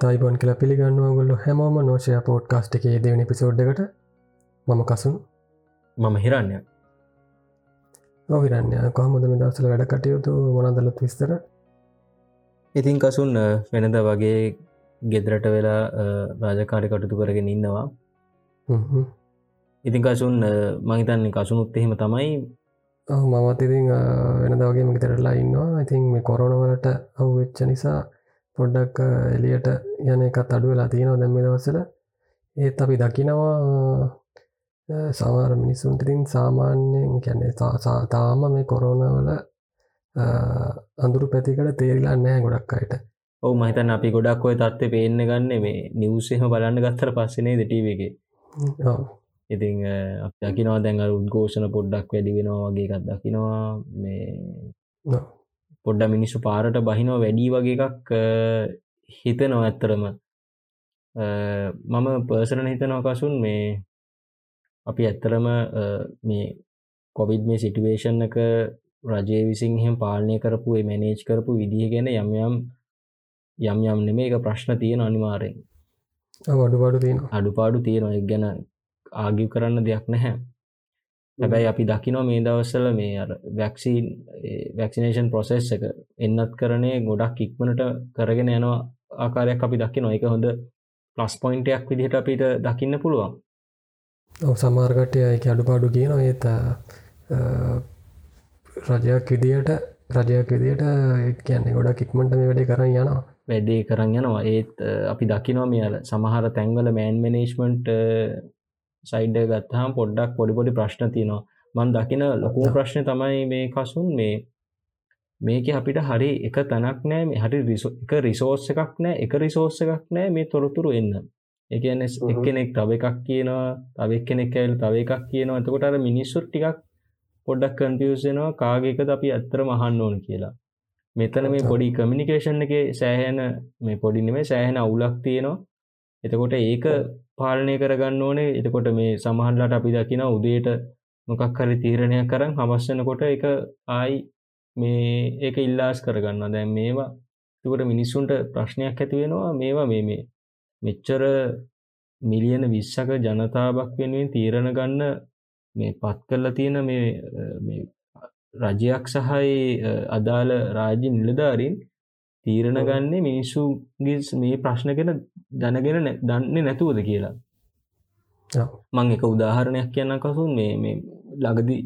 නැවතත් අයිබොන් කියල පිළිගන්නවා. ගොල්ල හැමෝම නෝෂය පෝට්කාස්ට් එකේ දෙවනි පිසෝඩ්ඩකට මම කසුන්. මම හිරන්න ඔවිරන්න කොහමද මේ දවසල වැඩ කටයුතු? මොනදලත් විස්තර? ඉතින් කසුන් වෙනද වගේ ගෙදරට වෙලා රාජකාරි කටුතු කරගෙන ඉන්නවා. ඉතින් කසුන් මහිතන්නේ කසුනුත් එහෙම තමයි. මමත් ඉතින් වෙනද වගේ මතරලා ඉන්නවා. ඉතින් මේ කොරනවලට අව් වෙච්ච නිසා පොඩ්ඩක් එලියට යන එකත් අඩු වෙලා තියෙනවා දැම්ම දවසල ඒත් අපි දකිනවා සමාර මිනිස්සුන්ටතින් සාමාන්‍යයෙන් කැන්නේ තාම මේ කොරෝනවල අඳුරු පැතිකට තේරිලා නෑ ගොඩක් අයට. ඔව මහිතන් අපි ගොඩක් ඔය තත්ව පේන්න ගන්න මේ නිවසේම බලන්න ගත්තර පස්සනේ දෙටීවගේ ඉතිං දකිනවා දැන් උද්ඝෝෂණ පොඩ්ඩක් වැඩි වෙනවා වගේ එකත් දකිනවා මේ පොඩ්ඩ මිනිස්සු පාරට බහිනෝ වැඩි වගේ එකක් හිතනෝ ඇත්තරම මම පර්සන හිතනවකසුන් මේ අපි ඇත්තරම මේ කොවිඩ් මේ සිටුවේෂන් එක රජය විසින් එහෙම පාලනය කරපු මැනේජ් කරපු විදිහ ගැන යම් යම් යම් නෙමේ එක ප්‍රශ්න තියෙන අනිවාරයෙන්. අඩුපාඩු තියෙන අඩුපාඩු තියෙනවා. එක් ගැන ආගිව් කරන්න දෙයක් නැහැ හැබැයි අපි දකිනෝ මේ දවස්සල මේ අර වැක්සින් වැක්සිනේෂන් ප්‍රොසෙස් එක එන්නත් කරනේ ගොඩක් ඉක්මනට කරගෙන යනවා ආකාරයක් අපි දකි නොක හොඳ ප්ලස් පොයින්ටයක් විදිහට අපිට දකින්න පුළුවන්. ඔව සමාර්ගටය එක අඩුපාඩු කියන ඒත රජයක් විදියට රජයක් විදියට කියන්නේ ගොඩක් ඉක්මට මේ වැඩේ කරන්න යනවා. වැඩේ කරන්න යනවා. ඒත් අපි දකිනෝ මෙයාල සමහර තැන්වල මෑන් මනේශ්මන්ට් සයිඩ් ගත්හම් පොඩ්ඩක් පොඩිපොඩි ප්‍රශ්න තියනවා. මන් දකින ලොකු ප්‍රශ්න තමයි මේ කසුන් මේ මේක අපිට හරි එක තැනක් නෑ මේ හරි එක රිසෝස් එකක් නෑ එක රිසෝස් එකක් නෑ මේ තොරතුරු එන්න. එකන එක්කෙනෙක් තව එකක් කියනවා තවක් කෙනෙක් ඇල් තව එකක් කියනවා. එතකොට අර මිනිස්සුත් ටිකක් පොඩ්ඩක් කන්ෆියසනවා කාගේකද අපි ඇත්තර මහන්න ඕන කියලා. මෙතන මේ පොඩි කමිනිකේෂන් එක සෑහැන මේ පොඩිනෙමේ සෑහෙන අවුලක් තියෙනවා. එතකොට ඒක පාලනය කරගන්න ඕනේ. එතකොට මේ සමහන්ලට අපි දකින උදේට මොකක් හරි තීරණයක් කරන්න හමස්සනකොට එක ආයි මේ ඒක ඉල්ලාස් කරගන්න දැන් මේවා තුකට මිනිස්සුන්ට ප්‍රශ්නයක් ඇති වෙනවා. මේවා මේ මේ මෙච්චර මිලියන විශ්සක ජනතාවක් වෙනුවෙන් තීරණ ගන්න මේ පත් කරලා තියෙන මේ රජයක් සහයි අදාළ රාජ්‍ය නිලධාරින් තීරණ ගන්නේ මිනිස්සුගේ මේ ප්‍රශ්න කෙන දැනගෙන දන්නේ නැතුවද කියලා. මං එක උදාහරණයක් කියන්න කසුන්. මේ මේ ලගදි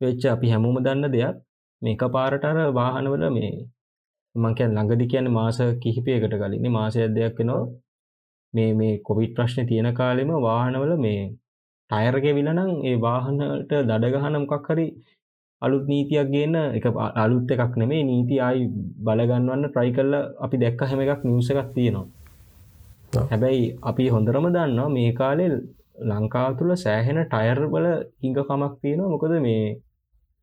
වෙච්ච අපි හැමෝම දන්න දෙයක්. මේක පාරටර වාහනවල මේ මංකැන් ළඟදි කියන්න මාස කිහිපයකට කලින් මාසය දෙයක් වෙනවා. මේ මේ කොවිට් ප්‍රශ්න තියෙන කාලෙම වාහනවල මේ ටයරක විලනම් ඒ වාහනට දඩගහන මොකක් හරි අලුත් නීතියක් ගන්න එක අලුත් එකක් නෙමේ නීති අයි බලගන්නවන්න ට්‍රයි කල්ල අපි දැක්ක හැම එකක් නිවස එකක් තියෙනවා. හැබැයි අපි හොඳරම දන්නවා මේ කාලෙ ලංකාව තුළ සෑහෙන ටයර් බල හිංගකමක් තියෙනවා. මොකද මේ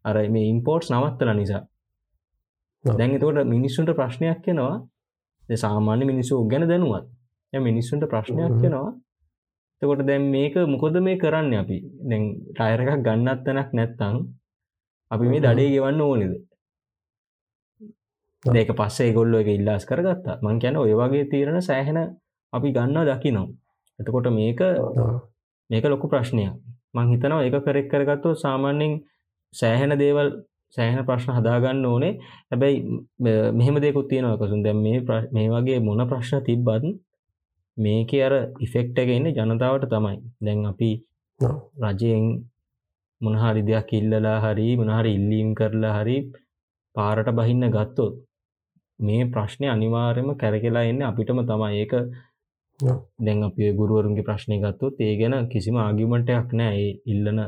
අර මේ ඉම්පෝර්ට්ස් නවත්තල නිසා. දැන් එතකොට මිනිස්සුන්ට ප්‍රශ්නයක් කෙනවා සාමාන්‍ය මිනිස්සු ගැන දැනුවත්. මිනිස්සුන්ට ප්‍රශ්නයක් කෙනවා එතකොට දැන් මේක මොකොද මේ කරන්න අපි? දැන් ටයර එකක් ගන්නත් තැනක් නැත්තං අපි මේ දඩේ ගෙවන්න ඕනෙද? ඒක පස්සේ ගොල්ලො එක ඉල්ලාස් කරගත්තා. මං කියැන ඔය වගේ තීරණ සෑහෙන අපි ගන්න දකිනවා. එතකොට මේක මේක ලොකු ප්‍රශ්නයක්. මං හිතනවා ඒක කරෙක් කරගත්තු සාමාන්‍යෙන් සෑහෙන දේවල් සෑහෙන ප්‍රශ්න හදාගන්න ඕනේ. හැබැයි මෙහෙම දෙකුත් තියෙනවකසුන් දැම් මේ මේ වගේ මොන ප්‍රශ්න තිබ්බත් මේක අර ඉෆෙක්ට එක එන්න ජනතාවට තමයි. දැන් අපි රජයෙන් මොනහරි දෙයක් ඉල්ලලා හරි මොනහරි ඉල්ලීම් කරලා හරි පාරට බහින්න ගත්තොත් මේ ප්‍රශ්නය අනිවාර්යම කැරකෙලා එන්න අපිටම තමයි. ඒක දැන් අපි ගුරුවරුන්ගේ ප්‍රශ්නය ගත්තොත් ඒ ගැන කිසිම ආගිමටයක් නෑ. ඒ ඉල්ලන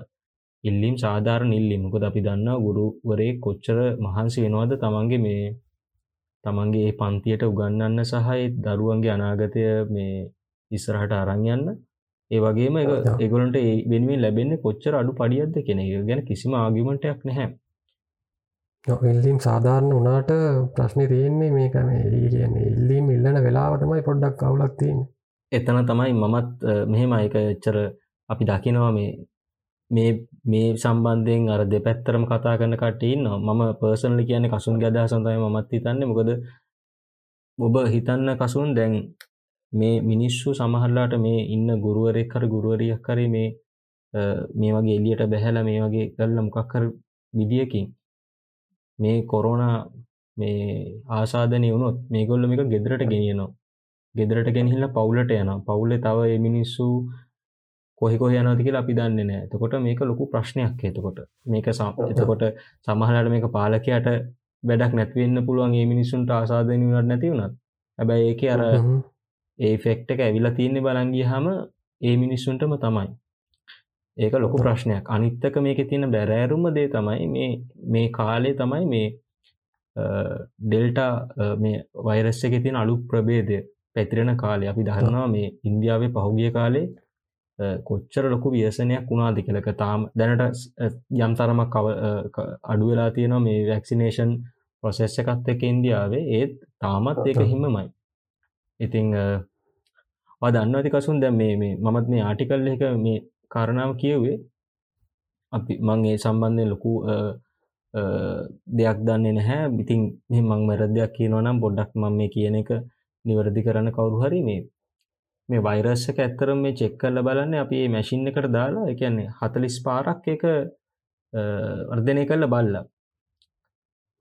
ඉල්ලීම් සාධාරණ ඉල්ලීම. මොකද අපි දන්නා ගුරුවරේ කොච්චර මහන්සි වෙනවද තමන්ගේ මේ තමන්ගේ පන්තියට උගන්නන්න සහයි දරුවන්ගේ අනාගතය මේ ඉස්සරහට අරං යන්න ඒ වගේම එගොලන්ට ඒ වෙනුවෙන් ලැබෙන්නේ කොච්චර අඩු පඩියක්ද කෙන ගැන කිසිම ආගිමටයක් නැහැ. ඉල්ලීම් සාධාරණ වනාට ප්‍රශ්නය තියෙන්නේ මේකන කියන්නේ ඉල්ලීම් ඉල්ලන වෙලාව තමයි පොඩ්ඩක් කවුලක් තියන් එතන තමයි මමත් මෙහෙම අයක එච්චර අපි දකිනවා මේ මේ මේ සම්බන්ධයෙන් අර දෙපැත්තරම කතා කරන කටඉන්න මම පර්සනලි කියන කසුන් ගදා සඳයි මත් හිතන්න. මොකද ඔබ හිතන්න කසුන් දැන් මේ මිනිස්සු සමහරලාට මේ ඉන්න ගුරුවරෙක් කර ගුරුවරියක් කරේ මේ මේ වගේ එලියට බැහැල මේ වගේ කල්ල මොකක්කර විදිියකින් මේ කොරෝනා මේ ආසාධනය වුණොත් මේ ගොල්ල එක ගෙදරට ගෙනියනවා. ගෙදරට ගෙනහිල්ල පවුලට යන පවුලේ තව එමිනිස්සු කොහෙකොහ යනති කියලා අපි දන්නේ නෑ එතකොට මේක ලොකු ප්‍රශ්නයක් එතකොට. මේක එතකොට සමහලට මේක පාලකයට වැඩක් නැතිවෙන්න පුළුවන් ඒ මිනිස්සුන්ට ආසාධනය වුණට නැති වුණත්. හැබැයි ඒක අර ඒ ෆෙක්ට එක ඇවිලා තියන්නේ බලංගිය හම ඒ මිනිස්සුන්ටම තමයි. ඒක ලොකු ප්‍රශ්නයක්. අනිත්තක මේක තියෙන බැරෑරුම දේ තමයි මේ මේ කාලේ තමයි මේ ඩෙල්ටා මේ වෛරස්ස එක තියෙන අලු ප්‍රබේදය පැතිරෙන කාලේ. අපි දහරනවා මේ ඉන්දියාවේ පහුගිය කාලේ කොච්චර ලොකු ව්‍යසනයක් වුණාද කියලක තාම දැනට යම් තරමක් අඩු වෙලා තියෙනවා මේ වැක්සිනේෂන් ප්‍රොසෙස්ස එකත් එක ඉන්දියාවේ. ඒත් තාමත් ඒක හිමමයි ඉතිං දන්න ඇති කසුන් දැ මේ මමත් මේ ආටිකල් එක මේ කාරණාව කියවේ අපි මං ඒ සම්බන්ධය ලොකු දෙයක් දන්නේ නැහැ. ඉතින් මෙ මං මැරදයක් කියනවනම් බොඩ්ඩක් මම මේ කියන එක නිවැරදි කරන්න කවුරු හරි මේ මේ වෛරස්සක ඇත්තරම් මේ චෙක් කරල බලන්න අපි ඒ මැසින් එකට දාලා එකන්නේ හතලිස් පාරක් එක වර්ධනය කරල බල්ලා.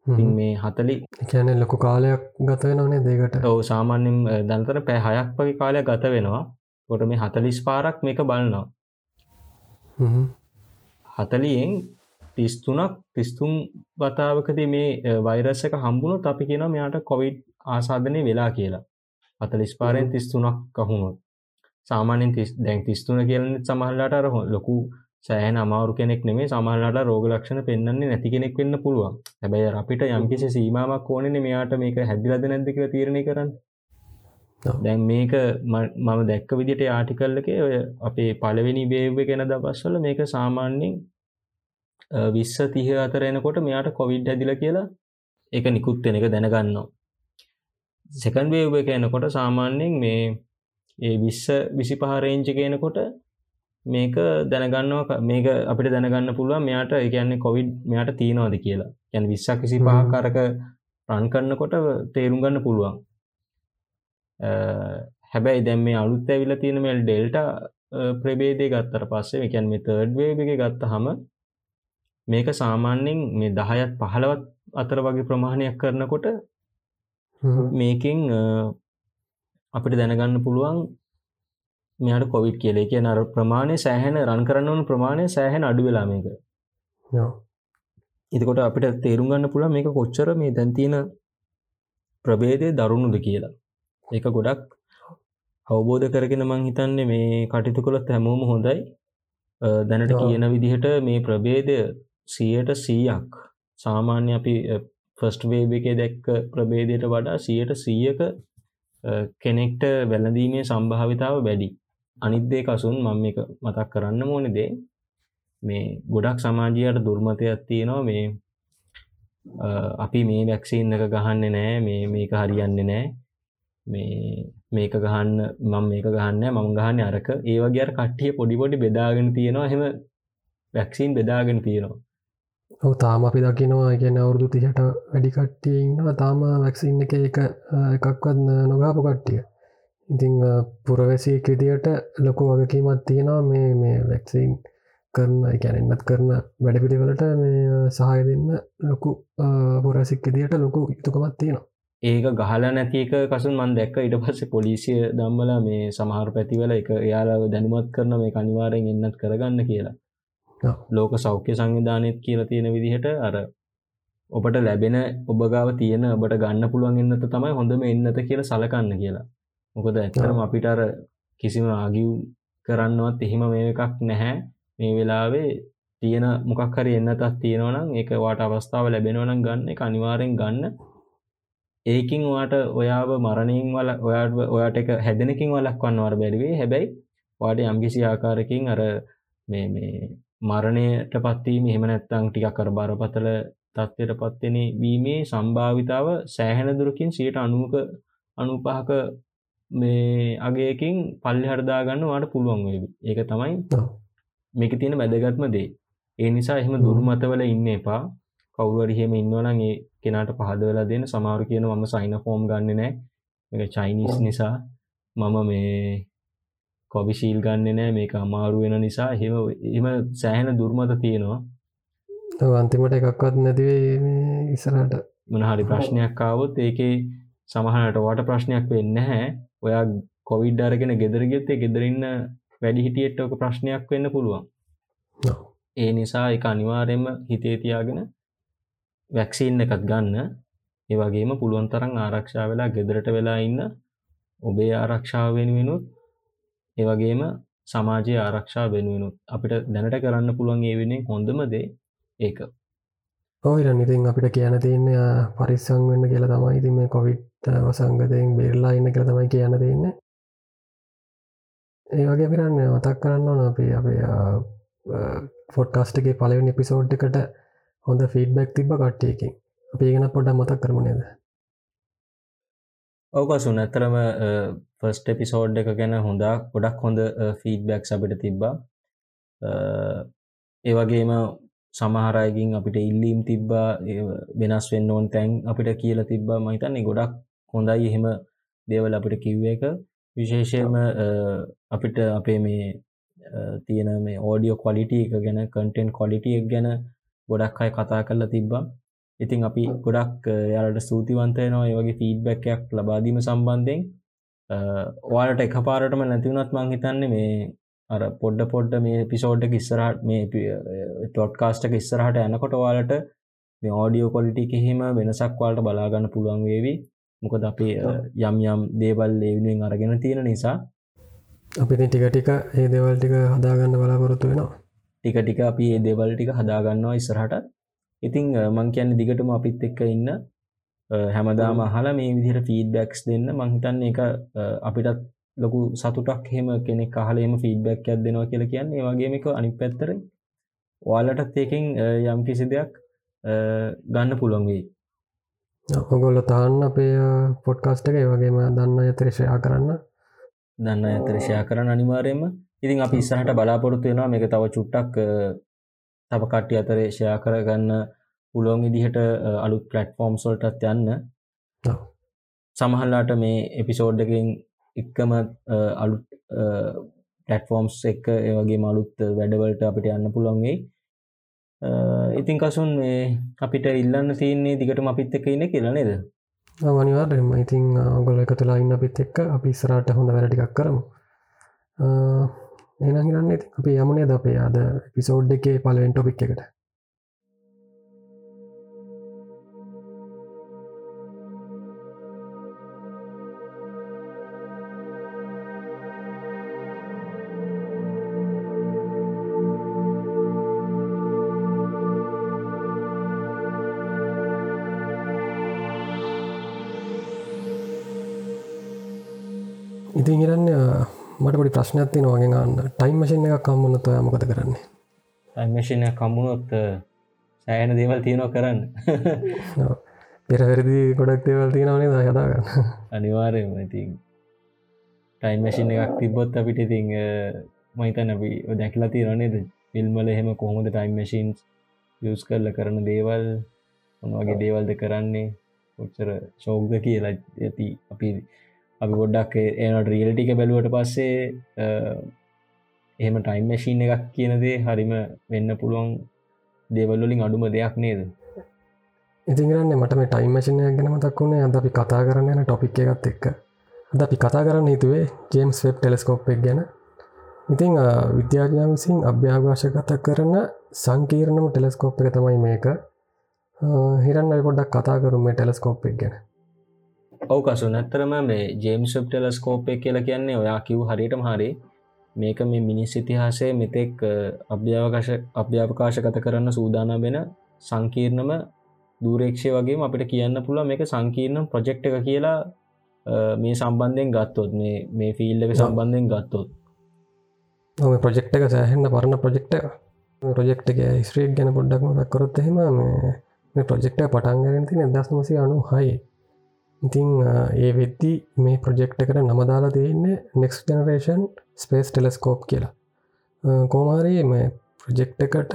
මේ හතලි කියන ලොකු කාලයක් ගත වෙනනේ දෙකට ඔව සාමාන්‍යෙන් දන්තර පැ හයක් වගේ කාලයක් ගත වෙනවා. කොට මේ හතලිස් පාරක් මේක බලනවා. හතලියෙන් තිස්තුනක් තිස්තුම් වතාවකද මේ වෛරස එක හම්බුණු අපි කියන මෙයාට කොවිඩ් ආසාධනය වෙලා කියලා. අතලිස් පාරෙන් තිස්තුනක් කහුණොත් සාමානෙන් දැන් තිස්තුන කියලන සමහල්ලාට අර ලොකු සෑහන අමාරු කෙනෙක් නෙමේ සමහල්ලාට රෝග ලක්ෂණ පෙන්න්නේ නැති කෙනෙක් වෙන්න පුළුවන්. හැබැයි අපිට යම්කිසි සීමාවක් ඕනෙන මෙයාට මේක හැදිලද නැද්දික තීරණය කරන්න. දැන් මේක මම දැක්ක විදිට ආටිකල්ලක ඔය අපේ පලවෙනි බේව ගැන දවස්වල මේක සාමාන්‍යෙන් විස්ස තිහ අතර එනකොට මෙයාට කොවිඩ් ඇදිල කියලා එක නිකුත්වෙන එක දැනගන්නවා. සෙකන් වේව එක එනකොට සාමාන්‍යයෙන් මේ ඒ විස්ස විසි පහරේංචි කියනකොට මේක දැනගන්නවා මේක අපිට දැනගන්න පුළුවන් මෙයාට එකන්නේ කොවිඩ් මෙයාට තියෙනවාද කියලා. යැන විස්සක් කිසි පහකාරක රන් කරන්නකොට තේරුම් ගන්න පුළුවන්. හැබැයි දැම් මේ අලුත් ඇවිල තියෙන මෙල් ඩෙල්ට ප්‍රබේදය ගත්තර පස්සේ එකැන් මේ තර්ඩ් වේබ එක ගත්ත හම මේක සාමාන්‍යෙන් මේ දහයත් පහළවත් අතර වගේ ප්‍රමාණයක් කරනකොට මේකින් අපිට දැනගන්න පුළුවන් මෙයාට කොවිට් කියලේ. කිය නර ප්‍රමාණය සෑහන රන් කරන්න වන ප්‍රමාණය සෑහන අඩු වෙලා මේක. ඉතකොට අපිට තේරුම් ගන්න පුළ මේක කොච්චර මේ දැන්තින ප්‍රබේදය දරුණුද කියලා. ඒක ගොඩක් අවබෝධ කරගෙන මං හිතන්නේ මේ කටයුතු කොළොත් හැමෝම හොඳයි. දැනට කියන විදිහට මේ ප්‍රබේදය සියයට සීයක්. සාමාන්‍ය අපි ෆස්ට් වේබ එක දැක්ක ප්‍රබේදයට වඩා සියයට සීයක කෙනෙක්ට වැලඳීමේ සම්භාවිතාව වැඩි අනිත්දේ කසුන් මම එක මතක් කරන්න ඕනෙදේ මේ ගොඩක් සමාජයට දුර්මතයක් තියෙනවා මේ අපි මේ වැක්සිීන් එක ගහන්න නෑ මේ මේක හරියන්න නෑ මේ මේක ගහන්න මම මේක ගහන්න මං ගහන්න අරක. ඒ වගේ අර කට්ටිය පොඩි පොඩි බෙදාගෙන තියෙනවා හෙම වැක්සිීන් බෙදාගෙන තියෙනවා. ඔව තාම අපි දකිනවා ගැන අවුරුදු තිහට වැඩි කට්ටිය ඉන්නවා. තාම වැක්සින්න එක එක එකක්වත් නොගාපු කට්ටිය. ඉතිං පුරවැසි කෙටියට ලොකු වගකීමත් තියෙනවා මේ මේ වැක්සිීන් කරන ගැනෙන්න්නත් කරන වැඩ පිළිවලට මේ සහය දෙන්න ලොකු පුරසික් දියට ලොකු යුතුකමත් තියෙනවා. ඒක ගහලා නැති එක කසුන් මන් දැක්ක. ඉට පස්සේ පොලිසිය දම්බල මේ සමහර පැතිවල එක එයාලා දැනුමත් කරන මේ කනිවාරෙන් එන්නත් කරගන්න කියලා. ලෝක සෞඛ්‍ය සංවිධානයත් කියලා තියෙන විදිහට අර ඔබට ලැබෙන ඔබගාව තියෙන ඔබට ගන්න පුළුවන් එන්නත තමයි හොඳම එන්නත කියලා සලකන්න කියලා මොකද ඇත්තරම අපිට අර කිසිම ආගිව් කරන්නවත් එහෙම මේ එකක් නැහැ. මේ වෙලාවේ තියෙන මොකක් හරි එන්නතත් තියෙනවනම් ඒක වාට අවස්ථාව ලැබෙනවනම් ගන්න එක අනිවාරෙන් ගන්න. ඒකින් වාට ඔයාව මරණින් වල ඔයාට ඔයාට එක හැදෙනකින් වලක්වන්න වර බැරිවේ හැබැයි වාට යම්කිසි ආකාරකින් අර මේ මේ මරණයට පත්වීම එහෙමනැත්තං ටිකක් කර බරපතල තත්වයට පත්වෙන වීමේ සම්භාවිතාව සෑහෙන දුරකින් සියට අනුවක අනුපහක මේ අගේකින් පල්ලි හරදාගන්න වාට පුළුවන් වේවි. ඒක තමයි මේක තියෙන වැදගත්ම දේ. ඒ නිසා එහෙම දුර්මතවල ඉන්න එපා. කවුරුවරිහෙම ඉන්නවනම් ඒ කෙනට පහද වෙලා දෙන්න. සමාරු කියන මම සයින ෆෝම් ගන්න නෑ. එක චයිනිස් නිසා. මම මේ කොවිශීල් ගන්න නෑ. මේක අමාරු වෙන නිසා. හෙම එම සෑහෙන දුර්මත තියෙනවා. අන්තිමට එකක්වත් නැතිවේ ඉස්සරට මොනහරි ප්‍රශ්නයක් ආවොත් ඒකේ සමහනට වට ප්‍රශ්නයක් වෙන්න හැ ඔයා කොවිඩ් අරගෙන ගෙදරගෙත්තේ ගෙදරන්න වැඩි හිටියට ඕක ප්‍රශ්නයක් වෙන්න පුළුවන්. ඒ නිසා එක අනිවාරයෙන්ම හිතේ තියාගෙන වැක්සිීන් එකත් ගන්න. ඒවගේම පුළුවන් තරම් ආරක්ෂා වෙලා ගෙදරට වෙලා ඉන්න ඔබේ ආරක්ෂාව වෙනුවෙනුත් ඒවගේම සමාජය ආරක්ෂා වෙනුවෙනුත් අපිට දැනට කරන්න පුළුවන් ඒ වෙනේ හොඳම දේ ඒක. ඔහිර ඉතින් අපිට කියන තියන්න පරිස්සං වෙන්න කියලා තමයි ඉතින් මේ කොවිට් වසංගතයෙන් බෙරලා ඉන්න කියලා තමයි කියන්න තියන්න. ඒ වගේ පිරන්න මතක් කරන්න ඕන අපි අපේ ෆොට්කාස්ටගේ පලවෙනි පිසෝඩ් එකට හොඳ ෆීඩ්බැක් තිබ කට්ටියකින්. අපි ඒගෙන පොඩ්ඩ මතක් කරමනේද ඕකසු නැතරම ෆස්ට එපිසෝඩ් එක ගැන හොඳා ගොඩක් හොඳ ෆීඩ්බැක් අපිට තිබ්බා. ඒවගේම සමහරයගින් අපිට ඉල්ලීම් තිබ්බා වෙනස් වෙන්න ඕන් තැන් අපිට කියල තිබ්බා. මහිතන්නේ ගොඩක් හොඳයි එහෙම දේවල් අපිට කිව්ව එක. විශේෂයම අපිට අපේ මේ තියෙන මේ ඕඩියෝ කොලිටිය එක ගැන කන්ටෙන්් කොලිටියක් ගැන ගොඩක් අය කතා කරලා තිබ්බා. ඉතින් අපි ගොඩක් යාලට සූතිවන්තයනවා ඒවගේ ෆීඩ්බැක්යක් ලබාදීම සම්බන්ධයෙන්. ඔයාලට එක පාරටම නැතිවුණත් මං හිතන්නේ මේ අර පොඩ්ඩ පොඩ්ඩ මේ පිසෝඩ්ඩ ඉස්සරහට මේ ටොට්කාස්ටක ඉස්සරහට යනකොට වාලට මේ ඕඩියෝ කොලිටි එහෙම වෙනසක් වාලට බලාගන්න පුළුවන් වේවි මොකද අපි යම් යම් දේවල් ඒවිනුවෙන් අරගෙන තියෙන නිසා අපි ටික ටික ඒ දෙවල් ටික හදාගන්න බලාපොරොත්තු වෙනවා. ටික ටික අපි ඒ දෙවල් ටික හදාගන්නවා ඉස්සරහට. ඉතිං මං කියන්න දිගටම අපිත් එක්ක ඉන්න හැමදාම අහලා මේ විදිහට ෆීඩ්බැක්ස් දෙන්න. මංහිතන්න එක අපිටත් ලොකු සතුටක් හෙම කෙනෙක් අහලේම ෆීඩ්බැක් ඇත් දෙනවා කියලා කියන්නේ. වගේම එක අනි පැත්තර ඔයාලටත් ඒකින් යම් කිසි දෙයක් ගන්න පුළොන් වෙයි ඔගොල්ල තාන්න අපේ පොඩ්කාස්ට එක. වගේම දන්න ඇතරශයා කරන්න. දන්න ඇතරශයා කරන්න අනිවාරයම ඉතින් අපි ඉස්සහට බලාපොරොත්තු වෙනවා මේක තව චුට්ටක් තව කට්ටි අතරේශයා කරගන්න පුලොන් ඉදිහට අලුත් පලට්ෆෝර්ම් සොල්ටත් යන්න. සමහල්ලාට මේ එපිසෝඩ්ඩකින් එක්කම අලුත් පලටෆෝර්ම්ස් එක්ක ඒවගේ මලුත් වැඩවලට අපිට යන්න පුළොන්ගේ ඉතින් කසුන් මේ අපිට ඉල්ලන්න තියන්නේ දිගටම අපිත් එක ඉන්න කියලා නේද? අනිවාර්යම ඉතින් ඔගොල එක තුලා ඉන්න අපිත් එක්ක අපි ස්රාට හොඳ වැඩටිකක් කරමු. එනහිරන්න අපි යමුණේ ද අපේ අද පිසෝඩ් එකේ පලවෙන් ටොපික් එකට? ඉතින් ඉරන්න මට පොඩි ප්‍රශ්නයක් තින වගේ ගන්න. ටයිම් මශන එක කම්මුණොත් යමකත කරන්නේ? ටයිමශනය කම්මුණොත් සෑයන දේවල් තියනෝ කරන්න. පෙරවැරදි ගොඩක් දේවල් තියෙනවනේ ද හදාගන්න අනිවාරයම ඉතින් ටයිම් මශන එකක් තිබොත් අපිට ඉතිං මහිතන අපි දැක්ලා තිරනේද ෆිල්මල එහෙම කොහොමද ටයිම් මශීන්ස් යස් කරල කරන දේවල් ඔනවගේ දේවල්ද කරන්නේ ඔච්චර ශෝග්ද කියලා ඇති අපි අපි ගොඩ්ඩක් ඒනට රියල්ටික බැලුවට පස්සේ එහෙම ටයිම් මැශීන් එකක් කියනදේ හරිම වෙන්න පුළුවන් දේවල්ලින් අඩුම දෙයක් නේද? ඉතිගරන්න මට මේ ටයිම් මශනය ගැන මතක් වුණේ අද අපි කතා කරන්න යන ටොපික් එකත් එක්ක. අද අපි කතා කරන්න හිතුවේ ජේම්ස් වෙබ් ටෙලස්කෝප් එක් ගැන. ඉතිං විද්‍යාඥා විසින් අභ්‍යාභාෂගත කරන සංකීර්ණම ටෙලස්කෝප් එක තමයි මේක. හිරන්න පොඩක් කතා කරුම මේ ටෙලස්කෝප් එක් ගැන. ඔවකසු නැත්තරම මේ ජේම්සප් ටෙලස්කෝපය කියලා කියන්නේ ඔයා කිව් හරියටම හරි. මේක මේ මිනිස් ඉතිහාසය මෙතෙක් අභ්‍යාවකාශ අභ්‍යාපකාශගත කරන්න සූදාන වෙන සංකීර්ණම දූරේක්ෂය වගේ අපිට කියන්න පුළුව මේක සංකීර්ණ ප්‍රජෙක්් එක කියලා මේ සම්බන්ධයෙන් ගත්තොත් මේ මේ ෆිල්ලක සම්බන්ධයෙන් ගත්තොත්. ප්‍රජෙක්් එක සෑහෙන්න්න පරණ ප්‍රජෙක්්ට ප්‍රජෙක්් එක ස්ත්‍රීක් ගැන පොඩ්ඩක්ම දක්කොරොත් එහෙම මේ ප්‍රජෙක්්ට පටන්ගරෙන් තින දස්මසි අනු හයි ඉතිං ඒ වෙද්දි මේ ප්‍රජෙක්් එකට නමදාලා තියන්නේ නෙක්ස් ජනරේෂන් ස්පේස් ටෙලස්කෝප් කියලා. කෝමාරී මේ ප්‍රජෙක්් එකට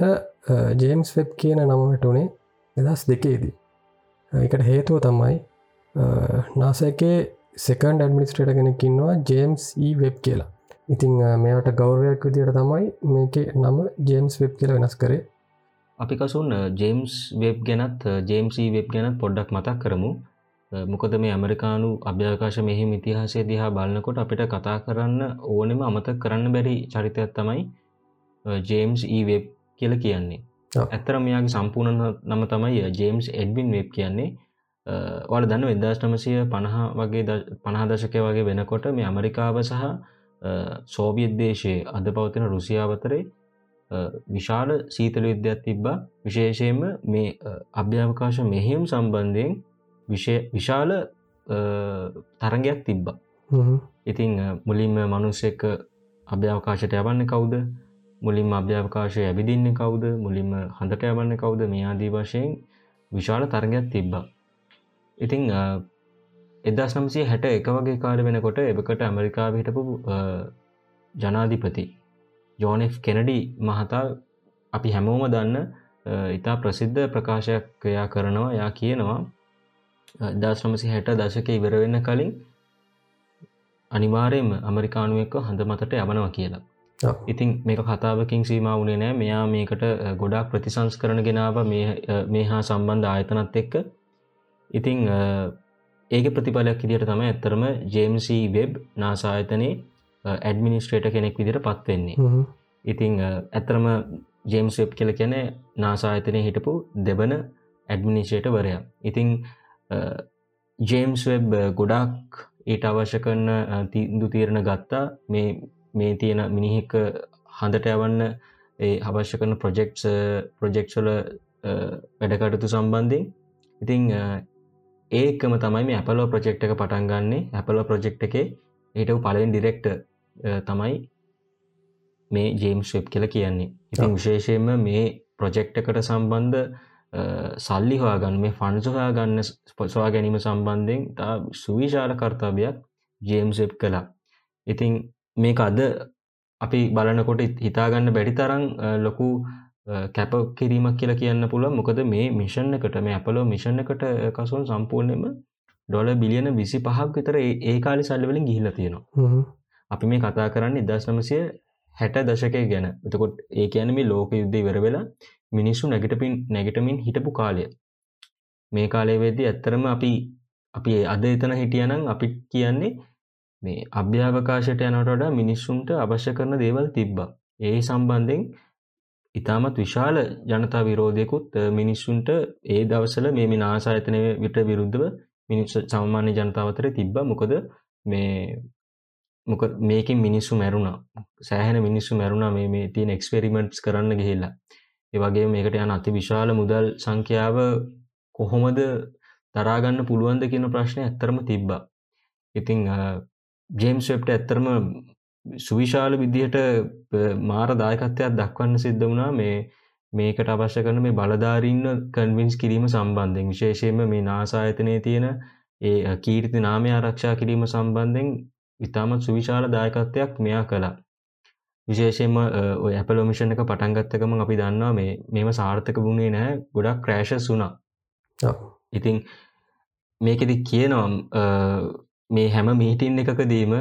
ජේම්ස් වෙබ් කියන නම වැටුනේ දෙදස් දෙකේදී. එකට හේතුව තමයි නාසකේ සෙකන්ඩ ඇඩමිනිස්ට්‍රේට කෙනෙක් ඉන්නවා ජේම්ස් ඒ වෙබ් කියලා. ඉතිං මෙයාට ගෞරවයක් විදියට තමයි මේක නම ජේම්ස් වෙබ් කියල වෙනස් කරේ. අපි කසුන් ජේම්ස් වෙබ් ගැනත් ජේම්සී වෙබ් e. ගැනත් පොඩ්ඩක් මතක් කරමු. මොකද මේ ඇමරිකානු අභ්‍යවකාශ මෙහිම ඉතිහාසය දිහා බලන්නකොට අපිට කතා කරන්න ඕනෙම අමතක් කරන්න බැරි චරිතයක් තමයි ජේම්ස් ඒ වෙබ් කියල කියන්නේ. ඇත්තර මෙයාගේ සම්පූර්ණ නම තමයි ජේම්ස් එඩ්බින් වෙබ් කියන්නේ. වල දන්න වෙදදාස් නමසය පණහ වගේ පණහා දශකය වගේ වෙනකොට මේ ඇමරිකාව සහ සෝවියත් දේශයේ අද පවතින රුසියාවතරේ විශාල සීතල විද්‍යත් තිබ්බා. විශේෂයෙන්ම මේ අභ්‍යාවකාශ මෙහෙම් සම්බන්ධයෙන් විශාල තරගයක් තිබ්බා. ඉතිං මුලින්ම මනුස්සෙක් අභ්‍යාවකාශයට යවන්න කවුද? මුලින්ම අභ්‍යාවකාශය ඇවිදින්න කවුද? මුලින්ම හඳට යවන්න කවුද? මේ ආදී වශයෙන් විශාල තරගයක් තිබ්බා. ඉතිං එදස් නම්සේ හැට එක වගේ කාල වෙනකොට එබකට ඇමරිකාව හිටපු ජනාධිපති ජෝනෙෆ් කෙනඩි මහතා අපි හැමෝම දන්න ඉතා ප්‍රසිද්ධ ප්‍රකාශයක්කයා කරනවා. යා කියනවා දස්නමසි හැට දශක ඉවර වෙන්න කලින් අනිවාරයෙන්ම අමරිකානුවෙක්ක හඳ මතට යවනවා කියලා. ඉතින් මේක කතාවකින් සීම වුණේ නෑ. මෙයා මේකට ගොඩක් ප්‍රතිසංස් කරන ගෙනාව මේ හා සම්බන්ධ ආයතනත් එක්ක. ඉතිං ඒක ප්‍රතිඵලයක් ඉදිට තම ඇත්තරම ජේම්සි වෙබ් නාසායතනයේ ඇඩමිනිස්ට්‍රේට කෙනෙක් විදිට පත්වෙන්නේ ඉතිං ඇත්තරම ජේම්ස් වෙබ් කියල කැන නාසායතනය හිටපු දෙබන ඇඩමිනිස්ට්‍රේට වරයා ඉතිං ජේම්ස් වෙබ් ගොඩක් ඊට අවශ්‍ය කරන තින්දු තීරණ ගත්තා. මේ මේ තියෙන මිනිහෙක්ක හඳට යවන්න ඒ අවශ්‍ය කරන ප්‍රොජෙක්ස් ප්‍රොජෙක්ෂල වැඩකටතු සම්බන්ධයෙන්. ඉතිං ඒකම තමයි මේ ඇපලෝ ප්‍රජෙක්් එක පටන් ගන්නේ. ඇපලෝ ප්‍රජෙක්් එකේ හිටව පලවෙන් ඩිරෙක්ට තමයි මේ ජේම්ස් වෙබ් කියල කියන්නේ. ඉතින් විශේෂයෙන්ම මේ ප්‍රොජෙක්් එකට සම්බන්ධ සල්ලි හොයාගන්න මේ ෆන්සොහයා ගන්න ස්පොසවා ගැනීම සම්බන්ධයෙන් තා සුවිශාල කර්තාවයක් ජේම්ස් වෙබ් කලා ඉතිං මේක අද අපි බලනකොට හිතාගන්න බැඩි තරං ලොකු කැප කිරීමක් කියලා කියන්න පුළ මොකද මේ මිෂණ එකට මේ අපලෝ මිෂණ එකට කසුන් සම්පූර්ණයම ඩොල බිලියන විසි පහක් විතර ඒ කාලි සල්ලවලින් ගිහිල තියෙනවා. අපි මේ කතා කරන්න ඉදස් නමසය හැට දශකය ගැන. එතකොට ඒ කියන මේ ලෝක යුද්ධ වෙර වෙලා මිනිස්සු නැගටපින් නැගටමින් හිටපු කාලය. මේ කාලය වෙද්දි ඇත්තරම අපි අපි අද එතන හිටියනම් අපි කියන්නේ මේ අභ්‍යාවකාශයට යනට වඩා මිනිස්සුන්ට අවශ්‍ය කරන දේවල් තිබ්බා. ඒ සම්බන්ධයෙන් ඉතාමත් විශාල ජනතා විරෝධයකුත් මිනිස්සුන්ට ඒ දවසල මේ නාසායතනය විට විරුද්ධව මිනිස් සාමාන්‍ය ජනතාවතර තිබ්බ. මොකද මේ මොක මේකින් මිනිස්සු මැරුණා. සෑහෙන මිනිස්සු මැරුණා මේ මේ තියෙන එක්ස්පෙරිමෙන්ට්ස් කරන්න ගිහිල්ලා. ඒවගේ මේකට යන අති විශාල මුදල් සංඛ්‍යාව කොහොමද තරාගන්න පුළුවන්ද කියන ප්‍රශ්නය ඇත්තරම තිබ්බා. ඉතිං ජේම්ස් වෙබ්ට ඇත්තරම සුවිශාල විදිහට මාර දායකත්වයක් දක්වන්න සිද්ධ වුණා. මේ මේකට අවශ්‍ය කරන මේ බලධාරීන්න කන්වින්ස් කිරීම සම්බන්ධයෙන්. විශේෂයෙන්ම මේ නාසායතනය තියෙන ඒ කීර්ති නාමය ආරක්ෂා කිරීම සම්බන්ධයෙන් ඉතාමත් සුවිශාල දායකත්වයක් මෙයා කලා විශේෂයෙන්ම ඔය ඇපලෝමිෂණ එක පටන්ගත්තකම අපි දන්නවා මේ මෙම සාර්ථක වුණේ නෑ ගොඩක් ක්‍රෑශ සුනා ඉතිං මේකෙදි කියනවා මේ හැම මීටින් එකකදීම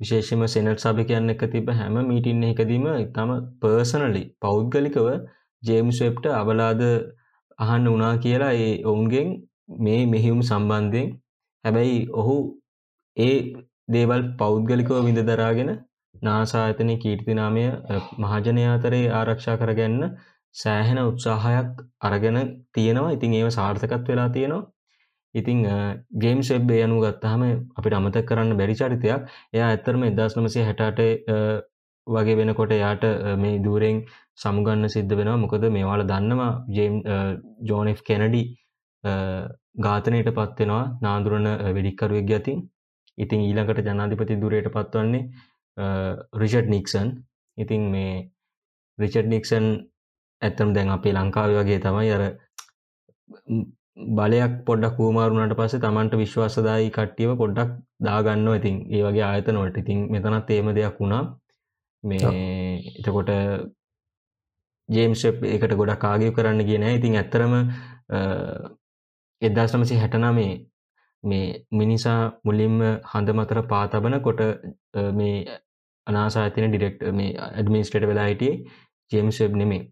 විශේෂම සෙනට් සභ කියන්න එක තිබ හැම මීටින් එකදීම ඉතම පර්සනලි පෞද්ගලිකව ජේම්ස් වෙබ්ට අවලාද අහන්න වනා කියලා ඒ ඔවුන්ගෙන් මේ මෙහිවුම් සම්බන්ධයෙන්. හැබැයි ඔහු ඒ දේවල් පෞද්ගලිකව විඳ දරාගෙන නාසායතනය කීර්තිනාමය මහජනයාතරේ ආරක්ෂා කරගන්න සෑහෙන උත්සාහයක් අරගෙන තියෙනවා. ඉතින් ඒව සාර්ථකත් වෙලා තියෙනවා. ඉතිං ජේම්ස් වෙබ්බේ යනු ගත්තහම අපිට අමතක් කරන්න බැරි චරිතයක්. එයා ඇත්තරම එදස් නමසේ හැටට වගේ වෙනකොට යාට මේ දූරෙන් සමුගන්න සිද්ධ වෙනවා. මොකද මේවාල දන්නවා ජේම් ජෝනෙෆ් කෙනඩි ඝාතනයට පත්වෙනවා නාදුරන වෙඩික්කරුවක් ගතින් ඉතින් ඊළඟට ජනාධිපති දුරයට පත්වන්නේ රිෂඩ් නික්සන් ඉතින් මේ රිචඩ් නික්සන් ඇත්තම් දැන් අපේ ලංකාව වගේ තමයි අර බලයක් පොඩක් කූමාරුණට පස්සේ තමන්ට විශ්වාසදායි කට්ටියව පොඩ්ඩක් දාගන්න ඉතින් ඒ වගේ ආයතනොට ඉතින් මෙතනත් ඒම දෙයක් වුණා. මේ එතකොට ජේම්ස් එකට ගොඩක් කාගය කරන්න කියන ඉතින් ඇත්තරම එදදාස්නමසි හැටනමේ මේ මිනිසා මුලින්ම හඳ මතර පාතබන කොට මේ අනාසාතින ඩිරෙක්ට මේ ඇඩමිනිස්ට්‍රට වෙලා හිටියේ ජේම්ස් වෙබ් නෙමේ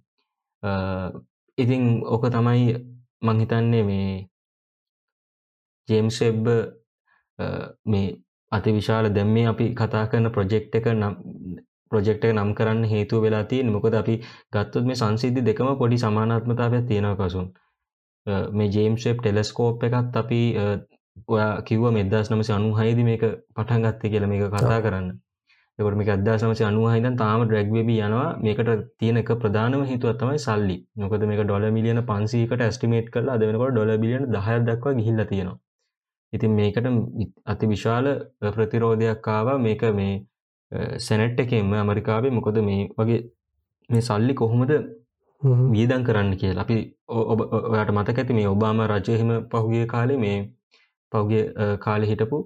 ඉතිං ඕක තමයි මංහිතන්නේ මේ ජේම්ස් වෙබ් මේ අති විශාල දැම් මේ අපි කතා කරන ප්‍රොජෙක්් එක නම් ප්‍රොජෙක්ට නම් කරන්න හේතු වෙලා තියෙන් මොකද අපි ගත්තොත් මේ සංසිද්ධි දෙකම පොඩි සමානාත්මතාවයක් තියෙනව කසුන්. මේ ජේම්ස්ෙප් ටෙලස්කෝප් එකත් අපි ඔයා කිව්ව මෙදස් නමස අනුහයිද මේක පටන් ගත්තේ කියල මේක කතා කරන්න එකට මේක අදදා සමසය අනුහහිදන් තාම ඩ්‍රැග්වෙබි යනවා. මේකට තියෙන එක ප්‍රධානම හිතුවත් තමයි සල්ලි. නොකද මේක ඩොල මිලියන පන්සීකට ස්ටිමේට් කරලා දෙවනකොට ඩොල බිලියන දහය දක්වා ගිහිල්ල තියෙනවා. ඉතින් මේකට අති විශාල ප්‍රතිරෝධයක් ආවා. මේක මේ සැනට් එකෙන්ම ඇමරිකාවේ මොකද මේ වගේ මේ සල්ලි කොහොමද වියදන් කරන්න කියලා. අපි ඔයාට මතක ඇති මේ ඔබාම රජයහෙම පහුගිය කාලේ මේ පෞගිය කාලෙ හිටපු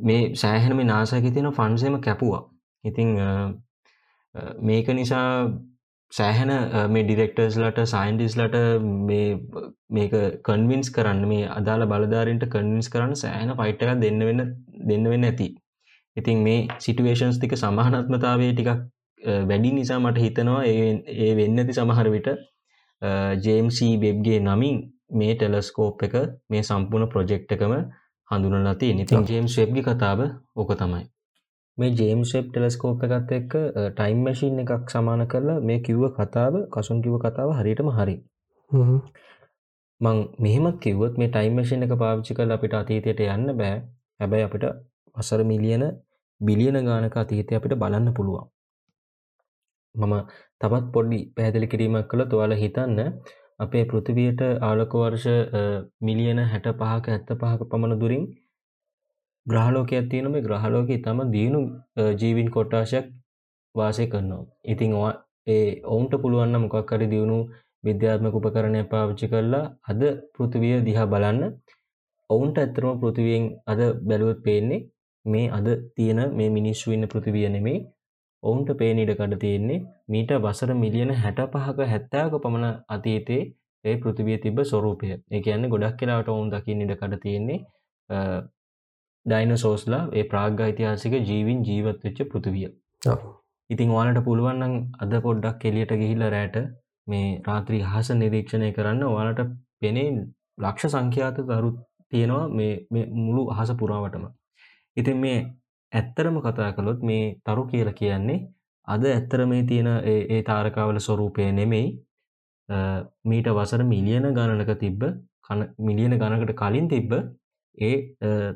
මේ සෑහෙන මේ නාසකි තියෙන ෆන්සේම කැපුවා. ඉතිං මේක නිසා සෑහෙන මේ ඩිරෙක්ටර්ස්ලට සයින්ටිස්ලට මේක කන්වින්ස් කරන්න මේ අදාළ බලධාරන්ට කන්වින්ස් කරන්න සෑහන ෆයිට් එක දෙන්න වෙන්න දෙන්න වෙන්න ඇති. ඉතින් මේ සිටුවේෂන්ස් ටික සමානත්මතාවේ ටිකක් වැඩි නිසා මට හිතනවා ඒ වෙන්න ඇති සමහර විට ජේම්C වෙබ්ගේ නමින් මේ ටෙලස්කෝප් එක මේ සම්පූර්ණ ප්‍රොජෙක්් එකම හඳුනලති ඉතින් ජේම්ස් වෙබ්ගි කතාව ඕක තමයි. මේ ජේම්ෂප් ටෙලස්කෝප් එකත් එක්ක ටයිම් මැසින් එකක් සමාන කරලා මේ කිව්ව කතාව කසුන් කිව කතාව හරිටම හරි. මං මෙහෙමත් කිව්වොත් මේ ටයිම් මැසින් එක පාවිච්චි කල අපිට අතීතයට යන්න බෑ. හැබැයි අපිට වසර මිලියන බිලියන ගානක අතීතය අපිට බලන්න පුළුවන්. මම තවත් පොඩ්ඩි පැහැදිලි කිරීමක් කළ තුවාල හිතන්න අපේ පෘතිවයට ආලකවර්ෂ මිලියන හැට පහක ඇත්ත පහක පමණ දුරින් ග්‍රහලෝකයක් තියෙන මේ ග්‍රහලෝක තම දියුණු ජීවින් කොට්ටාශයක් වාසය කරනවා. ඉතිං ඒ ඔවුන්ට පුළුවන්න මොකක්කරි දියුණු විද්‍යාත්මක උපකරණය පාවිච්චි කරලා අද පෘතිවිය දිහා බලන්න. ඔවුන්ට ඇත්තරම පෘතිවියෙන් අද බැලුවත් පේන්නේ මේ අද තියෙන මේ මිනිස්සු ඉන්න පෘතිවිය නෙමේ ඔවුන්ට පේනිඩ කඩ තියෙන්නේ මීට වසර මිලියන හැට පහක හැත්තාක පමණ අතීතේ ඒ පෘතිවිය තිබ ස්වරූපය. ඒ කියන්න ගොඩක් කියලාට ඔවුන් දකින්න ඉඩ කඩ තියෙන්නේ ඩයිනසෝස්ලා ඒ ප්‍රාග්ග යිතිහාසික ජීවින් ජීවත් වෙච්ච පෘතිවිය ඉතින් ඕනට පුළුවන්නම් අද පොඩ්ඩක් කෙලියට ගිහිල්ල රෑට මේ රාත්‍රී හස නිරීක්ෂණය කරන්න. ඕනට පෙනේ ලක්ෂ සංඛ්‍යාත දරු තියෙනවා මේ මුළු අහස පුරාවටම. ඉතින් මේ ඇත්තරම කතා කළොත් මේ තරු කියල කියන්නේ අද ඇත්තර මේ තියෙන ඒ තාරකාවල ස්වරූපය නෙමෙයි. මීට වසර මිලියන ගණනක තිබ්බ මිලියන ගණකට කලින් තිබ්බ ඒ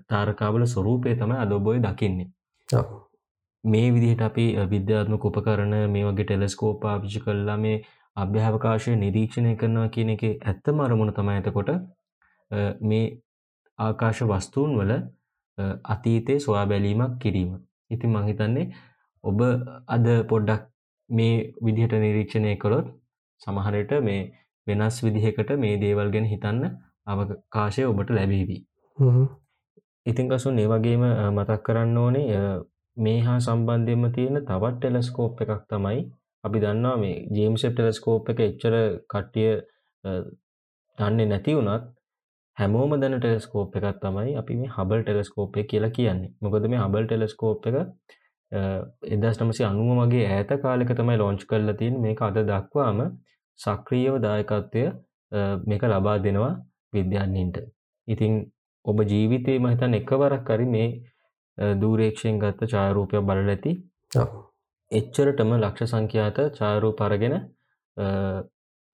තාරකාවල ස්වරූපය තමයි අදොබොය දකින්නේ. මේ විදිහට අපි විද්‍යාත්මක උපකරණ මේ වගේ ටෙලස්කෝප පාවිච්චි කල්ලා මේ අභ්‍යාවකාශය නිරීක්ෂණය කරනවා කියන එක ඇත්තම අරමුණ තමයි ඇතකොට මේ ආකාශ වස්තුූන් වල අතීතය සොයා බැලීමක් කිරීම. ඉතින් මහිතන්නේ ඔබ අද පොඩ්ඩක් මේ විදිහට නිරීක්ෂණය කොළොත් සමහරට මේ වෙනස් විදිහකට මේ දේවල් ගැන හිතන්න අවකාශය ඔබට ලැබීවී. ඉතින් කසුන් ඒ වගේම මතක් කරන්න ඕනේ මේ හා සම්බන්ධයම තියෙන තවත් ටෙලස්කෝප් එකක් තමයි අපි දන්නවා මේ ජේම්සෙප් ටෙලස්කෝප් එක එච්චර කට්ටිය දන්නේ නැති වුණත් හැමෝම දැන ටෙලස්කෝප් එකක් තමයි අපි මේ හබල් ටෙලස්කෝප් එක කියලා කියන්නේ. මොකද මේ හබල් ටෙලස්කෝප් එක එදස් නමසි අනුව මගේ ඇත කාලෙක තමයි ලෝංච් කරලා තින් මේක අද දක්වාම සක්‍රියව දායකත්වය මේක ලබා දෙනවා විද්‍යාන්නීන්ට ඉතිං ඔබ ජීවිතය මහිතන් එකවරක් කරි මේ දූරේක්ෂයෙන් ගත්ත චාරූපය බලල ඇති. එච්චරටම ලක්ෂ සංඛ්‍යාත චාරූ පරගෙන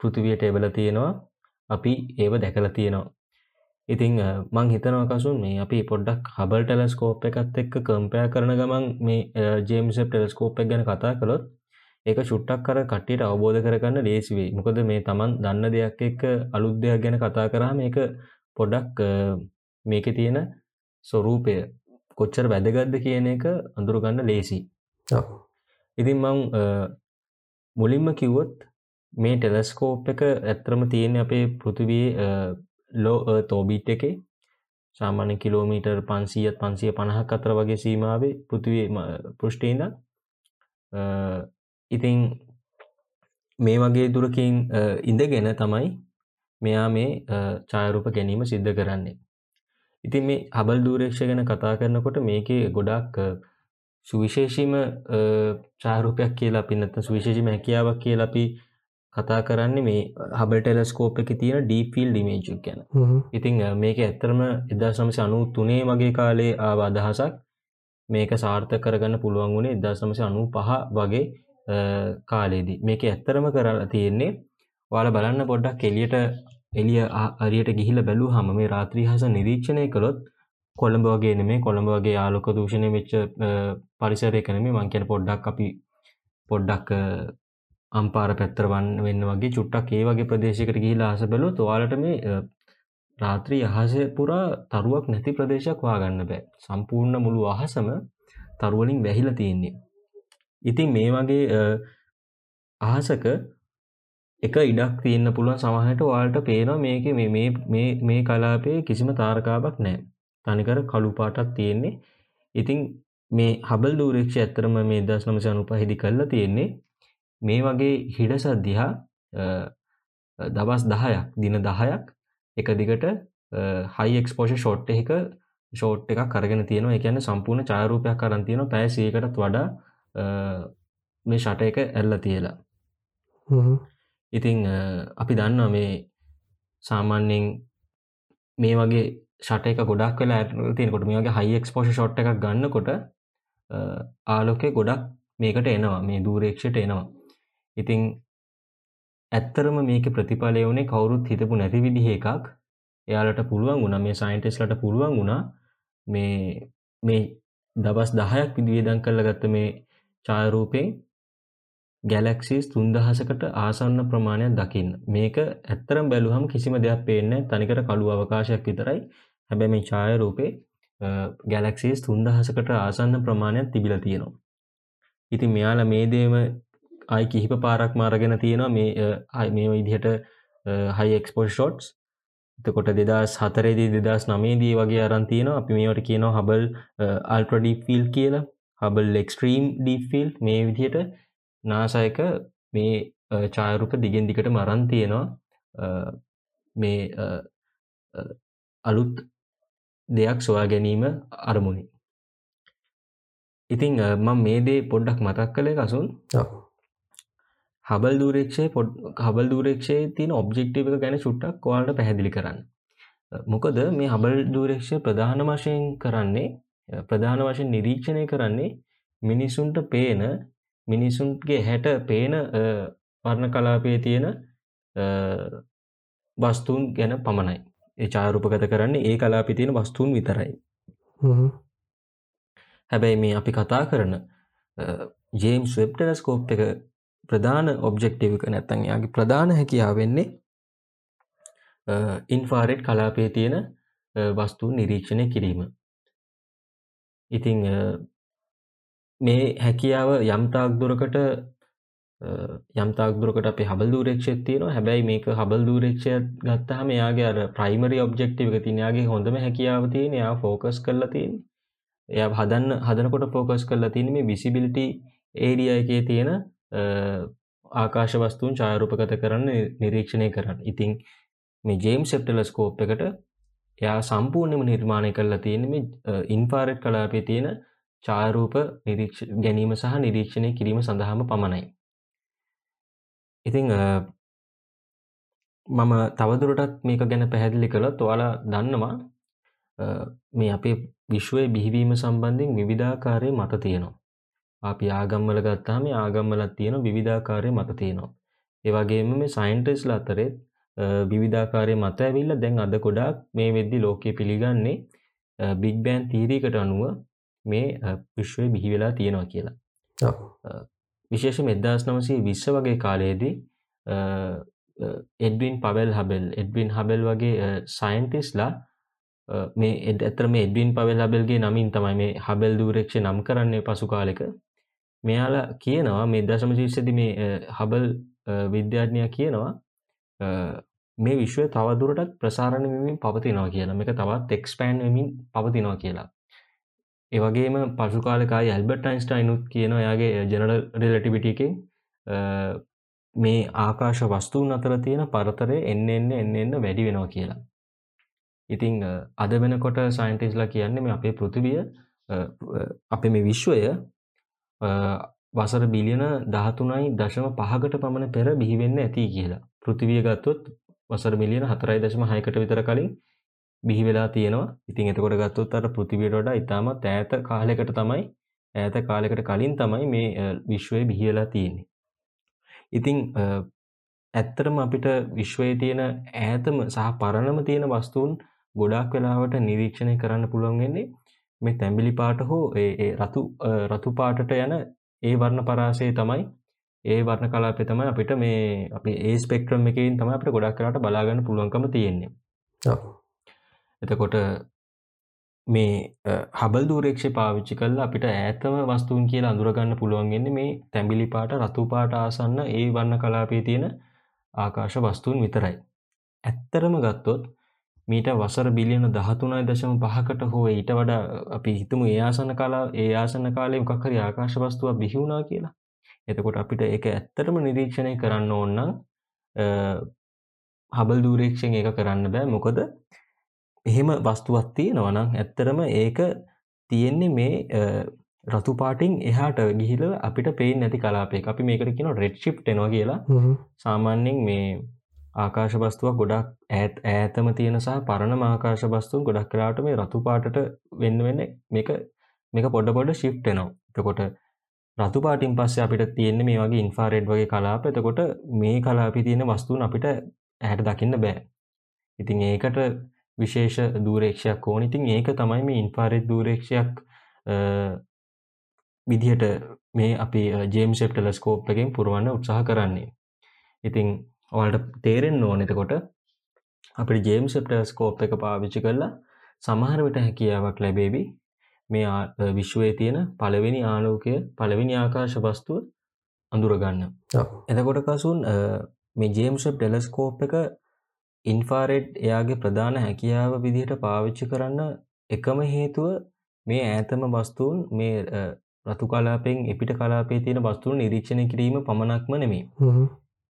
පෘතිවියට එබල තියෙනවා. අපි ඒව දැකල තියෙනවා ඉතිං මං හිතනවකසුන් මේ අපි පොඩ්ඩක් හබල් ටෙලස්කෝප් එකත් එක්ක කම්පය කරන ගමන් මේ ජේම්සප් ටෙලස්කෝප් එක ගැන කතා කළොත් ඒක චුට්ටක් කර කට්ටියට අවබෝධ කරගන්න ලේසිවේ මොකද මේ තමන් දන්න දෙයක් එක්ක අලුත් දෙයක් ගැන කතා කරා මේක පොඩක් මේක තියෙන ස්වරූපය කොච්චර වැදගත්ද කියන එක අඳුරගන්න ලේසි. ඉතින් මං මුලින්ම කිව්වොත් මේ ටෙලස්කෝප් එක ඇත්තරම තියෙන අපේ පෘතිවී ලෝ තෝබීට් එකේ. සාමාන්‍ය කිලෝමීටර් පන්සීයත් පන්සිය පණහක් අතර වගේ සීමාවේ පෘතිවේ පෘෂ්ටේද ඉතිං මේ වගේ දුරකින් ඉඳගෙන තමයි මෙයා මේ චායරූප ගැනීම සිද්ධ කරන්නේ. ඉතින් මේ හබල් දූරේක්ෂ ගැන කතා කරනකොට මේකේ ගොඩක් සුවිශේෂීම චාරූපයක් කියලා පින්නත්ත සුවිශේෂීම හැකියාවක් කියලා අපි කතා කරන්නේ මේ හබල් ටෙලස්කෝප් එක තියෙන ඩීෆිල් ඩිමේජක් ගැන. ඉතිං මේක ඇත්තරම එදා සමසි අනු තුනේ වගේ කාලේ ආව අදහසක්. මේක සාර්ථ කරගන්න පුළුවන් වුණේ එදා සමසි අනු පහ වගේ කාලේදී. මේක ඇත්තරම කරලා තියෙන්නේ වාල බලන්න පොඩ්ඩක් කෙලියට එලිය අරියට ගිහිල බැලූ හම මේ රාත්‍රී හස නිරීක්ෂණය කළොත් කොළඹ වගේ නෙමේ කොළඹ වගේ ආලොක දූෂණය වෙච්ච පරිසරය කනමේ මංකැන පොඩ්ඩක් අපි පොඩ්ඩක් අම්පාර පැත්තරවන් වෙන්න වගේ චුට්ටක් ඒ වගේ ප්‍රදේශකට ගිහිලා අස බැලු තුවාලට මේ රාත්‍රී අහසය පුරා තරුවක් නැති ප්‍රදේශයක් වාගන්න බෑ. සම්පූර්ණ මුළු අහසම තරුවලින් වැහිල තියෙන්නේ. ඉතින් මේ වගේ අහසක එක ඉඩක් තියන්න පුළුවන් සමහට වාල්ට පේනවා මේක මේ කලාපේ කිසිම තාරකාවක් නෑ තනිකර කළු පාටක් තියෙන්නේ. ඉතිං මේ හබල් දූරේක්ෂ ඇත්තරම මේ දස් නමස අනුපහිදි කල්ලා තියෙන්නේ. මේ වගේ හිඩ සද්ධහා දවස් දහයක් දින දහයක් එක දිගට හයි එක්ස්පෝෂ ෂෝට් එක ෂෝට් එකක් කරගෙන තියෙනවා. එකන්න සම්පූර්ණ චාරූපයක් කරන් තියෙන පැසේකටත් වඩා මේ ෂට එක ඇල්ල තියලා. ඉතිං අපි දන්නවා මේ සාමාන්‍යෙන් මේ වගේ ෂට එක ගොඩක් වෙලා තියෙනකොට මේ වගේ හයි එක්ස්පෝෂ ෂොට් එකක් ගන්නකොට ආලෝකය ගොඩක් මේකට එනවා. මේ දූරේක්ෂයට එනවා ඉතිං ඇත්තරම මේක ප්‍රතිඵලය වනේ කවුරුත් හිතපු නැති විදිහ එකක්. එයාලට පුළුවන් වුණ මේ සයින්ටෙස්ලට පුළුවන් වුණා මේ මේ දවස් දහයක් විදිවියදන් කරල ගත්ත මේ චායරූපයෙන් ගැලක්සිස් තුන්දහසකට ආසන්න ප්‍රමාණයක් දකින්න. මේක ඇත්තරම් බැලුහම් කිසිම දෙයක් පේන්න තනිකර කළු අවකාශයක් විතරයි. හැබැ මේ ඡායරූපේ ගැලක්සිස් තුන්දහසකට ආසන්න ප්‍රමාණයක් තිබිල තියෙනවා. ඉතින් මෙයාල මේ දේම අයි කිහිප පාරක් මාරගෙන තියෙනවා මේ අයි මේ විදිහට හයි එක්ස්පෝෂ් ෂොට්ස් එතකොට දෙදස් හතරේදී දෙදස් නමේදී වගේ අරන්තියන අපි මේවට කියනවා හබල් අල්ට්‍රඩී ෆිල් කියලා. හබල් එක්ස්ට්‍රීම් ඩීෆිල් මේ විදිහට නාසයක මේ ඡායරූප දිගෙන් දිකට මරන් තියෙනවා. මේ අලුත් දෙයක් සොයා ගැනීම අරමුණි. ඉතිං මං මේ දේ පොඩ්ඩක් මතක් කළේ කසුන් හබල් දූරේක්ෂය පොඩ් හබල් දූරේක්ෂයේ තියෙන ඔබ්ජෙක්ටිව එක ගැන චුට්ටක් කොවාලට පැහැදිලි කරන්න. මොකද මේ හබල් දූරේක්ෂය ප්‍රධාන වශයෙන් කරන්නේ ප්‍රධාන වශයෙන් නිරීක්ෂණය කරන්නේ මිනිසුන්ට පේන මිනිසුන්ගේ හැට පේන වර්ණ කලාපය තියෙන වස්තුූන් ගැන පමණයි. ඒ චාරූපගත කරන්නේ ඒ කලාපි තියෙන වස්තුූන් විතරයි. හැබැයි මේ අපි කතා කරන ජේම්ස් වෙබ් ටෙලස්කෝප් එක ප්‍රධාන ඔබ්ජෙක්ටිවික නැත්තන් යාගේ ප්‍රධාන හැකියාව වෙන්නේ ඉන්ෆාරෙට් කලාපය තියෙන වස්තුූ නිරීක්ෂණය කිරීම. ඉතිං මේ හැකියාව යම්තාක් දුරකට යම්තාක් දුරකට අප හබල් දූරේක්ෂත් තියෙනවා. හැබැයි මේක හබල් දූරේක්ෂය ගත්තහම යාගේ අර ප්‍රයිමරි ඔබ්ජෙක්ටිව තිනයාගේ හොඳම හැකියාව තියෙන යා ෆෝකස් කරලා තියෙන. එය හදන්න හදනකොට ෆෝකස් කරලා තියෙන මේ විසිබිලිටි ඒඩිය එකේ තියෙන ආකාශ වස්තුූන් චාරූපගත කරන්න නිරීක්ෂණය කරන්න ඉතිං මේ ජේම් සෙප්ටලස්කෝප් එකට එයා සම්පූර්ණයම නිර්මාණය කරලා තියෙන මේ ඉන්පාරට් කලාපේ තියෙන ඡායාරූප නිරීක්ෂ ගැනීම සහ නිරීක්ෂණය කිරීම සඳහාම පමණයි. ඉතිං මම තවදුරටත් මේක ගැන පැහැදිලි කළත් ඔයාලා දන්නවා මේ අපේ විශ්වය බිහිවීම සම්බන්ධින් විවිධාකාරය මත තියෙනවා. අපි ආගම්වල ගත්තාම ආගම්වලත් තියෙන විවිධාකාරය මත තියෙනවා. ඒවගේම මේ සයින්ටස්ල අතරෙත් විවිධාකාරය මත ඇවිල්ල දැන් අද ගොඩාක් මේ වෙද්දි ලෝකය පිළිගන්නේ බිග් බෑන් තීරීකට අනුව මේ විශ්වය බිහි වෙලා තියෙනවා කියලා. විශේෂ මෙදදාස් නමසේ විශ්ව වගේ කාලයේදී එඩ්වින් පවල් හබෙල් එඩ්වින් හබෙල් වගේ සයින්ටිස්ලා මේ ඇතර මේ එඩ්වින් පවල් හබෙල්ගේ නමින් තමයි මේ හබෙල් දූරක්ෂ නම් කරන්නේ පසු කාලෙක මෙයාලා කියනවා මේ දශම ජීස්සදි මේ හබල් විද්‍යාඥය කියනවා මේ විශ්වය තවදුරටත් ප්‍රසාරණ වමින් පවතිනවා කියලා. මේක තවත් එක්ස්පෑන් වමින් පවතිනවා කියලා. ඒවගේම පසු කාලකායි ඇල්බර්ට යින්ස්ටයිනුත් කියන යාගේ ජනරල් රිලටිවිටිකින් මේ ආකාශ වස්තුූන් අතර තියෙන පරතරය එන්න එන්න එන්න එන්න වැඩි වෙනවා කියලා. ඉතිං අද වෙනකොට සයින්ටිස්ලා කියන්නේ මේ අපේ පෘතිවිය අපේ මේ විශ්වය වසර බිලියන දහතුනයි දශම පහකට පමණ පෙර බිහිවෙන්න ඇති කියලා. පෘතිවිය ගත්තොත් වසර මිලියන හතරයි දශම හයකට විතර කලින් බිහි වෙලා තියෙනවා. ඉතින් එතකොට ගත්තොත් අර පෘතිවියට වඩා ඉතාමත් ඈත කාලෙකට තමයි ඈත කාලෙකට කලින් තමයි මේ විශ්වය බිහිවෙලා තියෙන්නේ. ඉතිං ඇත්තරම අපිට විශ්වයේ තියෙන ඈතම සහ පරණම තියෙන වස්තුූන් ගොඩක් වෙලාවට නිරීක්ෂණය කරන්න පුළුවන් වෙන්නේ මේ තැම්බිලි පාට හෝ රතු රතු පාටට යන ඒ වර්ණ පරාසය තමයි ඒ වර්ණ කලාපය තමයි අපිට මේ අපි ඒ ස්පෙක්ට්‍රම් එකකින් තමයි අපිට ගොඩක් කරට බලාගන්න පුළුවන්කම තියෙන්නේ එතකොට මේ හබල් දූරේක්ෂ පාවිච්චි කල්ලා අපිට ඇතම වස්තුූන් කියලා අඳුරගන්න පුළුවන්ගෙන්නේ මේ තැඹිලි පාට රතු පාට ආසන්න ඒ වන්න කලාපේ තියෙන ආකාශ වස්තුූන් විතරයි. ඇත්තරම ගත්තොත් මීට වසර බිලියන දහතුනයි දශම පහකට හෝ ඊට වඩා අපි හිතමු ඒ ආසන කලා ඒ ආසන කාලේ මොකක්හරි ආකාශ වස්තුවක් බිහිවුණා කියලා. එතකොට අපිට ඒක ඇත්තරම නිරීක්ෂණය කරන්න ඕන්නම් හබල් දූරේක්ෂෙන් ඒක කරන්න බෑ. මොකද එහෙම වස්තුවක් තියෙනවා නම් ඇත්තරම ඒක තියෙන්නේ මේ රතු පාටිං එහාට ගිහිල අපිට පේෙන් නැති කලාපේ අපි මේකට කියන රෙඩ් ශිප් එනවා කියලා සාමාන්‍යෙන් මේ ආකාශ බස්තුවක් ගොඩක් ඇත් ඈතම තියෙන සහ පරණ ආකාශ බස්තුන් ගොඩක් කලාට මේ රතු පාටට වෙන්න වෙන්න මේක මේක පොඩ පොඩ ශිප් එනවා එතකොට රතු පාටින් පස්සේ අපිට තියෙන්නේ මේ වගේ ඉන්ෆාරෙඩ් වගේ කලාප. එතකොට මේ කලාපි තියෙන වස්තුූන් අපිට ඇහැට දකින්න බෑ. ඉතින් ඒකට විශේෂ දූරේක්ෂයක් ඕන. ඉතින් ඒක තමයි මේ ඉන්ෆාරෙත් දූරේක්ෂයක් විදිහට මේ අපි ජේම් සෙප්ටලස්කෝප් එකෙන් පුරුවන්න උත්සාහ කරන්නේ. ඉතිං ඔවල්ට තේරෙන් ඕන. එතකොට අපි ජේම් සෙප්ටස්කෝප් එක පාවිච්චි කරලා සමහර විට හැකියාවක් ලැබේවි. මේ විශ්වයේ තියෙන පළවෙනි ආලෝකය පළවෙනි ආකාශ වස්තුව අඳුරගන්න. එතකොට කසුන් මේ ජේම්ෂප් ටෙලස්කෝප් එක ඉන්ෆාරෙඩ් එයාගේ ප්‍රධාන හැකියාව විදිහට පාවිච්චි කරන්න එකම හේතුව මේ ඈතම වස්තුූන් මේ රතු කලාපෙන් එපිට කලාපේ තියෙන වස්තුූන් නිරීක්ෂණය කිරීම පමණක්ම නෙමේ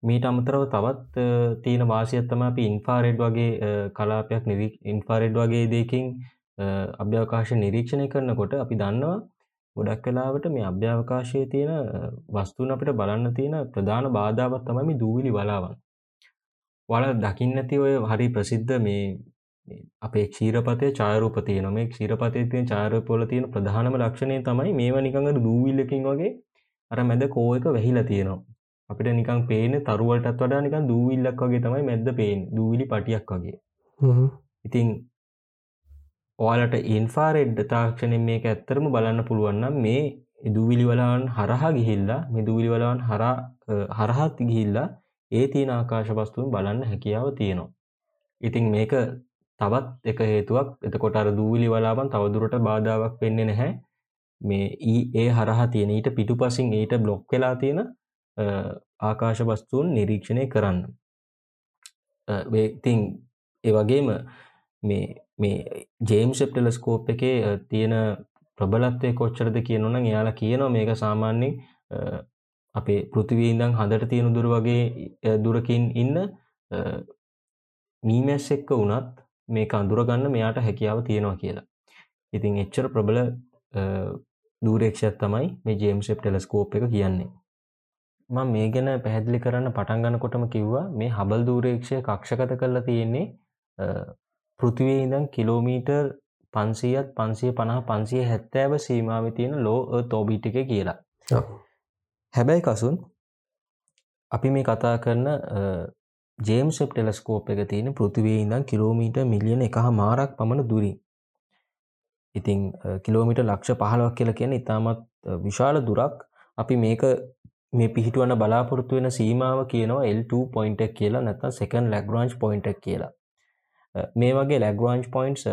මීට අමතරව තවත් තියෙන වාසියත්තම අපි ඉන්ෆාරෙඩ් වගේ කලාපයක් නිරි ඉන්ෆාරෙඩ් වගේ දෙකින් අභ්‍යවකාශ නිරීක්ෂණය කරනකොට අපි දන්නවා ගොඩක් කලාවට මේ අභ්‍යවකාශය තියෙන වස්තුූන් අපිට බලන්න තියෙන ප්‍රධාන බාධාවත් තමයි දූවිලි බලාවන් වල දකින්නති ඔය හරි ප්‍රසිද්ධ මේ අපේ ක්ෂීරපතය චාරූප තියෙන මේ ක්ෂීරපතය තියෙන චාරපොල තියෙන ප්‍රධානම ලක්ෂණය තමයි මේවා නිකඟට දූවිල්ලකින් වගේ අර මැද කෝ එක වැහිලා තියෙනවා. අපිට නිකං පේන තරුවලටත් වඩා නිකන් දූවිල්ලක් වගේ තමයි මැද්ද පේෙන් දූවිලි පටියක් වගේ ඉතිං ඔයාලට ඉන්ෆාරෙඩ් තාක්ෂණය මේක ඇත්තරම බලන්න පුළුවන්නම් මේ දූවිලි වලාන් හරහා ගිහිල්ලා මේ දූවිලි වලාන් හරා හරහත් ගිහිල්ලා ඒ තියෙන ආකාශ වස්තුන් බලන්න හැකියාව තියෙනවා. ඉතින් මේක තවත් එක හේතුවක් එතකොට අර දූවිලි වලාවන් තවදුරට බාධාවක් වෙන්නේ නැහැ. මේ ඒ හරහා තියෙන ඊට පිටුපසින් ඊට බ්ලොක් වෙලා තියෙන ආකාශ වස්තුන් නිරීක්ෂණය කරන්න. ඉතින් ඒ වගේම මේ මේ ජේම්ස් ටෙලස්කෝප් එකේ තියෙන ප්‍රබලත්වය කොච්චරද කියනවනම් එයාලා කියනවා මේක සාමාන්‍යයෙන් අපේ පෘතිවී ඉඳං හදට තියෙන දුර වගේ දුරකින් ඉන්න මීමැස් එක්ක වුණත් මේ අඳුරගන්න මෙයාට හැකියාව තියෙනවා කියලා. ඉතින් එච්චර ප්‍රබල දූරේක්ෂත් තමයි මේ ජේම්සෙප් ටෙලස්කෝප් එක කියන්නේ. මම මේ ගැන පැහැදිලි කරන්න පටන් ගන්නකොටම කිව්වා මේ හබල් දූරේක්ෂය කක්ෂගත කරලා තියෙන්නේ පෘතිවේ ඉඳන් කිලෝමීටර් පන්සියත් පන්සිය පනහ පන්සිය හැත්තෑව සීමාව තියෙන ලෝ තෝබිටික කියලා. හැබැයි කසුන් අපි මේ කතා කරන ජේම්සප් ටෙලස්කෝප් එක තියෙන පෘතිවේ ඉඳන් කිලෝමීට මිලියන එක මාරක් පමණ දුරින්. ඉතිං කිලෝමිට ලක්ෂ පහලවක් කියලා කියන ඉතාමත් විශාල දුරක්. අපි මේක මේ පිහිටුවන බලාපොරොත්තු වෙන සීමාව කියනවා L2 පොයින්ට කියලා නැත්නම් සෙකන් ලැග්රාන්ච් පොයින්ට කියලා. මේ වගේ ලැග්රාන්ච් පොයින්ට්ස්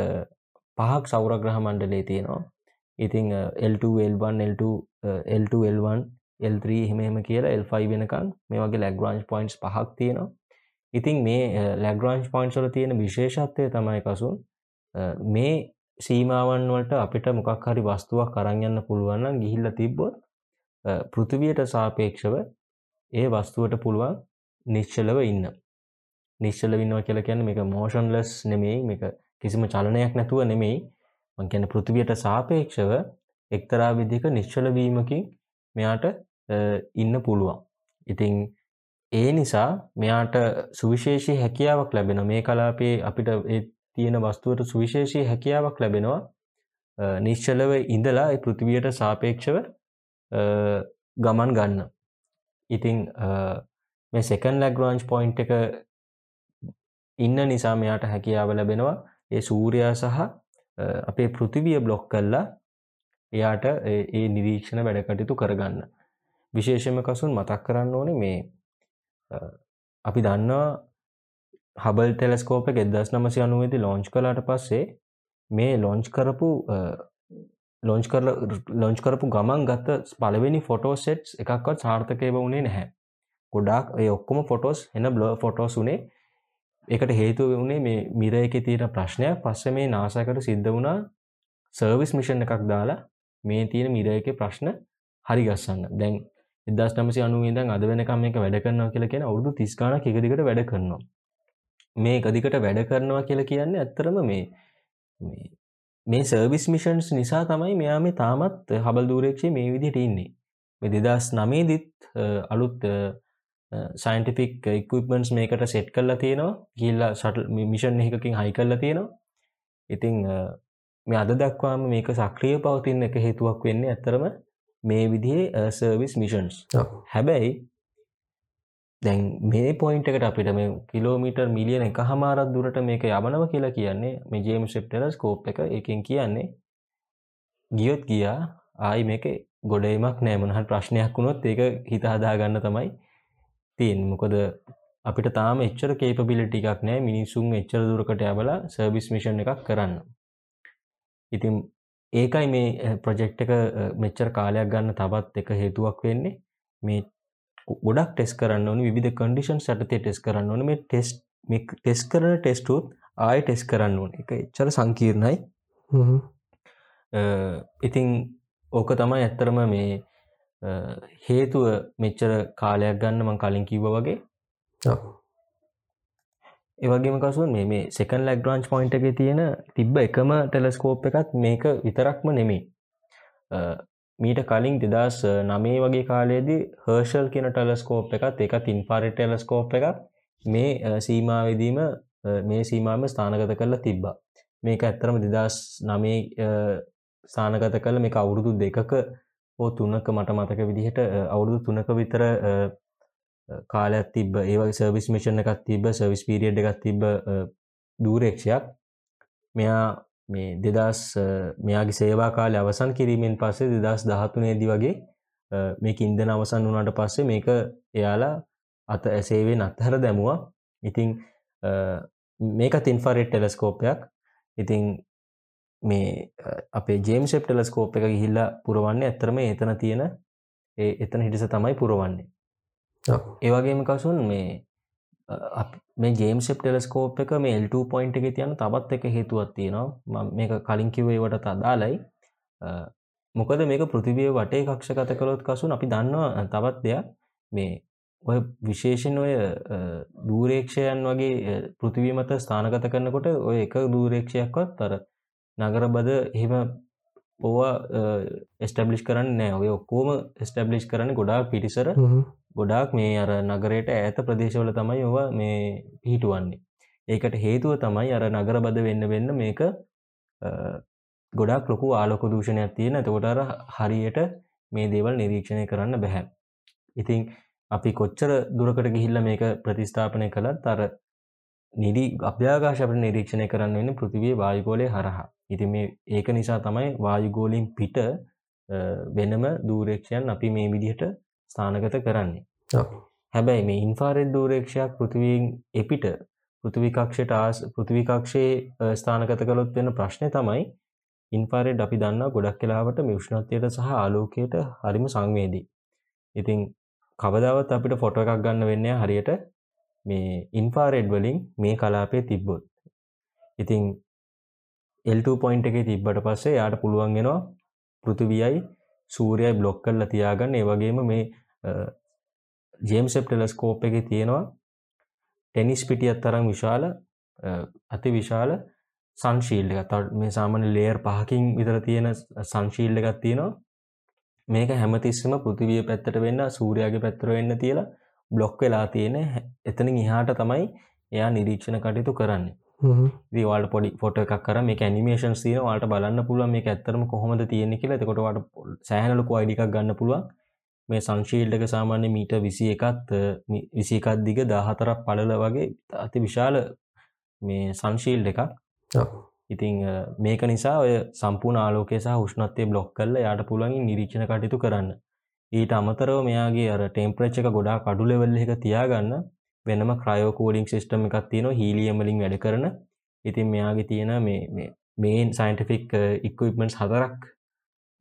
පහක් සෞරග්‍රහ මණ්ඩලේ තියෙනවා. ඉතිං L2 L1 L2 L2 L1 L3 එහෙම එහෙම කියලා L5 වෙනකන් මේ වගේ ලැග්‍රාන්ජ් පොයින්ට්ස් පහක් තියෙනවා. ඉතින් මේ ලැග්‍රාන්ජ් පොයින්ට්ස් වල තියෙන විශේෂත්වය තමයි කසුන් මේ සීමාවන් වලට අපිට මොකක් හරි වස්තුවක් අරන් යන්න පුළුවන් නම් ගිහිල්ලා තිබ්බොත් පෘථිවියට සාපේක්ෂව ඒ වස්තුවට පුළුවන් නිශ්චලව ඉන්න. නිශ්චල ඉන්නවා කියලා කියන්නේ මේක මෝෂන්ලස් නෙමෙයි මේක කිසිම චලනයක් නැතුව නෙමෙයි. මං කියන්නේ පෘථිවියට සාපේක්ෂව එක්තරා විදිහක නිශ්චල වීමකින් මෙයාට ඉන්න පුළුවන්. ඉතින් ඒ නිසා මෙයාට සුවිශේෂී හැකියාවක් ලැබෙන මේ කලාපයේ අපිට තියෙන වස්තුවට සුවිශේෂී හැකියාවක් ලැබෙනවා. නිශ්චලව ඉඳලා පෘථිවියට සාපේක්ෂව ගමන් ගන්න. ඉතිං මේ සෙකන් ලැග්රෝන්ජ් පොයින්් එක ඉන්න නිසා මෙයාට හැකියාව ලැබෙනවා ඒ සූරයා සහ අපේ පෘතිවිය බ්ලොක් කල්ලා එයාට ඒ නිරීක්ෂණ වැඩකටයුතු කරගන්න. විශේෂම කසුන් මතක් කරන්න ඕනේ මේ අපි දන්නවා හබල් ටෙලස්කෝප එදස් නමසි අනුවේති ලෝංච් කලාට පස්සේ මේ ලොංච් කරපු ලොංච් කර ලොංච් කරපු ගමන් ගත්ත පලවෙනි ෆොටෝ සෙට්ස් එකක්වත් සාර්ථකය වුණේ නැහැ. ගොඩක් ඒ ඔක්කොම ෆොටෝස් එන බ්ලෝ ෆොටෝස් වනේ එකට හේතුව වුණේ මේ මිර එක තියෙන ප්‍රශ්නයක්. පස්ස මේ නාසකට සිද්ධ වුණා සර්විස් මිෂන් එකක් දාලා මේ තියෙන මිර එක ප්‍රශ්න හරි ගස්සන්න. දැන් එදස් නමසි අනුවේදන් අද වෙනකම් එක වැඩ කරනවා කියලා කියෙන අවුදු තිස්කාන එකදිකට වැඩ කරනවා. මේ එකදිකට වැඩ කරනවා කියලා කියන්නේ ඇත්තරම මේ මේ සර්විස් මිෂන්ස් නිසා තමයි මෙයා මේ තාමත් හබල් දූරේක්ෂය මේ විදිහට ඉන්නේ. මේ දෙදස් නමේදිත් අලුත් සයින්ටිෆික් ඉක්විපමන්ස් මේකට සෙට් කරලා තියෙනවා. ගිල්ලා සටල් මිෂන් එකකින් හයි කරලා තියෙනවා. ඉතිං මේ අද දක්වාම මේක සක්‍රිය පවතින්න එක හේතුවක් වෙන්නේ ඇත්තරම මේ විදිහේ සර්විස් මිෂන්ස් හැබැයි දැන් මේ පොයින්ට එකට අපිට මේ කිලෝමීටර් මිලියන එක හමාරත් දුරට මේක යමනව කියලා කියන්නේ මේ ජේම් සෙප්ටල ස්කෝප් එක එකින් කියන්නේ. ගියොත් ගියා. ආයි මේක ගොඩයිමක් නෑමනහත් ප්‍රශ්නයක් වුණොත් ඒක හිත හදාගන්න තමයි තියෙන් මොකොද අපිට තාම එච්චර කේපබිලිටි එකක් නෑ. මිනිසුන් එච්චර දුරකට ඇබලා සර්විස් මිෂන් එකක් කරන්න. ඉතින් ඒකයි මේ ප්‍රජෙක්් එක මෙච්චර කාලයක් ගන්න තබත් එක හේතුවක් වෙන්නේ. මේ ගොඩක් ටෙස් කරන්න ඕනි විධ කන්ඩිෂන් සටතේ ටෙස් කරන්න ඕන. මේ ටෙස් ටෙස් කරන ටෙස්ටුත් ආය ටෙස් කරන්න ඕන. එක එච්චර සංකීර්ණයි. ඉතිං ඕක තමයි ඇත්තරම මේ හේතුව මෙච්චර කාලයක් ගන්න මං කලින් කිව්ව වගේ. ඒවගේම කසුන් මේ මේ සෙකන් ලැග්රන්ච් පොයින්ට එක තියෙන තිබ්බ එකම ටෙලස්කෝප් එකත් මේක විතරක්ම නෙමේ මීට කලින් දෙදස් නමේ වගේ කාලයේදී හර්ෂල් කියන ටලස්කෝප් එකත් එක තින් පාරි ටෙලස්කෝප් එකක් මේ සීමාවදීම මේ සීමාම ස්ථානගත කරලා තිබ්බා. මේක ඇත්තරම දෙදස් නමේ ස්ථානගත කළ මේ අවුරුදු දෙකක හෝ තුනක මට මතක විදිහට අවුරුදු තුනක විතර කාලයක් තිබ ඒවගේ සර්විස් මිෂණ එකත් තිබ සර්විස් පිරිියඩ් එකත් තිබ දූරේක්ෂයක්. මෙයා මේ දෙදස් මෙයාගේ සේවා කාලය අවසන් කිරීමෙන් පස්සේ දෙදස් දහතුනේදි වගේ මේක ඉන්දන අවසන් වනාට පස්සේ මේක එයාලා අත ඇසේවේ නත්තහර දැමුවා. ඉතිං මේක තින්ෆරෙට් ටෙලස්කෝපයක් ඉතිං මේ අපේ ජේම් ෂෙප් ටෙලස්කෝප් එක ගිහිල්ලා පුරවන්නේ ඇත්තරම එතන තියෙන එතන හිටිස තමයි පුරවන්නේ. ඒවගේම කසුන් මේ මේ ජේම් ෂෙප් ටෙලස්කෝප් එක මේ එල්ට පොයින්ට් එක තියන තබත් එක හේතුවත් තියෙනවා. මේක කලින් කිවේවට අදාලයි මොකද මේක පෘතිවිය වටේ කක්ෂගත කළොත් කසුන් අපි දන්නවා තවත් දෙයක්. මේ ඔය විශේෂෙන් ඔය දූරේක්ෂයන් වගේ පෘතිවී මත ස්ථානගත කරනකොට ඔය එක දූරේක්ෂයක්වත් තර නගරබද එහෙම පෝවා එස්ටබ්ලිෂ් කරන්න නෑ ඔය ඔක්කෝම එස්ටබ්ලිෂ් කරන්න ගොඩාක් පිටිසර ගොඩාක් මේ අර නගරයට ඇත ප්‍රදේශවල තමයි ඔව මේ පිහිටුවන්නේ. ඒකට හේතුව තමයි අර නගරබද වෙන්න වෙන්න මේක ගොඩක් ලොකු ආලොක දූෂණයක් තියෙන. එතකොටර හරියට මේ දේවල් නිරීක්ෂණය කරන්න බැහැ. ඉතිං අපි කොච්චර දුරකට ගිහිල්ල මේක ප්‍රතිස්ථාපනය කළත් අර නිරි අභ්‍යාකාශපට නිරීක්ෂණය කරන්න වෙන්න පෘතිවිය වායුගෝලය හරහා. ඉති මේ ඒක නිසා තමයි වායුගෝලින් පිට වෙනම දූරේක්ෂයන් අපි මේ විදිහට ස්ථානගත කරන්නේ. හැබැයි මේ ඉන්ෆාරෙඩ් දූරේක්ෂයක් පෘතිවීන් එපිට පෘතිවිකක්ෂයට ආස් පෘතිවිකක්ෂයේ ස්ථානගත කළොත් වෙන ප්‍රශ්නය තමයි ඉන්ෆාරෙඩ් අපි දන්න ගොඩක් කලාවට මිෂ්ණත්වයට සහ ආලෝකයට හරිම සංවේදී. ඉතිං කවදාවත් අපිට ෆොට එකක් ගන්න වෙන්න හරියට මේ ඉන්ෆාරෙඩ් වලින් මේ කලාපය තිබ්බොත්. ඉතිං එල්ට පොයින්ට එක තිබ්බට පස්සේ යාට පුළුවන්ගෙනවා පෘතිවියයි සූරයයි බ්ලොක් කල්ල තියාගන්න. ඒවගේම මේ ජේම්සෙප් ටෙලස්කෝප් එක තියෙනවා ටෙනිස් පිටියත් තරම් විශාල අති විශාල සංශීල්ඩ එක මේ සාමන ලේර් පහකින් විතර තියෙන සංශීල්ඩ එකත් තියෙනවා. මේක හැමතිස්සම පෘතිවිය පැත්තට වෙන්න සූරයාගේ පැත්තර වෙන්න තියලා බ්ලොක් වෙලා තියෙන එතනින් ඉහාට තමයි එයා නිරීක්ෂණ කටයුතු කරන්න. වාට පොඩි ෆොට එකක් කර. මේ ඇනිමේෂන් සීන වාට බලන්න පුළුව මේ ඇත්තරම කොහොමද තියෙන කියලා. එතකොටවට සෑහනලකු අයිඩිකක් ගන්න පුළුවන්. මේ සංශීල්ඩක සාමාන්‍ය මීට විසි එකත් විසිකත් දිග දාහතරක් පලල වගේ අති විශාල මේ සංශීල්ඩ එකක්. ඉතිං මේක නිසා ඔය සම්පූර්ණ ආලෝකය සහ උෂ්ණත්වය බ්ලොක් කල්ල යාට පුළුවන්ගින් නිරීක්ෂණ කටයුතු කරන්න. ඊට අමතරව මෙයාගේ අර ටෙම්ප්‍රච් එක ගොඩා කඩුලෙවල්ල එක තියාගන්න වෙනම ක්‍රයෝකෝඩිං සිිස්ටම එකක් තියෙන හීලියමලින් වැඩ කරන. ඉතින් මෙයාගේ තියෙන මේ මේන් සයින්ටිෆික් ඉක්විපමන්ස් හතරක්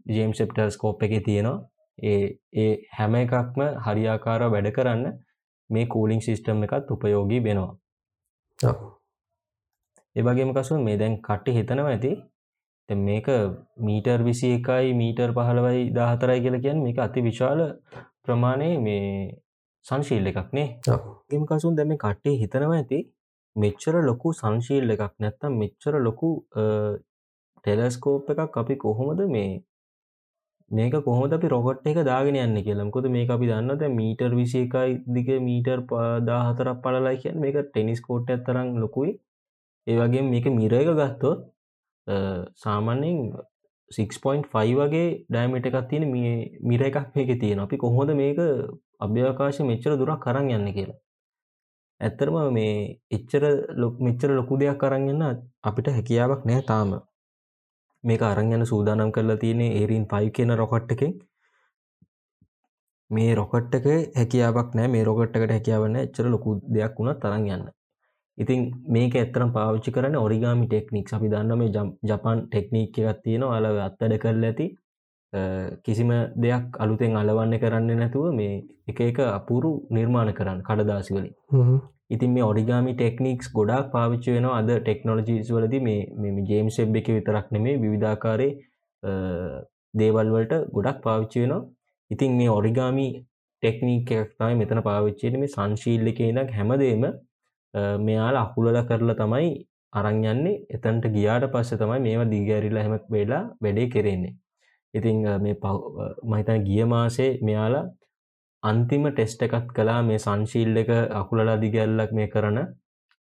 ජේම් සෙප්ටර් ස්කෝප් එක තියෙනවා. ඒ ඒ හැම එකක්ම හරියාකාර වැඩ කරන්න මේ කූලිං සිිස්ටම් එකත් උපයෝගී වෙනවා. එවගේම කසු මේ දැන් කට්ටි හිතනව ඇති. මේක මීටර් විසි එකයි මීටර් පහළවයි දාහතරයි කියල කියන් මේක අති විශාල ප්‍රමාණය මේ සංශීල් එකක්නේ ගෙම කසුන් දැම කට්ටේ හිතනව ඇති මෙච්චර ලොකු සංශීල් එකක් නැත්තම් මෙච්චර ලොකු ටෙලස්කෝප් එකක් අපි කොහොමද මේ මේක කොහොමද අපි රොකට් එක දාගෙන යන්න කියලා. මොකද මේක අපි දන්න දැන් මීටර් 21යි දිග මීටර් 14ක් පළලයි කියන්නේ. මේක ටෙනිස් කෝට් එකක් තරම් ලොකුයි. ඒ වගේම මේක මිර එක ගත්තොත් සාමාන්‍යයෙන් 6.5 වගේ ඩයමීටර් එකක් තියෙන මේ මිර එකක් මේකේ තියෙනවා. අපි කොහොමද මේක අභ්‍යවකාශයේ මෙච්චර දුරක් අරන් යන්නේ කියලා? ඇත්තරම මේ එච්චර මෙච්චර ලොකු දෙයක් අරන් යන්න අපිට හැකියාවක් නැහැ තාම. මේක අරන් යන සූදානම් කරලා තියෙන්නේ ඒරින් 5 කියන රොකට් එකෙන්. මේ රොකට් එක හැකියාවක් නැහැ. මේ රොකට් එකට හැකියාවක් නැහැ. එච්චර ලොකු දෙයක් වුණත් අරන් යන්න. ඉතින් මේක ඇත්තටම පාවිච්චි කරන්නේ ඔරිගාමි ටෙක්නික්ස් අපි දන්නවා මේ ජපාන් ටෙක්නික් එකක් තියෙනවා. අලව අත්වැඩ කරලා ඇති. කිසිම දෙයක් අලුතෙන් අලවන්න කරන්නේ නැතුව මේ එක එක අපුරු නිර්මාණ කරන්න කඩදාසි වලින්. ඉතින් මේ ඔරිගාමි ටෙක්නික්ස් ගොඩක් පාවිච්චි වෙන අද ටෙක්නෝලජීස් වලද. මේ ජේම් සෙබ් එක විතරක් නෙමේ විවිධාකාරය දේවල් වලට ගොඩක් පාවිච්චි වෙනවා. ඉතින් මේ ඔරිගාමි ටෙක්නීක් එකක් තමයි මෙතන පාවිච්චයට මේ සංශීල්ල එකනක් හැමදේම මෙයාල අකුලල කරලා තමයි අරංයන්නේ එතන්ට ගියාට පස්ස තමයි මේවා දීගැරිල්ල හැම වෙලා වැඩේ කෙරෙන්නේ. ඉතිං මේ මහිතන ගිය මාසේ මෙයාලා අන්තිම ටෙස්ට එකත් කලා මේ සංශීල් එක අකුලලා දිගැල්ලක් මේ කරන.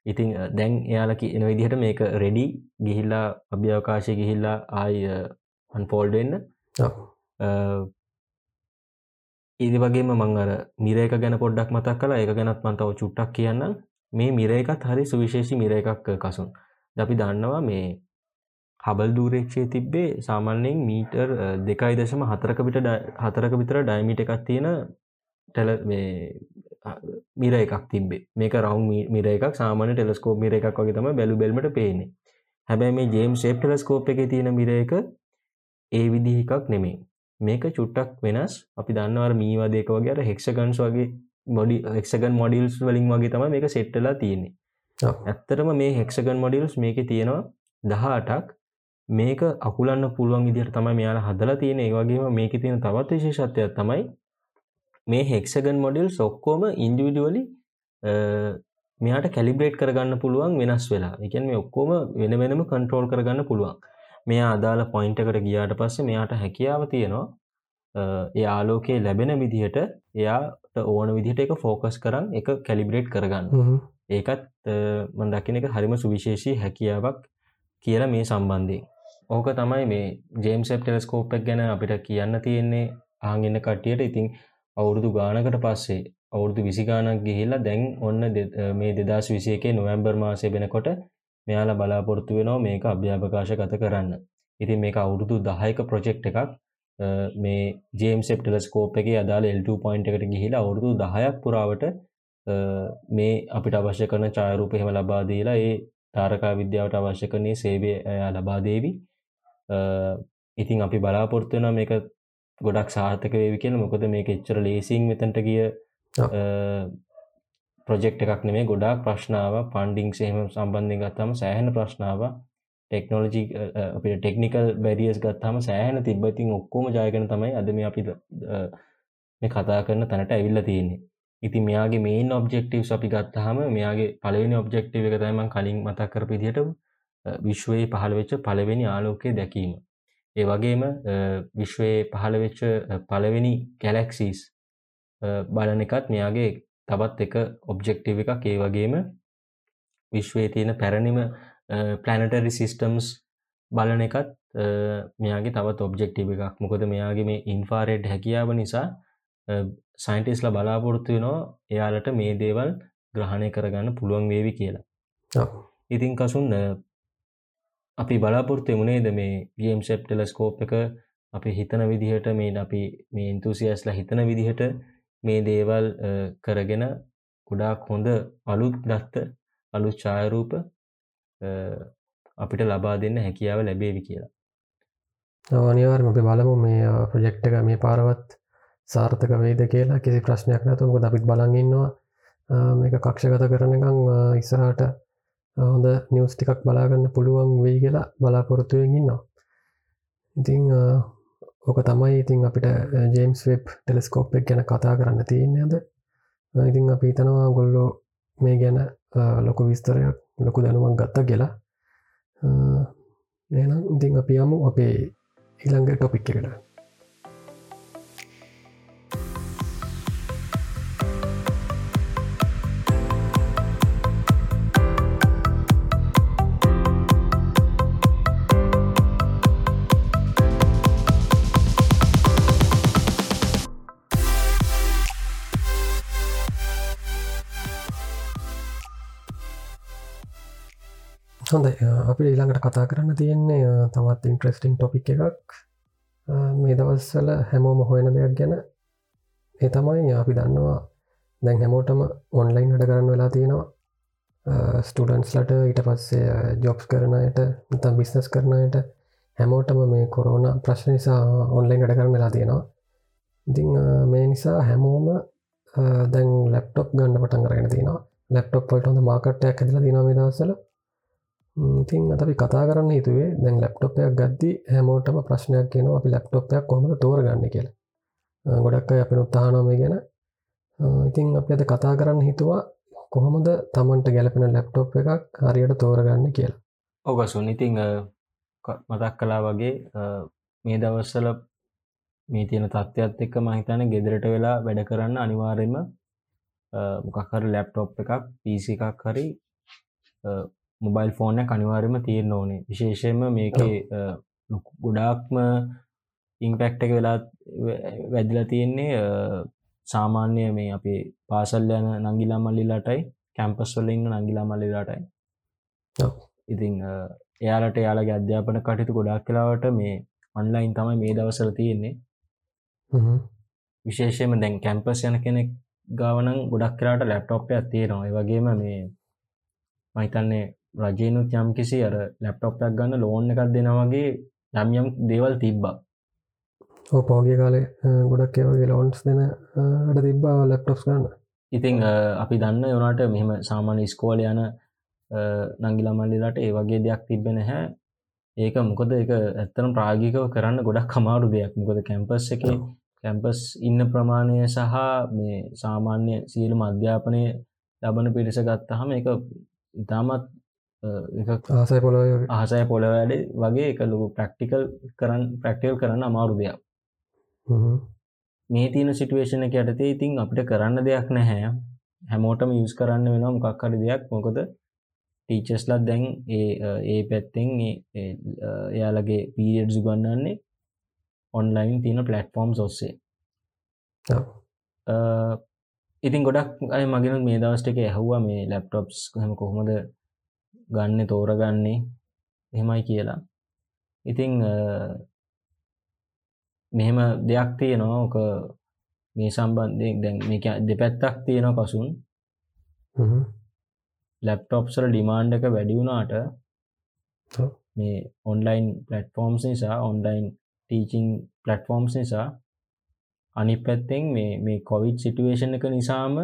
ඉතිං දැන් එයාලකි එන විදිහට මේක රෙඩි ගිහිල්ලා අභ්‍යවකාශය ගිහිල්ලා ආයි අන්ෆෝල්ඩ වෙන්න. ඉදි වගේම මං අර මිරේක ගැන පොඩ්ඩක් මතක් කලා එක ගැනත් මන්තව චුට්ටක් කියන්න මේ මිරේකත් හරි සුවිශේෂි මිර එකක් කසුන්. අපි දන්නවා මේ හබල් දූරේක්ෂය තිබ්බේ සාමාන්‍යයෙන් මීටර් දෙකයි දශම හතරක පිට හතරක විතර ඩයිමිට එකක් තියෙන ටෙල මිර එකක් තිබේ මේක රවුන් මිර එකක් සාමාන ටෙලස්කෝප් මිර එකක් වගේ තම බැලු බෙල්මට පේන්නේ. හැබැයි මේ ජේම් ශේප් ටෙලස්කෝප් එක තියෙන මිර එක ඒ විදිහ එකක් නෙමේ මේක චුට්ටක් වෙනස්. අපි දන්නවර මීවා දෙක වගේ හෙක්ෂගන්ස් වගේ මොඩි එක්ෂගන් මොඩිල්ස් වලින් වගේ තම මේක සෙට්ටලා තියෙන්නේ. ඇත්තරම මේ හෙක්ෂගන් මොඩිල්ස් මේක තියෙනවා දහටක් මේක අකුලන්න පුළුවන් ඉදිහට තමයි මෙයාලා හදලා තියෙන ඒ වගේම මේක තියෙන තවත් විශේෂත්වයක් තමයි මේ හෙක්සගන් මොඩිල් සොක්කෝම ඉන්ඩිවිඩුවලි මෙයාට කැලිබ්‍රේට් කරගන්න පුළුවන් වෙනස් වෙලා. එකන් මේ ඔක්කෝම වෙන වෙනම කන්ට්‍රෝල් කරගන්න පුළුවන්. මෙයා අදාළ පොයින්ට එකට ගියාට පස්සේ මෙයාට හැකියාව තියෙනවා. ඒ ආලෝකයේ ලැබෙන විදිහට එයාට ඕන විදිහට එක ෆෝකස් කරන්න එක කැලිබ්‍රේට් කරගන්න. ඒකත් මන්දකින එක හරිම සුවිශේෂී හැකියාවක් කියලා මේ සම්බන්ධයෙන්. ඕක තමයි මේ ජේම්සප් ටෙලස්කෝප්ක් ගැන අපිට කියන්න තියෙන්නේ. ආගෙන්න කට්ටියට ඉතිං අවුරුදු ගානකට පස්සේ අවුරුදු විසිගානක් ගිහිල්ලා දැන් ඔන්න මේ දෙදස් විසියකේ නොවැම්බර් මාසය වෙනකොට මෙයාලා බලාපොරොත්තු වෙනවා මේක අභ්‍යාපකාශ ගත කරන්න. ඉතින් මේක අවුරුදු දහයක ප්‍රොජෙක්් එකක් මේ ජේම්සෙප් ටෙලස්කෝප් එක අදාළ එල්ට පොයින්ට එකට ගිහිලා අවුරුදු දහයක් පුරාවට මේ අපිට අවශ්‍ය කරන චායරූප හෙම ලබාදීලා ඒ තාරකා විද්‍යාවට අවශ්‍ය කරනේ සේවය ලබාදේවි ඉතින් අපි බලාපොරත්තුවන මේක ගොඩක් සාර්ථක වේවි කියලා. මොකද මේක එච්චර ලේසින් මෙතැන්ට ගිය ප්‍රජෙක්් එකක් නෙමේ ගොඩක් ප්‍රශ්නාව පන්ඩිං සහම සම්බන්ධය ගත්තම සෑහන ප්‍රශ්නාව ටෙක්නෝලජි අපිට ටෙක්නිකල් බැරිියස් ගත්තාම සෑහන තිබ්බතින් ඔක්කෝම ජයගන තමයි අදම අපි මේ කතා කරන තැනට ඇවිල්ල තියෙන්නේ ඉති මෙයාගේ මේන් ඔබ්ෙක්ටව් අපි ගත්තහම මෙයාගේ පලවෙනි ඔබ්ෙක්ටව එක තමන් කලින් මතක් කර පිදිට විශ්වයේ පහළ වෙච්ච පළවෙනි ආලෝකය දැකීම. ඒ වගේම විශ්වයේ පහළ වෙච්ච පළවෙනි ගැලැක්සිස් බලන එකත් මෙයාගේ තවත් එක ඔබ්ජෙක්ටිව් එකක් ඒ වගේම විශ්වයේ තියෙන පැරණිම ප්ලනටරි සිිස්ටම්ස් බලන එකත් මෙයාගේ තවත් ඔබ්ජෙක්ටිව් එකක්. මොකද මෙයාගේ මේ ඉන්ෆාරෙඩ් හැකියාව නිසා සයින්ටිස්ල බලාපොරොත්තු වෙනවා එයාලට මේ දේවල් ග්‍රහණය කරගන්න පුළුවන් වේවි කියලා. ඉතින් කසුන් අපි බලාපොරත්තු මුණේද මේ ගේම් සෙප් ටෙලස්කෝප් එක? අපි හිතන විදිහට මේ අපි මේ ඉන්තුසියස්ලා හිතන විදිහට මේ දේවල් කරගෙන ගොඩාක් හොඳ අලුත් දත්ත අලුත් ඡායරූප අපිට ලබා දෙන්න හැකියාව ලැබේවි කියලා. අනිවාර්ම අපි බලමු මේ ප්‍රජෙක්්ක මේ පාරවත් සාර්ථක වේද කියලා. කිසි ප්‍රශ්නයක් නැතුම අපිත් බලගන්නවා මේක කක්ෂගත කරන එකං ඉස්සරහට හොඳ නිවස් ටිකක් බලාගන්න පුළුවන් වෙයි කියලා බලාපොරොත්තුවෙන් ඉන්නවා. ඉතිං ඕක තමයි ඉතින් අපිට ජේම්ස් වෙබ් ටෙලස්කෝප් එක ගැන කතා කරන්න තියන්නේද ඉතිං අපි හිතනවා ගොල්ලෝ මේ ගැන ලොකු විස්තරයක් ලොකු දැනුවක් ගත්ත කියලා. එනම් ඉතිං අපි යමු අපේ ඊළඟ ටොපික් එකට. හොඳ අපි ඊළඟට කතා කරන්න තියෙන්නේ තවත් ඉන්ට්‍රස්ටිං ටොපික් එකක්. මේ දවස්සල හැමෝම හොයන දෙයක් ගැන. ඒ තමයි අපි දන්නවා දැන් හැමෝටම ඔන්ලයින් වැඩ කරන්න වෙලා තියෙනවා. ස්ටඩන්ස්ලට ඊට පස්සේ ජොබ්ස් කරනයට තම් බිස්නස් කරනයට හැමෝටම මේ කොරෝන ප්‍රශ්න නිසා ඔන්ලයින් වැඩ කරන්න වෙලා තියෙනවා. ඉතිං මේ නිසා හැමෝම දැන් ලැප්ටොප් ගන්න පටන් කරගෙන තියෙනවා. ලැප්ටොප් පල්ට හොඳ මාකට්ටයක් ඇදලා දිනම දවසල ඉතින් අත අපි කතා කරන්න හිතුවේ දැන් ලැප්ටොපයක් ගද්දි හැමෝටම ප්‍රශ්නයක් කියන අපි ලැප්ටොපයක් කොමද තෝරගන්න කියලා. ගොඩක් අය අපි උත්තානොම ගැන. ඉතින් අප අද කතා කරන්න හිතුවා කොහොමද තමන්ට ගැලපෙන ලැප්ටොප් එකක් හරියට තෝරගන්න කියලා. ඔගසුන් ඉතිං මතක් කලා වගේ මේ දවස්සල මේ තියෙන තත්ත්වත් එක්ක මහිතන ගෙදරට වෙලා වැඩ කරන්න අනිවාර්යම මොකක්හර ලැප්ටොප් එකක් පිසි එකක් හරි මොබයිල් ෆෝන අනිවාර්යම තියෙන ඕනේ. විශේෂයෙන්ම මේක ගොඩාක්ම ඉංපෙක්ට එක වෙලා වැදිලා තියෙන්නේ සාමාන්‍ය මේ අපේ පාසල් යන නංගිලා මල්ලිලාටයි කැම්පස් වල ඉන්න නංගිලා මල්ලිලාටයි. ඉතිං එයාලට යාලගේ අධ්‍යාපන කටයුතු ගොඩක් කලාවට මේ ඔන්ලයින් තමයි මේ දවසල තියෙන්නේ. විශේෂයම දැන් කැම්පස් යන කෙනෙක් ගාවනං ගොඩක් කලාට ලැප්ටොප්ය තියෙනවා. වගේම මේ මහිතන්නේ රජයනුත් යම් කිසි අර ලැප්ටොප්යක් ගන්න ලෝන් එකක් දෙනවගේ යම් යම් දේවල් තිබ්බා. ඕ පෝගිය කාලේ ගොඩක් ඒවගේ ලෝන්ස් දෙන ට තිබ්බා ලැප්ටොප්ස් ගන්න. ඉතිං අපි දන්න යොනාට මෙහෙම සාමාන්‍ය ස්කෝල යන නංගිලමල්ලිලාට ඒ වගේ දෙයක් තිබෙන හැ ඒක මොකද එක ඇත්තරම් ප්‍රාගිකව කරන්න ගොඩක් කමාරු දෙයක්. මොකද කැම්පස් එක කැම්පස් ඉන්න ප්‍රමාණය සහ මේ සාමාන්‍ය සියලු අධ්‍යාපනය ලබන පිරිස ගත්තහම එක ඉතාමත් ආසයි පොල ආසය පොල වැඩ වගේ එක ලොකු ප්‍රක්ටිකල් කරන්න ප්‍රක්ටල් කරන්න අමාරු දෙයක්. මේ තියන සිටුවේෂන එක යටතේ ඉතින් අපිට කරන්න දෙයක් නැහැ. හැමෝටම යස් කරන්න වෙන මොකක්හරි දෙයක්. මොකද ටීචස්ලත් දැන් ඒ ඒ පැත්තෙන් එයාලගේ පීරියඩ්සු ගන්නන්නේ ඔන්ලයින් තියෙන පලට්ෆෝර්ම් ඔස්සේ. ඉතින් ගොඩක් අය මගෙන මේ දවස්ට එක ඇහුවා මේ ලැප්ටොප්ස් හම කොහොමද ගන්න තෝරගන්නේ එහෙමයි කියලා. ඉතිං මෙහෙම දෙයක් තියෙනවා. ඕක මේ සම්බන්ධය දැන් මේක දෙපැත්තක් තියෙනවා පසුන්. ලැප්ටොප්සල ඩිමාන්්ඩ එක වැඩිවුණාට මේ ඔන්ලයින් පලටෆෝර්ම්ස් නිසා ඔන්ලයින් ටීචිං පලටෆෝර්ම්ස් නිසා අනි පැත්තෙන් මේ මේ කොවිඩ් සිටුවේෂන් එක නිසාම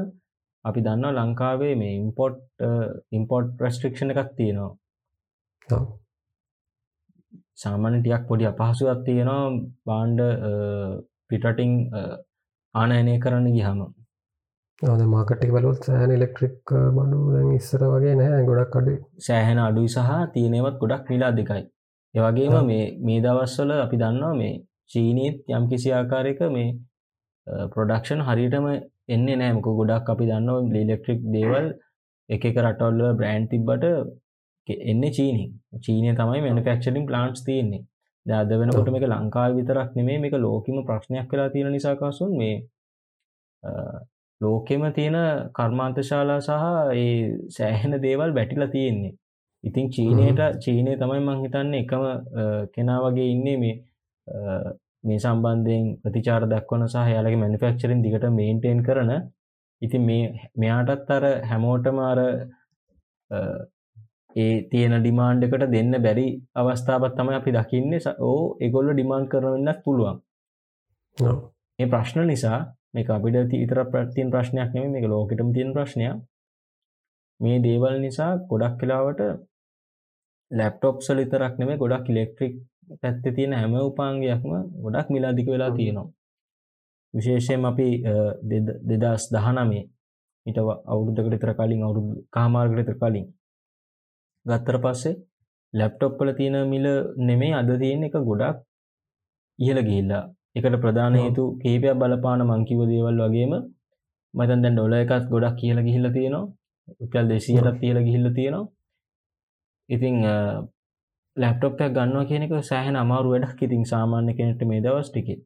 අපි දන්න ලංකාවේ මේ ඉම්පොට් ඉම්පොට් ප්‍රස්ට්‍රික්ෂණ එකක් තියෙනවා. සාමාන්‍යටයක් පොඩි අපහසුවක් තියෙනවා බාන්්ඩ පිටටිං ආනයනය කරන්න ගිහම අද මාකටි බලොත් සෑන ඉලෙක්ට්‍රික් බඩු ඉස්සර වගේ නෑ ගොඩක් අඩු සෑහෙන අඩුයි සහ තියනෙවත් ගොඩක් මිලා දෙකයි. ඒවගේම මේ මේ දවස්වල අපි දන්නවා මේ චීනීත් යම් කිසි ආකාරයක මේ ප්‍රොඩක්ෂන් හරිටම එන්නේ නෑමක ගොඩක් අපි දන්නවා ලෙලෙක්ට්‍රික් දේවල් එක රටවල්ල බ්‍රෑන්් තිබ්බට එන්න චීනි චීනය තමයි මනිෆක්ෂලින් ප්ලාන්ස් තියන්නේ. දද වෙනකොට මේක ලංකාව විතරක් නෙමේ මේක ලෝකම ප්‍රශ්නයක් කලා තියෙන නිසාකාසුන් මේ ලෝකෙම තියෙන කර්මාන්තශාලා සහ ඒ සෑහෙන දේවල් බැටිල තියෙන්නේ. ඉතින් චීනයට චීනය තමයි මංහිතන්න එකම කෙනා වගේ ඉන්නේ මේ මේ සම්බන්ධයෙන් ප්‍රතිචාර දක්වන සහ යාලගේ මැනිෆක්චරින් දිකට මේන්ටේන් කරන. ඉතින් මේ මෙයාටත් අර හැමෝටම අර ඒ තියෙන ඩිමාන්්ඩ එකට දෙන්න බැරි අවස්ථාවත් තමයි අපි දකින්නේ. ඕ එගොල්ල ඩිමාන්් කරවෙන්නත් පුළුවන්. ඒ ප්‍රශ්න නිසා මේ අපිට ඉතර ප්‍රතින් ප්‍රශ්නයක් නෙම මේ ලෝකටම තියෙන ප්‍රශ්නය මේ දේවල් නිසා ගොඩක් කලාවට ලැප්ටොප්සල ඉතරක් නෙම ගොඩක් ඉලෙක්ට්‍රික් පැත්ත තියෙන හැම උපාන්ගයක්ම ගොඩක් මිලාදික වෙලා තියෙනවා. විශේෂයෙන් අපි දෙදස් දහනමේ ඉට අවුරුද්ධකට තර කලින් අවුරුදු කාමාර්ගට තර කලින් ගත්තර පස්සේ ලැප්ටොප්පල තියෙන මිල නෙමේ අද තියෙන එක ගොඩක් ඉහළ ගිහිල්ලා. එකට ප්‍රධාන හේතු කේපයක් බලපාන මංකිව දේවල් වගේම මතන් දැන් ඩොල එකත් ගොඩක් කියල ගිහිල්ල තියෙනවා. උපල් දෙසියටත් තියල ගිහිල්ල තියෙනවා. ඉතිං ලැප්ටොප්යක් ගන්නවා කියනක සෑහන අමාරු වැඩක්. ඉතින් සාමාන්‍ය කෙනෙට මේ දවස් ටිකේ.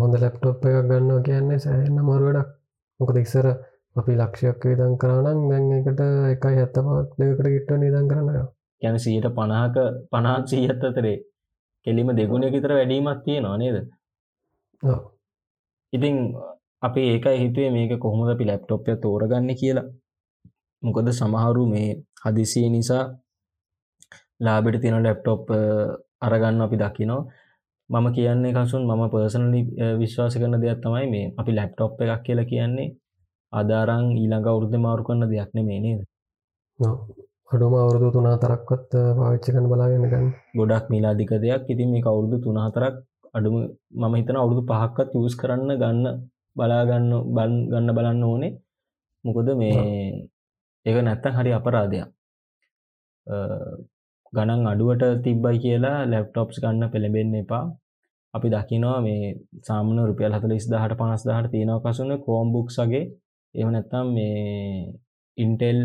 හොඳ ලැප්ටොප් එකක් ගන්නවා කියන්නේ සෑහන්න මරු වැඩක්. මොකද ඉක්සර අපි ලක්ෂයක් විදන් කරනම් දැන් එකට එකයි හැත්තපක් දෙකට ගිට්ට නිදන් කරනවා ගැන සීට පණහක පනාත් සීහත් අතරේ කෙලිම දෙගුණ විතර වැඩීමත් තියෙනවා නේද? ඉතිං අපි ඒකයි හිතුවේ මේක කොහොමද අපි ලැප්ටොප්ය තෝරගන්න කියලා. මොකද සමහරු මේ හදිසිය නිසා ලාබෙට තියෙන ලැප්ටොප් අරගන්න අපි දකිනෝ මම කියන්නේ කසුන් මම පර්සනලි විශ්වාස කරන දෙයක් තමයි මේ. අපි ලැප්ටොප් එකක් කියලා කියන්නේ අදාරං ඊළඟ අවුරුද්ධ මාරු කරන්න දෙයක් නෙමේ නේද? අඩුම අවුරුදු තුනා තරක්වත් පාවිච්චකන බලාගෙන ගන්න. ගොඩක් මිලාදික දෙයක්. ඉතින් මේ අවුරුදු තුනහතරක් අඩුම මම හිතන අවුරුදු පහක්කත් යස් කරන්න ගන්න බලාගන්න බන් ගන්න බලන්න ඕනේ. මොකද මේ ඒක නැත්තන් හරි අපරාධයක් ගණන් අඩුවට තිබ්බයි කියලා ලැප්ටොප්ස් ගන්න පෙළබෙන්න එපා. අපි දකිනවා මේ සාමන රුපියල් හතල ස්දාහට පනස් දහට තියෙනව කසුන කෝම්බුක්සගේ එම නැත්තම් මේ ඉන්ටෙල්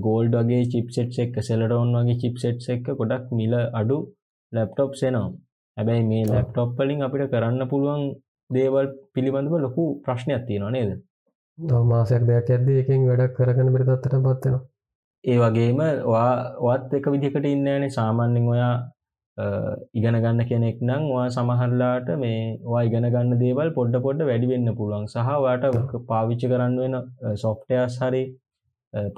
ගෝල්ඩ් වගේ චිප්සෙට් එක් සෙලටවන් වගේ චිප්සෙට් එක්ක ගොඩක් මිල අඩු ලැප්ටොප් සෙනවා හැබැයි මේ ලැප්ටොප් වලින් අපිට කරන්න පුළුවන් දේවල් පිළිබඳව ලොකු ප්‍රශ්නයක් තියෙනවා නේද? මාසයක් දෙයක් ඇද එකින් වැඩක් කරගන්න බිරිතත්තට පත්වෙනවා ඒ වගේම වත් එක විදිකට ඉන්නෑනේ සාමාන්‍යෙන් ඔයා ඉගෙන ගන්න කෙනෙක් නම් වා සමහරලාට මේ වා ඉගෙන ගන්න දේවල් පොඩ්ඩ පොඩ්ඩ වැඩි වෙන්න පුළුවන්. සහ වාට පාවිච්චි කරන්න වෙන සොෆ්ටයස් හරි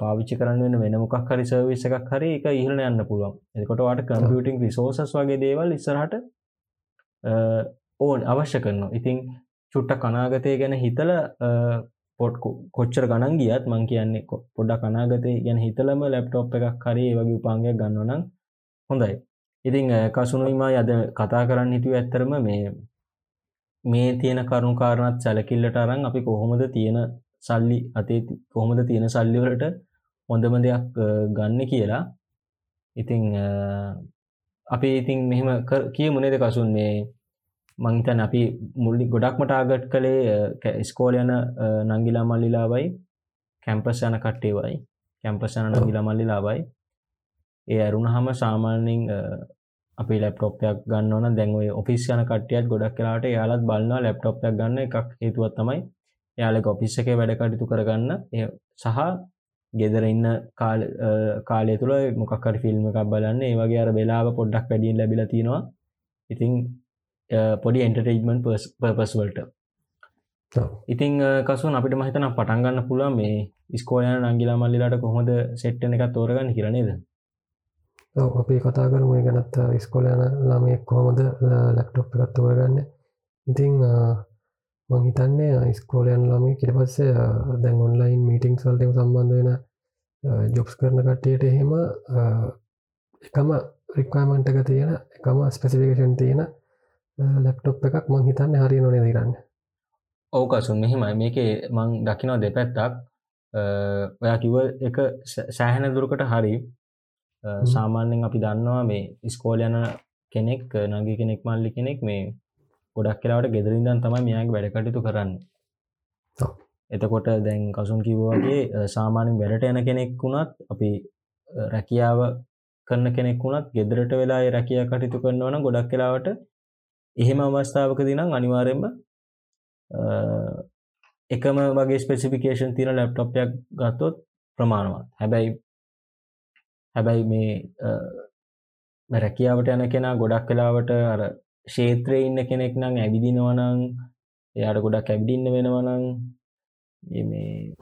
පාවිච්චි කරන්න වෙන වෙන මොකක් හරි සර්විස එකක් හරි එක ඉහල යන්න පුළුවන්. එකොට වාට කම්පියටිං රිසෝසස් වගේ දේවල් ඉස්සරහට ඕන් අවශ්‍ය කරනවා. ඉතිං චුට්ට කනාගතය ගැන හිතල පොට් කොච්චර ගණන් ගියත් මං කියන්නේ පොඩ්ඩ කනාගතය ගැන හිතලම ලැප්ටොප් එකක් හරි වගේ උපාන්ගයක් ගන්නවනම් හොඳයි. ඉතිං කසුනුයිමා යද කතා කරන්න හිතුව ඇත්තරම මේ මේ තියෙන කරුණු කාරණත් සැලකිල්ලට අරන් අපි කොහොමද තියෙන සල්ලි අතේ කොහොමද තියෙන සල්ලිවලට හොඳම දෙයක් ගන්න කියලා. ඉතිං අපි ඉතින් මෙහෙම කිය මුණේද කසුන්? මේ මංතන් අපි මුල්ලි ගොඩක්ම ටාගට් කළේ ස්කෝල යන නංගිලා මල්ලිලාවයි කැම්පස් යන කට්ටේවයි කැම්පස් යන නංගිලා මල්ලිලාවයි. ඒ ඇරුණ හම සාමාන්‍යින් අපි ලැප්ටොප්යක් ගන්නවන දැන්වේ ඔෆිස් යන කටියත් ගොඩක් කලාට යාලත් බලන්න ලැප්ටොප්යක් ගන්න එකක් හේතුවත් තමයි යාලක ඔෆිස් එක වැඩ කටයුතු කරගන්න. සහ ගෙදර ඉන්න කාලය තුළ මොකක්කර ෆිල්ම් එකක් බලන්න. ඒ වගේ අර වෙලාව පොඩ්ඩක් වැඩියෙන් ලැබිල තියෙනවා. ඉතිං පොඩි එන්ටර්ටේජ්මන්් පර්පස්වල්ට ඉතිං කසුන් අපිට මහිතන පටන්ගන්න පුළුව මේ ස්කෝලයන නංගිලා මල්ලිලාට කොහොද සෙට්ටන එකක් තෝරගන්න හිරනේද අපි කතා කරම. ගැනත් ස්කොල යන ළමයෙක් කොහොමද ලැප්ටොප් එකත් තෝරගන්න. ඉතිං මං හිතන්නේ ස්කෝලයන් ළමයි කිට පස්සේ දැන් ඔන්ලයින් මීටිං සල්ටම සම්බන්ධ වෙන ජොබ්ස් කරන කට්ටියට එහෙම එකම රික්වමන්ට එක තියෙන එකම ස්පෙසිෆිකේෂන් තියෙන ලැප්ටොප් එකක් මං හිතන්න හරි නොන දිරන්න ඕකසුන් මෙහෙමයි. මේක මං දකිනවා දෙපැත්තක්. ඔයා කිව එක සෑහෙන දුරකට හරි. සාමාන්‍යෙන් අපි දන්නවා මේ ඉස්කෝල යන කෙනෙක් නගේ කෙනෙක් මල්ලි කෙනෙක් මේ ගොඩක් කියලාවට ගෙදරින්දන් තමයි මෙයාගේ වැඩකටයුතු කරන්න. එතකොට දැන් කසුන් කිව්වාගේ සාමාන්‍යෙන් වැඩට යන කෙනෙක් වුණත් අපි රැකියාව කරන කෙනෙක් වුණත් ගෙදරට වෙලා රැකිය කටයුතු කරනවන ගොඩක් කලාවට එහෙම අවස්ථාවක දිනම් අනිවාරෙන්ම එකම වගේ ස්පෙසිෆිකේෂන් තින ලැප්ටොප්යක් ගත්තොත් ප්‍රමාණවත්. හැබැයි හැබැයි මේ රැකියාවට යන කෙනා ගොඩක් කලාවට අර ශේත්‍රය ඉන්න කෙනෙක් නම් ඇවිදිනවනං එයාට ගොඩක් ඇවිදින්න වෙනවනං මේ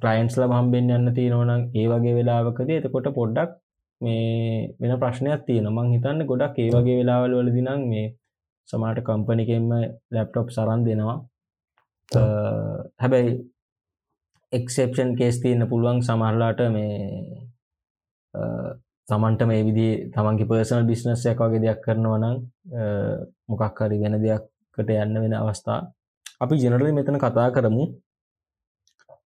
ප්‍රයින්ස්ල හම්බෙන් යන්න තියෙනවනම් ඒ වගේ වෙලාවකද එතකොට පොඩ්ඩක් මේ වෙන ප්‍රශ්නයක් තියෙන මං හිතන්න ගොඩක් ඒ වගේ වෙලාවල් වලදිනම් මේ සමාට කම්පනිකෙන්ම ලැප්ටොප් සරන් දෙනවා. හැබැයි එක්සෙප්ෂන් කේස් තියන්න පුළුවන් සමහරලාට මේ තමන්ට මේ විදි තමන්ගේ පර්සනල් බිස්නස්සයක් වගේ දෙයක් කරනවා නම් මොකක් හරි වෙන දෙයක්කට යන්න වෙන අවස්ථා. අපි ජනරලි මෙතන කතා කරමු.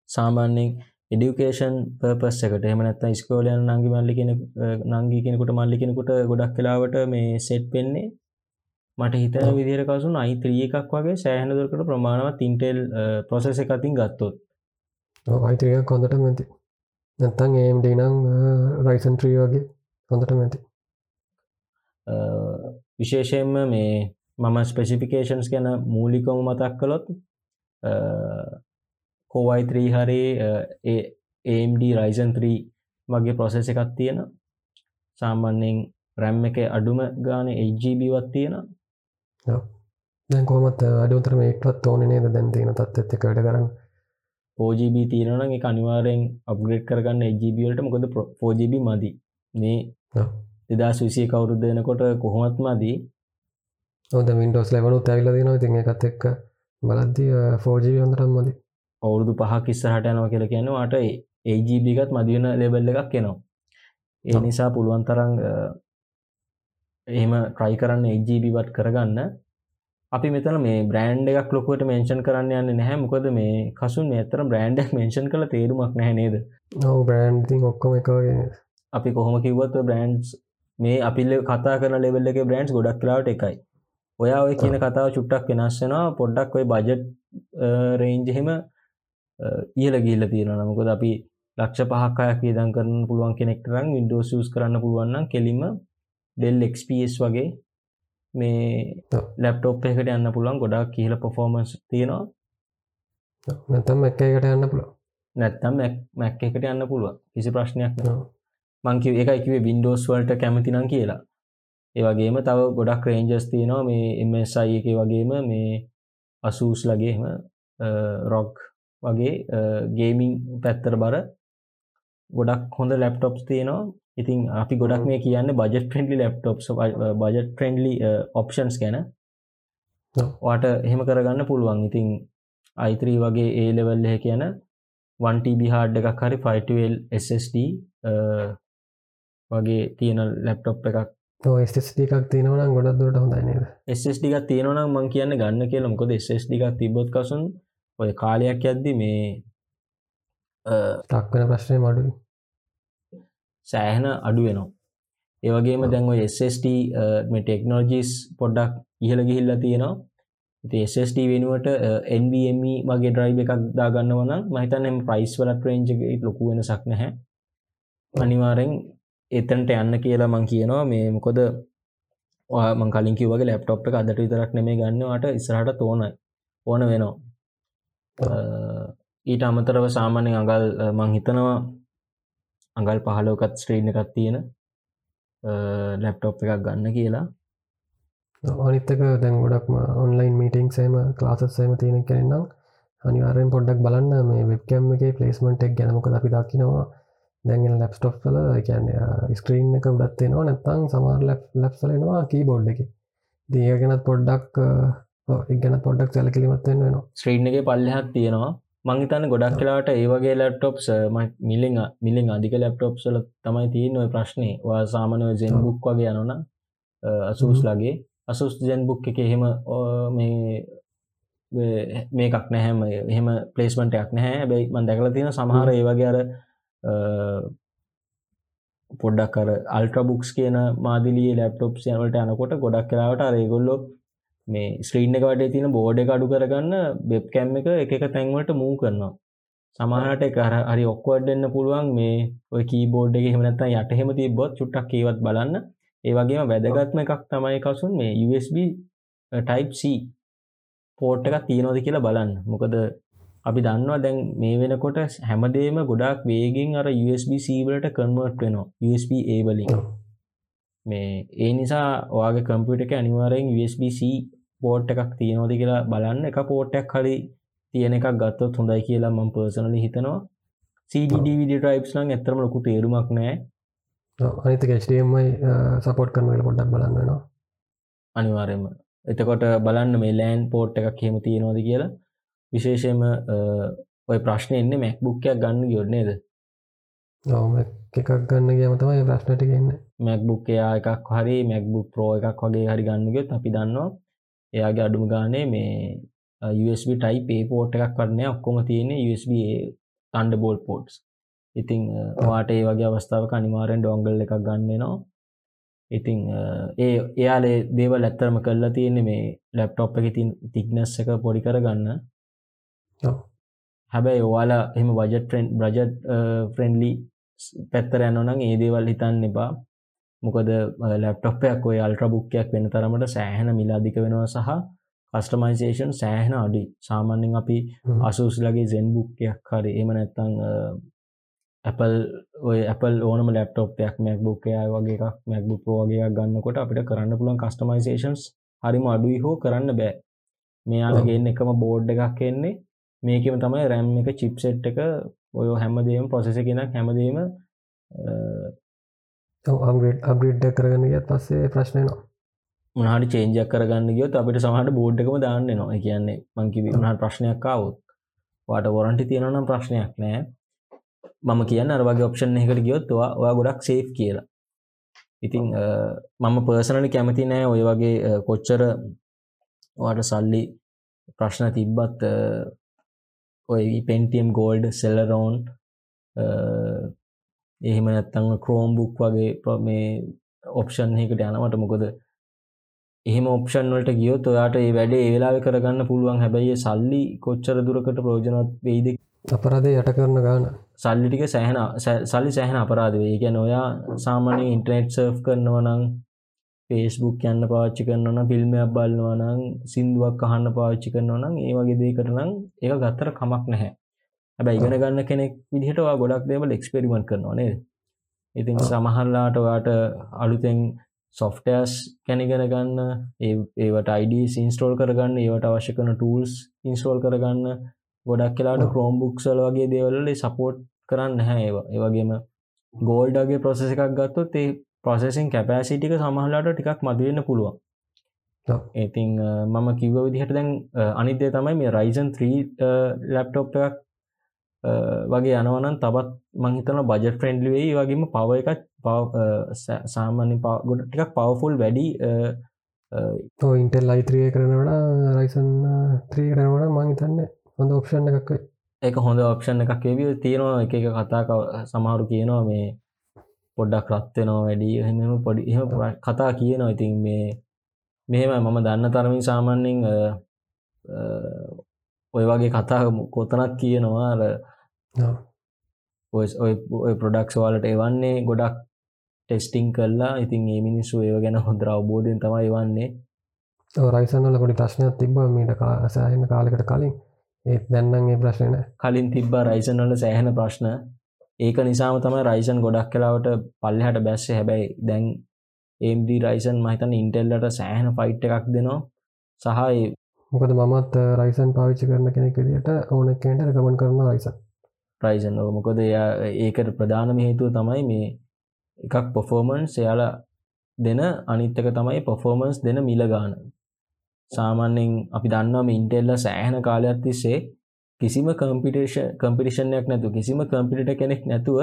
සාමාන්‍යෙන් එඩිකේෂන් පර්පස් එකට. එහමනත් ස්කෝලයන් නංගි මල්ලි කෙන නංගි කෙනෙකුට මල්ලි කෙනෙකුට ගොඩක් කලාවට මේ සෙට් පෙන්නේ මට හිතන විදිර කසුන් අයිත්‍රිය එකක් වගේ සෑහනදරකට ප්‍රමාණවත් ඉන්ටෙල් ප්‍රොසෙස එක අතින් ගත්තොත්. අයිත්‍රියක් කොඳට මැති නැත්තං ඒම්ඩ නං රයිසන්ට්‍රී වගේ හොඳට මැති විශේෂයෙන්ම මේ මම ස්පෙසිෆිකේෂන්ස් ගැන මූලිකවම මතක් කළොත් කෝවයිත්‍රී හරි ඒම්ඩ රයිසන් 3 වගේ ප්‍රොසෙස එකක් තියෙන සාමාන්‍යෙන් රැම් එක අඩුම ගාන එජීබවත් තියෙන දැන් කොමත් අඩුතරම එක්වත් ඕන නේද? දැන් තියෙන තත් එත්ත කඩ කරන්න. පෝජබ තියෙනන එක අනිවාරෙන් අප්ග්‍රේඩ් කරගන්න එජබට මොකද පෝජබ මදි. මේ දෙදා සුසිය කවුරුද්ධනකොට කොහොමත් මදී. ඔද මින්ටෝස් ලැබනු තැවිල දින ඉතින් එකත් එක්ක බලද්දි ෆෝජී හොඳටම් මදි. අවුරුදු පහක් ඉස්සහට යනවා කියල කියන්නවාට ඒජීබිගත් මදිවන ලෙබල්ල එකක් කෙනවා ඒ නිසා පුළුවන් තරං එහෙම ට්‍රයි කරන්න එජීබිවත් කරගන්න. අපි මෙතන මේ බ්‍රන්ඩ් එකක් ලොකුවට මෙන්ෂන් කරන්න යන්න නැහැ. මොකද මේ කසුන් ඇතර බ්‍රන්ඩක් මෙන්ෂන් කළ තේරුමක් නැහැ නේද? නොව බ්‍රන්ඩ් ඔක්කොම එකගේ අපි කොහොම කිව්වත් බ්‍රන්ඩ්ස් මේ අපිල්ල කතා කරන ලෙවල්ල එක බ්‍රන්ඩ්ස් ගොඩක් කලාවට එකයි. ඔයා ඔය කියන කතාව චුට්ටක් වෙනස්සෙනවා පොඩ්ඩක් ඔය බජට් රේන්ජහෙම ඉහල ගිල්ල තියෙන නමුකද අපි ලක්ෂ පහක්කයක් විදන් කරන්න පුළුවන් කෙනෙක්ටරන් වින්ඩෝස් ස් කරන්න පුළුවන්න කෙලිම ඩෙල් එක්ස්පස් වගේ මේ ලැප්ටොප් එකට යන්න පුළුවන් ගොඩක් කියල පොෆෝමන්ස් තියෙනවා. නැතම් එක් එකට යන්න පුළුව නැත්තම් මැක් එකට යන්න පුළුව කිසි ප්‍රශ්නයක් මංකිව එකයිකිවේ වින්ඩෝස් වල්ට කැමතිනම් කියලා. ඒවගේම තව ගොඩක් රේන්ජස් තියෙනවා මේ එමසයි එක වගේම මේ අසූස් ලගේම රොක් වගේ ගේමිං පැත්තර බර ගොඩක් හොඳ ලැප්ටොප්ස් තියෙනවා ඉතින් අපි ගොඩක් මේ කියන්න budget friendly laptop budget friendly options ගැන. වාට එහෙම කරගන්න පුළුවන්. ඉතින් අයිත්‍රී වගේ ඒ ලෙවල් එහ කියන 1TB හාඩ් එකක් හරි 5ල් SSD වගේ තියෙන ලැප්ටොප් එකක්. ස්ටිකක් තියෙනවන ගොඩක් දුරට හොඳයි නේද? SSD එකක් තියෙනවනම් මං කියන්න ගන්න කියලා. මොකද SSD එකක් තිබොත් කසුන් ඔය කාලයක් යද්දි මේ ටක්වන ප්‍රශ්නය මඩුයි සෑහන අඩු වෙනවා. ඒවගේම දැන්ව SST ටෙක්නෝජිස් පොඩ්ඩක් ඉහළ ගිහිල්ල තියෙනවා. SST වෙනුවට NVMe වගේ ඩ්‍රයි් එකක් දාගන්න වන මහිතන් එම ප්‍රයිස් වල ට්‍රේන්ජ ලොකු වෙන සක් නැහැ. අනිවාරෙන් එතන්ට යන්න කියලා මං කියනවා. මේ මොකොද මං කලින්කි වගේ ලැප්ටොප් එක අදට විතරක් නෙමේ ගන්නවාට ඉස්රහට තෝන ඕන වෙනවා. ඊට අමතරව සාමාන්‍ය අඟල් මං හිතනවා අඟල් පහලෝකත් ස්ට්‍රීන් එකත් තියෙන ලැප්ටොප් එකක් ගන්න කියලා. අනිත්තක දැන් ගොඩක්ම ඔන්ලයින් මීටිං සේම ලාසත්සේම තියෙන කෙනෙන්නම් අනිවාරයෙන් පොඩ්ඩක් බලන්න. මේ වෙබ්කැම් එක පලේස්මට එක් ගැනමක අපි දකිනවා. දැන්ගෙන ලැප්ස්ටොප් කල කියන්න ස්ක්‍රීන් එක උඩත්වෙනවා නැත්තං සමාර ලැප් ලැප්සලෙනවා කී බෝඩ් එක. දිය ගැනත් පොඩ්ඩක් ඉගැන පොඩ්ඩක් සැලකිලිමත්වෙන් වෙනවා. ස්ත්‍රීන් එක පල්ලහක් තියෙනවා මංහිතන්න ගොඩක් කලාට ඒවගේ ලැප්ටොප්ස් මිලිං මිලින් අධික ලැප්ටොප්සල තමයි තියෙන් ඔය ප්‍රශ්නය වා සාමනය ජෙන් බුක් වගේ යනන අසූස් ලගේ. අසුස් ජෙන් බුක් එක එහෙම මේ මේකක් නැහැම එහෙම පලේස්මට එකක් නැහැ. බැයි මන් දැකල තියෙන සමහර ඒවගේ අර පොඩ්ඩක් කර අල්ට්‍රබුක්ස් කියන මාදිලිය ලැප්ටොප් යනට යනකොට ගොඩක් කලාවට අරේගොල්ලො මේ ස්ක්‍රීන් එක වටේ තියෙන බෝඩ එක අඩු කරගන්න බෙබ් කැම් එක එක තැන්වට මූ කරනවා. සමහට කර හරි ඔක්කොඩ්ඩන්න පුළුවන්. මේ ඔය කීබෝඩ් එක හෙමනත්තා යටහෙම තිබොත් චුට්ටක් ඒවත් බලන්න. ඒවගේම වැදගත්ම එකක් තමයි කසුන් මේ USB ටයිප් C පෝට් එකක් තියෙනවද කියලා බලන්න. මොකද අපි දන්නවා දැන් මේ වෙනකොට හැමදේම ගොඩක් වේගෙන් අර USB සීවලට කන්වර්ට් වෙනවා. USB ඒවලින් මේ ඒ නිසා ඔයාගේ කම්පියුට එක අනිවාරයෙන් USBC පෝට් එකක් තියෙනවද කියලා බලන්න. එක පෝට්ටක් හරි තියෙන එකක් ගත්තොත් හොඳයි කියලා මම පර්සනලි හිතනවා. CDDVD ටයිප්ස් නම් ඇත්තරම ලොකු තේරුමක් නෑ. අනිත HDMI සපෝට් කරන වෙලා පොඩ්ඩක් බලන්න වෙනවා. අනිවාර්යයෙන්ම. එතකොට බලන්න මේ ලෑන් පෝට් එකක් එහෙම තියෙනවද කියලා. විශේෂයෙන්ම ඔය ප්‍රශ්නය එන්නේ එකක් ගන්න ගියොත් නේද? ඔව් එකක් ගන්න ගියම තමයි ප්‍රශ්න ටික එන්නේ. MacBook එයා එකක් හරි MacBook Pro එකක් වගේ හරි ගන්න ගියොත් අපි දන්නවා එයාගේ අඩුම ගානේ මේ USB ටයිප් පෝට් එකක් කරන්න ඔක්කොම තියෙන USB තන්ඩ බෝල් පෝට්ස් ඉතිං වාට ඒ වගේ අවස්ථාවක අනිවාරෙන් ඩොංගල් එකක් ගන්නනවා ඉතිං ඒ එයාලේ දේවල් ඇත්තරම කල්ලා තියෙන්නේ මේ ලැප්ටොප් එක තින් තික්නස් එක පොඩි කරගන්න. හැබැයි ඔයාලා එම වජට ට්‍රෙන්් බ්‍රජට් ෆ්‍රෙන්ඩලි පැත්තර යන්නනම් ඒ දේවල් හිතන්න එපා මොකද ලැප්ටොප්යක් ඔය අල්ට්‍ර බුක්කයක් වෙන තරමට සෑහන මිලාදික වෙනවා සහ කස්ටමයිසේෂන් සෑහන අඩි සාමාන්‍යෙන් අපි අසුස්ලගේ සෙන් බුක්කයක් හරි එම නැත්තං Apple ඔය Apple ඕනම ලැප්ටොප්යක් මැක් බුක්කය වගේ එකක් මැක්බු පෝගේ ගන්නකොට අපිට කරන්න පුළන් කස්ටමයිසේෂන්ස් හරිම අඩුයි හෝ කරන්න බෑ. මෙයාලගේන්න එකම බෝඩ් එකක් එන්නේ. මේකම තමයි රැම් එක චිප්සෙට් එක ඔය හැමදේම පොසෙස කෙනක් හැමදීම අබ්‍රේඩ් කරගන්න ගියත් පස්සේ ප්‍රශ්නයනවා මනහට චේන්ජක් කරගන්න ගියොත් අපිට සමහට බෝඩ් එකම දාන්න නවා කියන්නේ මංකි වුණහට ප්‍රශ්නයක් අවුත් වාට වොරන්ටි තියෙනනම් ප්‍රශ්නයක් නෑ. මම කියන්න අරවගේ ඔප්ෂන් එකට ගියොත් ඔයා ගොඩක් සේෆ් කියලා. ඉතිං මම පර්සනලි කැමති නෑ ඔය වගේ කොච්චර වාට සල්ලි ප්‍රශ්න තිබ්බත් ඔය පෙන්ටියම් ගෝල්ඩ් සෙල්ලරෝන් එහෙම නැත්තං ක්‍රෝම් බුක් වගේ මේ ඔප්ෂන් එකට යනවට මොකද එහෙම ඔප්ෂන් වලට ගියොත් ඔයාට ඒ වැඩේ ඒ වෙලාවෙ කරගන්න පුළුවන්. හැබැයි සල්ලි කොච්චර දුරකට ප්‍රයෝජනවත් වෙයිද? අපරාධය යට කරන ගාන. සල්ලි ටික සෑහෙන සල්ලි සෑහෙන අපරාධ වෙයි. කියන්නේ ඔයා සාමාන්‍ය ඉන්ටර්නෙට් සර්ෆ් කරනවා නම් ෆේස්බුක් යන්න පාච්චි කරනවන ෆිල්ම්මයක් බලනවා නම් සින්දුවක් අහන්න පාච්චි කරනවා නම් ඒ වගේ දේකට නම් ඒක ගත්තර කමක් නැහැ හැබැයි ඉගෙන ගන්න කෙනෙක් විදිහට වා ගොඩක් දේවල් එක්ස්පෙරිමෙන්ට් කරනවා නේද? ඉතින් සමහරලාට වාට අලුතෙන් සොෆ්ටයස් කැනිගෙන ගන්න ඒවට අයිඩ ඉන්ස්ටෝල් කරගන්න ඒවට අවශ්‍ය කන ටූල්ස් ඉන්ස්ටෝල් කරගන්න ගොඩක් කියලාට ක්‍රෝම් බුක්සල් වගේ දේවල්ල සපෝට් කරන්න හැ ඒවා. ඒවගේම ගෝල්ඩගේ ප්‍රොසෙස එකක් ගත්තොත් ඒ ප්‍රොසෙසින් කැපෑසිටික සමහලාට ටිකක් මදවෙන්න පුළුවන්. ඉතිං මම කිව්ව විදිහට දැන් අනිදේ තමයි මේ රයිසන් 3 ලැප්ටොප් එකක් වගේ යනවනන් තබත් මංහිතන බජ ෆ්‍රෙන්ඩ්ලිවෙයි වගේම පව එකත් සාමාන්‍ය ගොඩ ටිකක් පවෆුල් වැඩි ඉන්ටෙල් අයිත්‍රිය කරනවට රයිසන් ත්‍රී කරනවට මංහිතන්න හොඳ ඔප්ෂන් එකක් එක හොඳ ඔප්ෂන් එකක් එවිය තියෙනවා එක එක කතා සමහරු කියනවා මේ පොඩ්ඩක් රත්වෙනවා වැඩි. එහෙම පොඩි එහම කතා කියනවා. ඉතින් මේ මෙහෙම මම දන්න තරමින් සාමාන්‍යෙන් ඔය වගේ කතා කොතනක් කියනවා? ඔය ප්‍රඩක්ස් වාලට එවන්නේ ගොඩක් ටෙස්ටිං කරලා ඉතින් ඒ මිනිස්සු ඒව ගැන හොඳර අවබෝධයෙන් තමයි වන්නේ රයිසන්නල පොඩි ප්‍රශ්නයක් තිබ්බ මීට සෑහෙන කාලෙකට කලින්. ඒත් දැන්නම් ඒ ප්‍රශ්නන කලින් තිබ්බා රයිසන්වල සෑහෙන ප්‍රශ්න. ඒක නිසාම තමයි රයිසන් ගොඩක් කලාවට පල්ලහට බැස්ස. හැබැයි දැන් ඒම්ඩ රයිසන් මහිතන් ඉන්ටෙල්ලට සෑහන ෆයිට් එකක් දෙනවා. සහ මොකද මමත් රයිසන් පාවිච්චි කරන කෙනෙක් විදිට ඕන කෙන්ට රකමන් කරන රයිසන්. රයිසන් ඕක මොකද එයා ඒකට ප්‍රධානම හේතුව තමයි මේ එකක් පොෆෝමන්ස් එයාලා දෙන අනිත්තක තමයි පොෆෝමන්ස් දෙන මිල ගාන. සාමාන්‍යෙන් අපි දන්නම ඉන්ටෙල්ල සෑහන කාලයක් තිස්සේ කිසිම කම්පිටේෂ කම්පිටිෂණයක් නැතු කිසිම කම්පිට කෙනෙක් නැතුව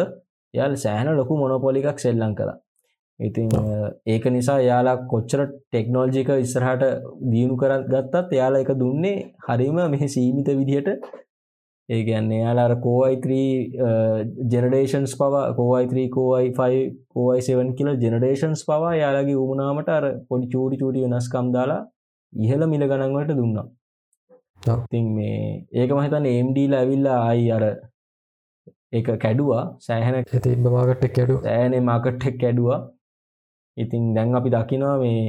යාල් සෑහන ලොකු මොනොපොලිකක් සෙල්ලං කලා ඉතින් ඒක නිසා යාලා කොච්චර ටෙක්නෝල්ජික ඉස්සරහට දියුණු කරත් ගත්තත් එයාලා එක දුන්නේ හරිම මෙහි සීමිත විදිහට. ඒ කියන්නේ යාලා කෝයි3 ජෙනරේෂන්ස් පවා කෝයි3 කෝයි5 කෝයි7 කියල ජෙනරේෂන්ස් පවා යාලගේ උමනාමට අර පොඩි චූටි චූටි වෙනස්කම් දාලා ඉහල මිල ගණන්වලට දුන්නා. ඉතින් මේ ඒක මහිතන් ඒම්ඩ ඇවිල්ලා අයි අර එක කැඩුවා සෑහන තිබ මාකට්ටෙක් කැඩු ෑනේ මාකට්ටෙක් කැඩුවා ඉතින් දැන් අපි දකිනවා මේ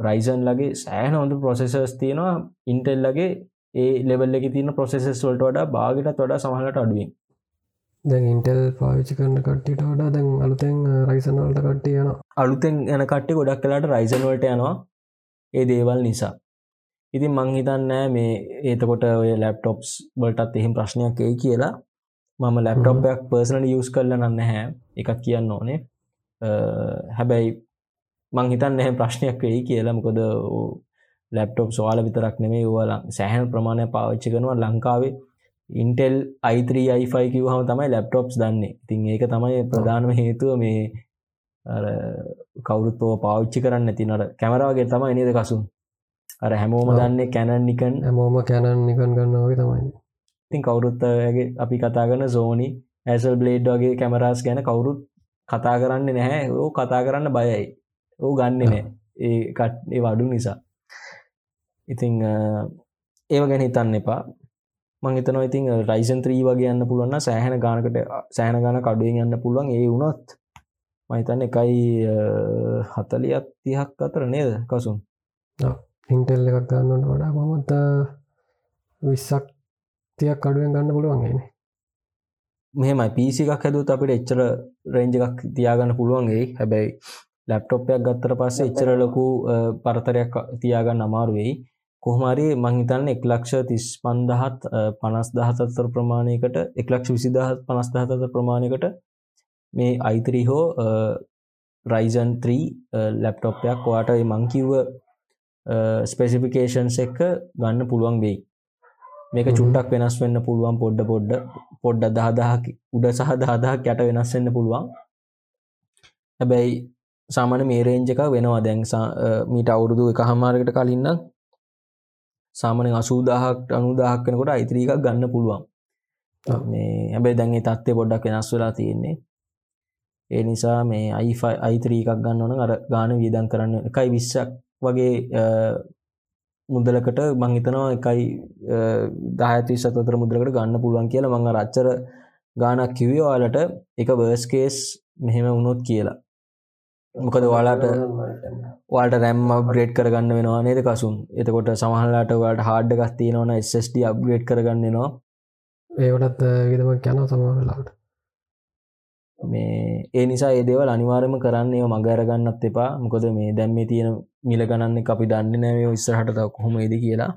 රයිසන් ලගේ සෑහන හොඳ ප්‍රොසෙසර්ස් තියෙනවා. ඉන්ටෙල් ලගේ ඒ ලෙවල් එක තින ප්‍රොසෙසස් වලට වඩා බාගටත් වඩා සමහලට අඩුවෙන්. දැන් ඉන්ටෙල් පාවිච්චි කරන්න කට්ටිට වඩා දැන් අලුතෙන් රයිසනවලට කට්ටිය යන අලුතෙන් යන කට්ටි ගොඩක් කලාට රයිසන් වලට යනවා ඒ දේවල් නිසා. ඉතින් මං හිතන්නෑ මේ ඒතකොට ඔය ලැප්ටොප්ස් වලටත් එහෙම ප්‍රශ්නයක් ඒ කියලා. මම ලැප්ටොප්යක් පර්සනල යස් කරල නන්න හැ එකත් කියන්න ඕනේ. හැබැයි මං හිතන් එහ ප්‍රශ්නයක් වෙයි කියලා. මොකොද ලැප්ටොප් සවාල විතරක් නෙමේ වල සෑහන් ප්‍රමාණය පාවිච්චි කරනවා ලංකාවේ. ඉන්ටෙල් අයිත්‍රයිෆ කිව හම තමයි ලැප්ටොප්ස් දන්නේ. තින් ඒක තමයි ප්‍රධානම හේතුව මේ කවුරුත්තුව පාවිච්චි කරන්න. තිනට කැමරාගේ තමයි නේද කසුම් අර හැමෝම දන්නේ කැනන් නිකන් හැමෝම කැනන් නිකන් ගන්නවගේ තමයි. ඉතින් කවුරුත්තගේ අපි කතා කරන සෝනි ඇසල් බ්ලේඩ් වගේ කැමරාස් ගැන කවුරුත් කතා කරන්න නැහැ. ඕ කතා කරන්න බයයි ඕ ගන්න නෑ. ඒ කට් වඩු නිසා. ඉතිං ඒව ගැන හිතන්න එපා. මංහිතනව ඉතින් රයිසන් ත්‍රී වගේ යන්න පුළුවන්න සෑහන ගානකට සෑහන ගාන කඩුවෙන් යන්න පුළුවන්. ඒ වුණොත් මහිතන්න එකයි හතලියත් තිහක් අතර නේද කසුන්? ඉන්ටෙල් එකක් ගන්නට වඩා කොමත් විස්සක් තියක් අඩුවෙන් ගන්න පුළුවන්ගේන මෙම පිසිකක් හැදුත් අපිට එච්චර රේන්ජ එකක් තියාගන්න පුළුවන්ගේ හැබැයි ලැප්ටොප්යක් ගත්තර පස්සේ එච්චර ලොකු පරතරයක් තියාගන්න මංහිතන්න එක් ලක්ෂ තිස් පන්දහත් පනස් දහතත්තර ප්‍රමාණයකට එක්ලක්ෂ විසිදහත් පනස් දහතත ප්‍රමාණයකට මේ අයිතරී හෝ රයිසන් 3 ලැප්ටොප්යක් වාට මංකිව්ව ස්පෙසිෆිකේෂන්ස් එක්ක ගන්න පුළුවන් වෙයි. මේක චුට්ටක් වෙනස් වෙන්න පුළුවන් පොඩ්ඩ පොඩ්ඩ පොඩ්ඩ දහදහක් උඩ සහ දහදහක් යට වෙනස් වෙන්න පුළුවන්. හැබැයි සාමන මේ රේන්ජ එක වෙනවා. දැන්සා මීට අවුරුදු එක හමාරකට කලින්න්න සාමන අසූදාහක් අනුදාහක් වෙනකොට අයිත්‍රීකක් ගන්න පුළුවන්. මේ හැබැයි දැන්ගේ තත්ත්ය පොඩ්ඩක් වෙනස් වෙලා තියෙන්නේ. ඒ නිසා මේ අයිෆයි අයිත්‍රීකක් ගන්න ඕන අර ගාන වියදන් කරන්න. එකයි විශ්සක් වගේ මුදලකට මංහිතනවා එකයි දාහතිස් සතතර මුදලකට ගන්න පුළුවන් කියලා මඟ රච්චර ගානක් කිවවාලට එක වර්ස්කේස් මෙහෙම වුණොත් කියලා මොකද ඔයාලාට වාට රැම් අප්ග්‍රේඩ් කරගන්න වෙනවා නේද කසුන්? එතකොට සමහලාට වාට හාඩ ගස් තියෙනවන ස්D අප්ග්‍රේඩ් කරගන්නවා ඒවටත් විදම කැන සමහලාට මේ ඒ නිසා ඒදේවල් අනිවාර්යම කරන්නේ මගරගන්නත් එපා. මොකද මේ දැම්මේ තියෙන මිල ගණන්න අපි දන්න නෑව ඉස්සරහට තව කොහොම ඒද කියලා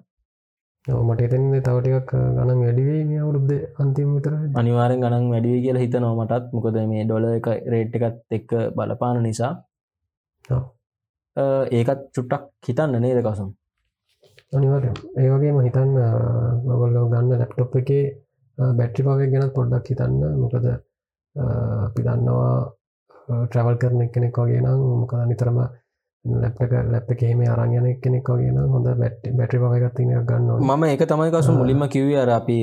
මට එතන්නේ තවටිකක් ගණන් වැඩිවේ මේ අවුරුද්ධ අන්තිම විතර. අනිවාරෙන් ගණන් වැඩිය කියලා හිත නොමටත් මොකද මේ ඩොල එක රේට් එකත් එක්ක බලපාන නිසා. ඒකත් චුට්ටක් හිතන්න නේද කසුම් අනිවාර ඒවගේම හිතන්න මගොල්ලෝ ගන්න ලැප්ටොප් එක බැට්‍රි පවක් ගැනත් පොඩ්ඩක් හිතන්න. මොකද අපි දන්නවා ට්‍රවල් කරන කෙනෙක් වගේ නම් මොකද නිතරම ලැප්ක ලැප් එකේම අරංයන කෙනෙක් වගේ හොඳ බැට් බැටි පවගත් තින ගන්න මම එක තමයි කසු මුලින්ම කිව්ව අර අපි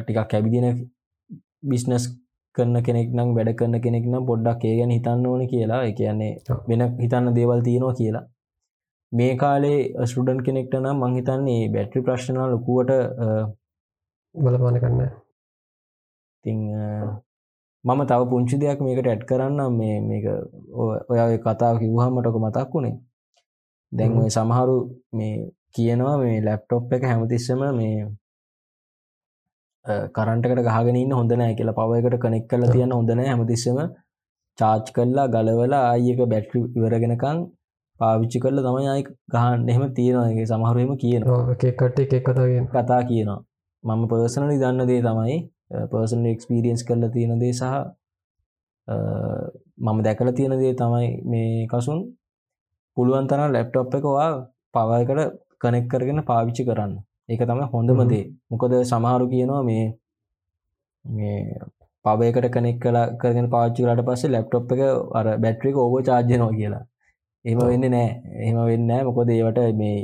ටිකක් කැබිදින බිස්නස් කරන කෙනෙක් නම් වැඩ කරන කෙනෙක් නම් පොඩ්ඩක් ඒ ගැන හිතන්න ඕන කියලා. කියන්නේ වෙන හිතන්න දේවල් තියෙනවා කියලා. මේ කාලේ ස්ටඩන් කෙනෙක්ට නම් මංහිතන්නේ බැට්‍රි ප්‍රශ්නා ලොකුවට බලපාන කරන්න තිං මම තව පුංචි දෙයක් මේකට ඇඩ් කරන්න මේ මේක ඔය කතාව කිව්හමටක මතක් වුණේ. දැන් ඔය සමහරු මේ කියනවා මේ ලැප්ටොප් එක හැමතිස්සම මේ කරන්ටකට ගහගෙන හොඳ නෑ කියලා. පවයකට කනෙක් කල තියන්න හොඳනෑ හැමතිස්සම චාච් කල්ලා ගලවලා ආයක බැට්‍රි ඉවරගෙනකං පාවිච්චි කරල තමයි අයි ගහන් එහෙම තියෙනවාගේ සමහරුවම කියනවා. එකකට එක කතාගෙන් කතා කියනවා. මම පර්සනලි දන්න දේ තමයි පර්සනල් එක්ස්පිරියන්ස් කරලා තියෙන දේ සහ මම දැකල තියෙන දේ තමයි මේ කසුන් පුළුවන් තරම් ලැප්ටොප් එකවා පවයකට කනෙක් කරගෙන පාවිච්චි කරන්න. ඒක තම හොඳම දේ. මොකද සමහරු කියනවා මේ මේ පවයකට කනෙක් කලා කරගෙන පාච්චි කරට පස්සේ ලැප්ටොප් එක අර බැට්‍රික ඕබ චාර්ජනෝ කියලා. එම වෙන්න නෑ. එහෙම වෙන්න මොකොද ඒවට මේ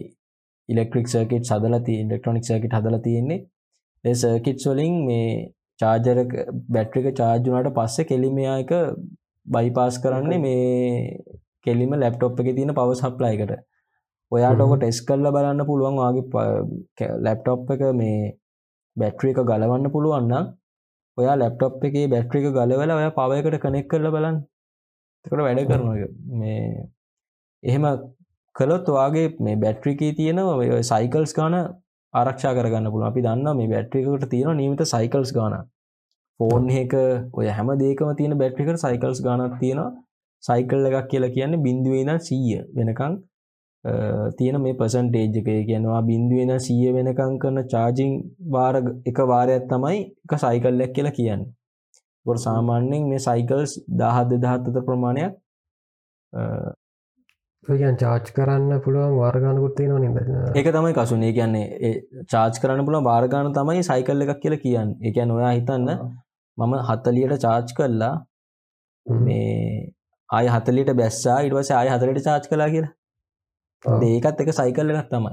ඉලෙක්ට්‍රික් සර්කිට් සදලති ඉලෙක්ට්‍රොනික් සර්කිට් හදල තියෙන්නේ සර්කිට් වලින් මේ චාර්ජර බැට්‍රික චාර්ජුනට පස්සේ කෙලිමයායක බයිපාස් කරන්නේ මේ කෙලිම ලැප්ටොප් එක තියෙන පව සප්ලයිකට ඔයාට ඔක ටෙස් කල්ල බලන්න පුළුවන් වගේ ලැප්ටොප් එක මේ බැට්‍රික ගලවන්න පුළුවන්න ඔයා ලැප්ටොප් එක බැට්‍රික ගලවල ඔය පවයකට කනෙක් කරල බලන්න. තකට වැඩ කරන මේ එහෙම කළොත් ඔයාගේ මේ බැට්‍රිකී තියෙන සයිකල්ස් ගාන ආරක්ෂා කරගන්න පුළුව අපි දන්න මේ බැට්‍රිකට තියෙන නීමත සයිකල්ස් ගාන ෆෝන් එක ඔය හැම දේකම තියෙන බැට්‍රිකට සයිකල්ස් ගානක් තියෙනවා. සයිකල් එකක් කියලා කියන්නේ බින්දුවේන සීය වෙනකං තියෙන මේ පසන්ටේජ් එක. කියනවා බින්දුවෙන සිය වෙනකං කරන චාජිං වාර එක වාරයක් තමයි එක සයිකල්ලක් කියලා කියන්න. ගොට සාමාන්‍යෙන් මේ සයිකල්ස් දහත් දෙදහත්තත ප්‍රමාණයක් යන් චාච් කරන්න පුළුවන් වාර්ගානකුත්තේ න නිද? ඒක තමයි කසුනේ. කියන්නේ චාච් කරන්න පුළුව වාර්ගාන තමයි සයිකල් එකක් කියලා කියන්න. එක නොයා හිතන්න මම හත්තලියට චාච් කරලා මේ ආය හතලිට බැස්සා ඉටවස ආය හතරට චාච් කලා කියලා. ඒකත් එක සයිකල්ල එකක් තමයි.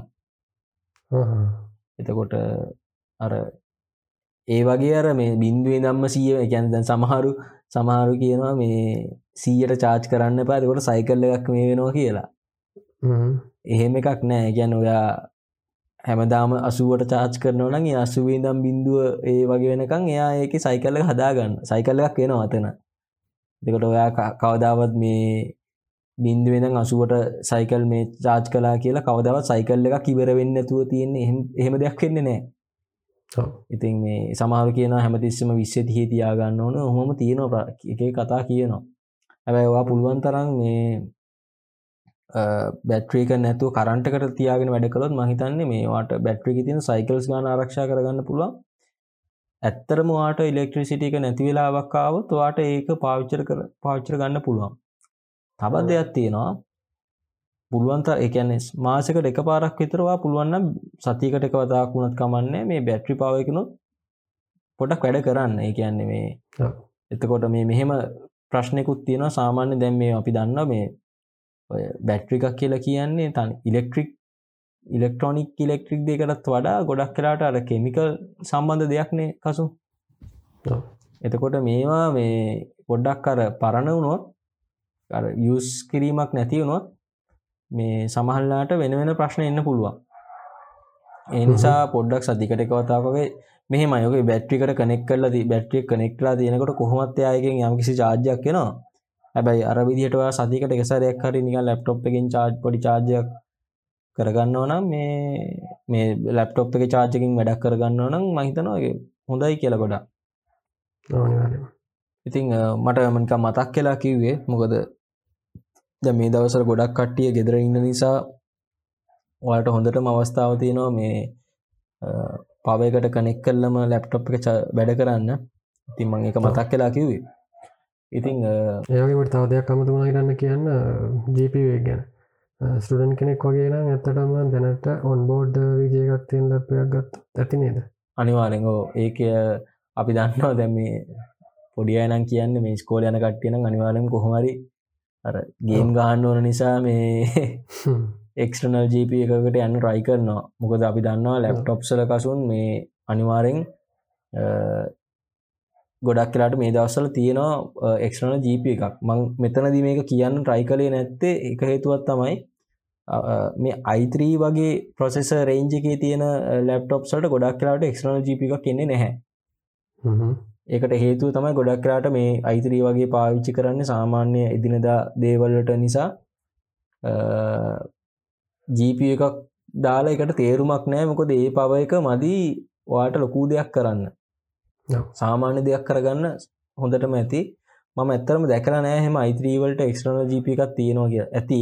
එතකොට අර ඒ වගේ අර මේ බින්දුවේ දම්ම සිය ගැන දැන් සමහරු සමහරු කියනවා මේ සීයට චාච් කරන්න පාතිකොට සයිකල්ල එකක් මේ වෙනවා කියලා. එහෙම එකක් නෑ. ගැන ඔයා හැමදාම අසුවට චාච් කරනවන අසුවේ දම් බින්දුව ඒ වගේ වෙනකං එයා ඒක සයිකල්ල හදාගන්න. සයිකල්ල එකක් වෙනවා අතන. දෙකට ඔයා කවදාවත් මේ බින්දුවෙන අසුවට සයිකල් මේ චාච් කලා කියලා කවදවත් සයිකල් එක කිවර වෙන්න ඇතුව තියෙන්නේ. එහෙම දෙයක් වෙන්නේ නෑ. ඉතින් මේ සමහරු කියන හැමතිස්සම විශ්්‍ය තිහේ තියාගන්න ඕන. හොම තියෙනවා. එක කතා කියනවා හැබැයිවා පුළුවන් තරම් මේ බැට්‍රීක නැතු කරන්ටකට තියාගෙන වැඩ කළොත් මහිතන්නේ මේවාට බැට්‍රික තින සයිකල්ස් ගාන ආරක්ෂා කරගන්න පුළුවන්. ඇත්තරම වාට ඉලෙක්ට්‍රිසිටික නැතිවෙලාවක්කාවත් වාට ඒක පාවිච්චර කර පාච්චර ගන්න පුළුවන්. තබත් දෙයක් තියෙනවා. පුළුවන්ත එකන්නේ මාසකට එක පාරක් විතරවා පුළුවන්නම් සතිකට එක වතාක් වුණත් කමන්නේ මේ බැට්‍රි පාවයකනුත් පොඩක් වැඩ කරන්න. ඒ කියන්නේ මේ එතකොට මේ මෙහෙම ප්‍රශ්නයකුත් තියෙනවා. සාමාන්‍ය දැන් මේ අපි දන්න මේ ඔය බැට්‍රිකක් කියලා කියන්නේ තන් ඉලෙක්ට්‍රික් ඉලෙක්ට්‍රොනික් ඉලෙක්ට්‍රික් දෙකටත් වඩා ගොඩක් කලාට අර කෙමිකල් සම්බන්ධ දෙයක්නේ කසු. එතකොට මේවා මේ පොඩ්ඩක් අර පරණ වුණොත් යස් කිරීමක් නැතිවුණොත් මේ සමහල්ලාට වෙන වෙන ප්‍රශ්න එන්න පුළුවන්. එනිසා පොඩ්ඩක් සදිකටකවතාවගේ මෙහ මයක බැට්‍රිකට කනෙක් කරලා බැට්‍රිය කනෙක්ලා තියෙනකොට කොහොමත් අයගෙන් යම් කිසි චාර්ජයක් නවා හැබැයි අර විදිහටවා සදිකට එකසරයක් හරි නික ලැප්ටොප් එකෙන් චාර්ජ් පොඩි චාර්ජයක් කරගන්න ඕනම් මේ මේ ලැප්ටොප් එක චාර්ජකින් වැඩක් කරගන්න ඕනම් මහිතනවාගේ හොඳයි කියල ගොඩා ඉතිං මට මනික මතක් කියලා කිව්වේ මොකද ද මේ දවසර ගොඩක් කට්ටිය ගෙදර ඉන්න නිසා ඔයාට හොඳටම අවස්ථාව තියෙනවා මේ පවයකට කනෙක් කල්ලම ලැප්ටොප් එක වැඩ කරන්න. ඉතින් මං එක මතක් කලා කිව්වේ. ඉතිං ඒවගේට තව දෙයක් අමතුමා හිරන්න කියන්න ජීපවේ ගැන. ස්ටඩන් කෙනෙක් වගේ නම් ඇත්තටම දැනට ඔන් බෝඩ් විජයගත් තියෙන් ලපයක් ගත් ඇති නේද? අනිවාරෙගෝ ඒක අපි දන්නවා දැම පොඩියනම් කියන්න මේ ස්කෝල යන කට්ටියන අනිවාරම් කොහොමරි අර ගේම් ගහන්න ඕන නිසා මේ එක්ස්ටනල් ජීප එකකට යන්න රයි කරනවා. මොකද අපි දන්නවා ලැප්ටොප්සල කසුන් මේ අනිවාරෙන් ගොඩක් කියලාට මේ දවස්සල තියෙනවා එක්ස්ටනල් ජීප එකක්. මං මෙතනද මේක කියන්න ට්‍රයි කලේ නැත්තේ එක හේතුවත් තමයි මේ අයිත්‍රී වගේ ප්‍රොසෙස රේන්ජගේ තියෙන ලැප්ටොප්සට ගොඩක් කියලාට එක්ස්ටනල් ජීප එකක් කෙන්නේ නැහැ. ඒකට හේතුව තමයි ගොඩක් කරාට මේ අයිතරී වගේ පාවිච්චි කරන්න සාමාන්‍ය එදිනදා දේවල්ලට නිසා ජීප එකක් දාලා එකට තේරුමක් නෑ මොකොද ඒ පව එක මදී වාට ලොකූ දෙයක් කරන්න. සාමාන්‍ය දෙයක් කරගන්න හොඳටම ඇති. මම ඇත්තරම දැකලා නෑ හෙම අයිත්‍රීවලට එක්ස්ටර්නල් ජීප එකක් තියෙනවා කිය ඇති.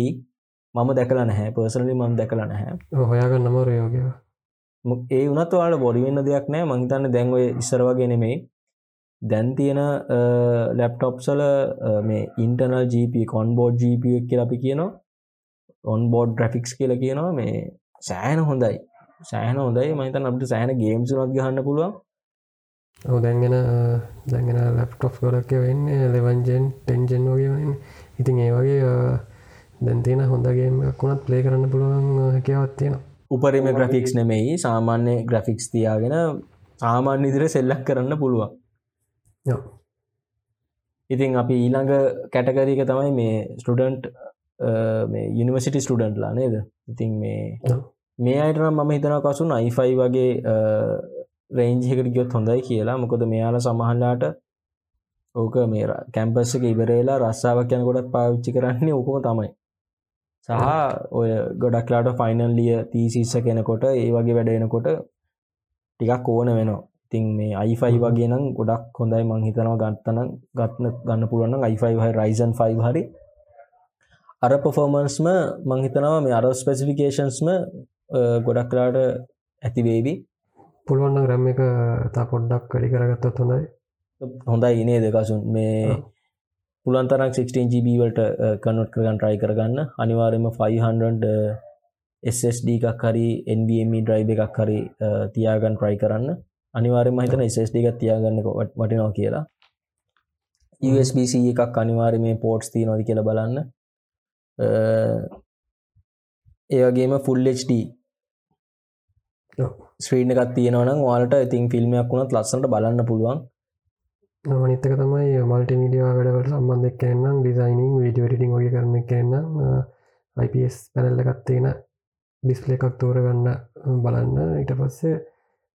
මම දැකලා නැහැ. පර්සනලි මම දැකලා නැහැ. හොයාගන්න නමර යෝග ඒ වනත් වාට බොඩිවෙන්න දෙයක් නෑ මහිතන්න දැන්ව ඉස්සර වගේ නෙමෙයි. දැන් තියෙන ලැප්ටොප්සල මේ ඉන්ටනල් GP කොන්බෝඩ් GP කියල අපි කියනවා ඔන්බෝඩ් ග්‍රෆික්ස් කියල කියනවා මේ සෑහන හොඳයි. සෑහන හොඳයි. මහිතන් අපට සෑහන ගේම්සුනත් ගහන්න පුළුවන්. දැන්ගෙන දැගෙන ලැප්ටොප් ගොඩක් වෙන්න ලෙවන්ජෙන් ටෙන්ජෙන් වගේ වන්න ඉතින් ඒ වගේ දැන්තින හොඳගේම කුණත් ප්ලේ කරන්න පුළුවන් හැකවත් තියෙන උපරිම ග්‍රෆික්ස් නෙමෙයි සාමාන්‍ය ග්‍රෆික්ස් තියාගෙන සාමාන්‍ය ඉදිර සෙල්ලක් කරන්න පුළුවන්. ඉතින් අපි ඊළඟ කැටකරීක තමයි මේ ස්ටඩන්ට් මේ යනිවසිටි ස්ටඩන්ට්ලා නේද? ඉතින් මේ මේ අයිටනම් මම හිතන කසුන් අයිෆයි වගේ රේන්ජිකට ගියොත් හොඳයි කියලා. මොකද මෙයාල සමහන්ලාට ඕක මේ කැම්පස් එක ඉවරේලා රස්සාාවක් යන ගොඩත් පාවිච්චි කරන්නේ ඕකම තමයි. සහ ඔය ගොඩක්ලාට ෆයිනල්ලිය තීසිස්ස කෙනකොට ඒ වගේ වැඩෙනකොට ටිකක් ඕන වෙනවා. ඉතින් මේ අයිෆයි වගේ නම් ගොඩක් හොඳයි මං හිතනවා. ගත්තන ගත්න ගන්න පුළුවන් අයිෆයි හයි රයිසන් ෆයි හරි අර පොෆෝමන්ස්ම මංහිතනවා මේ අර ස්පෙසිෆිකේෂන්ස්ම ගොඩක්ලාට ඇතිවේවි පුළුවන්න ග්‍රම් එක තා පොඩ්ඩක් කඩි කරගත්තත් හොඳයි. හොඳයි ඉනේ දෙකසුන් මේ පුළන්තරක් 16GB වලට කනොට් කරගන්න ට්‍රයි කරගන්න. අනිවාර්යම 500 SSD එකක් හරි NVMe ඩ්‍රයිව් එකක් හරි තියාගන්න ට්‍රයි කරන්න. අනිවාර්යයෙන්ම හිතන SSD එකක් තියාගන්න වටිනවා කියලා. USB-C එකක් අනිවාර්යයෙන් මේ පෝට්ස් තියෙනවද කියලා බලන්න ඒ වගේම full HD ස්ක්‍රීන් එකක් තියෙනවා නම් ඔයාලට ඉතින් ෆිල්ම් එකක් වුණත් ලස්සනට බලන්න පුළුවන්. නිත්තක තමයි මල්ටි මීඩියා වැඩවට සම්බන්ධක් කියන්නම් ඩිසයිනිං වීඩිය ටිටිං වගේ කරන කියන්නම් IPS පැනල්ල එකත්තියෙන ඩිස්පල එකක් තෝරගන්න බලන්න. ඊට පස්සේ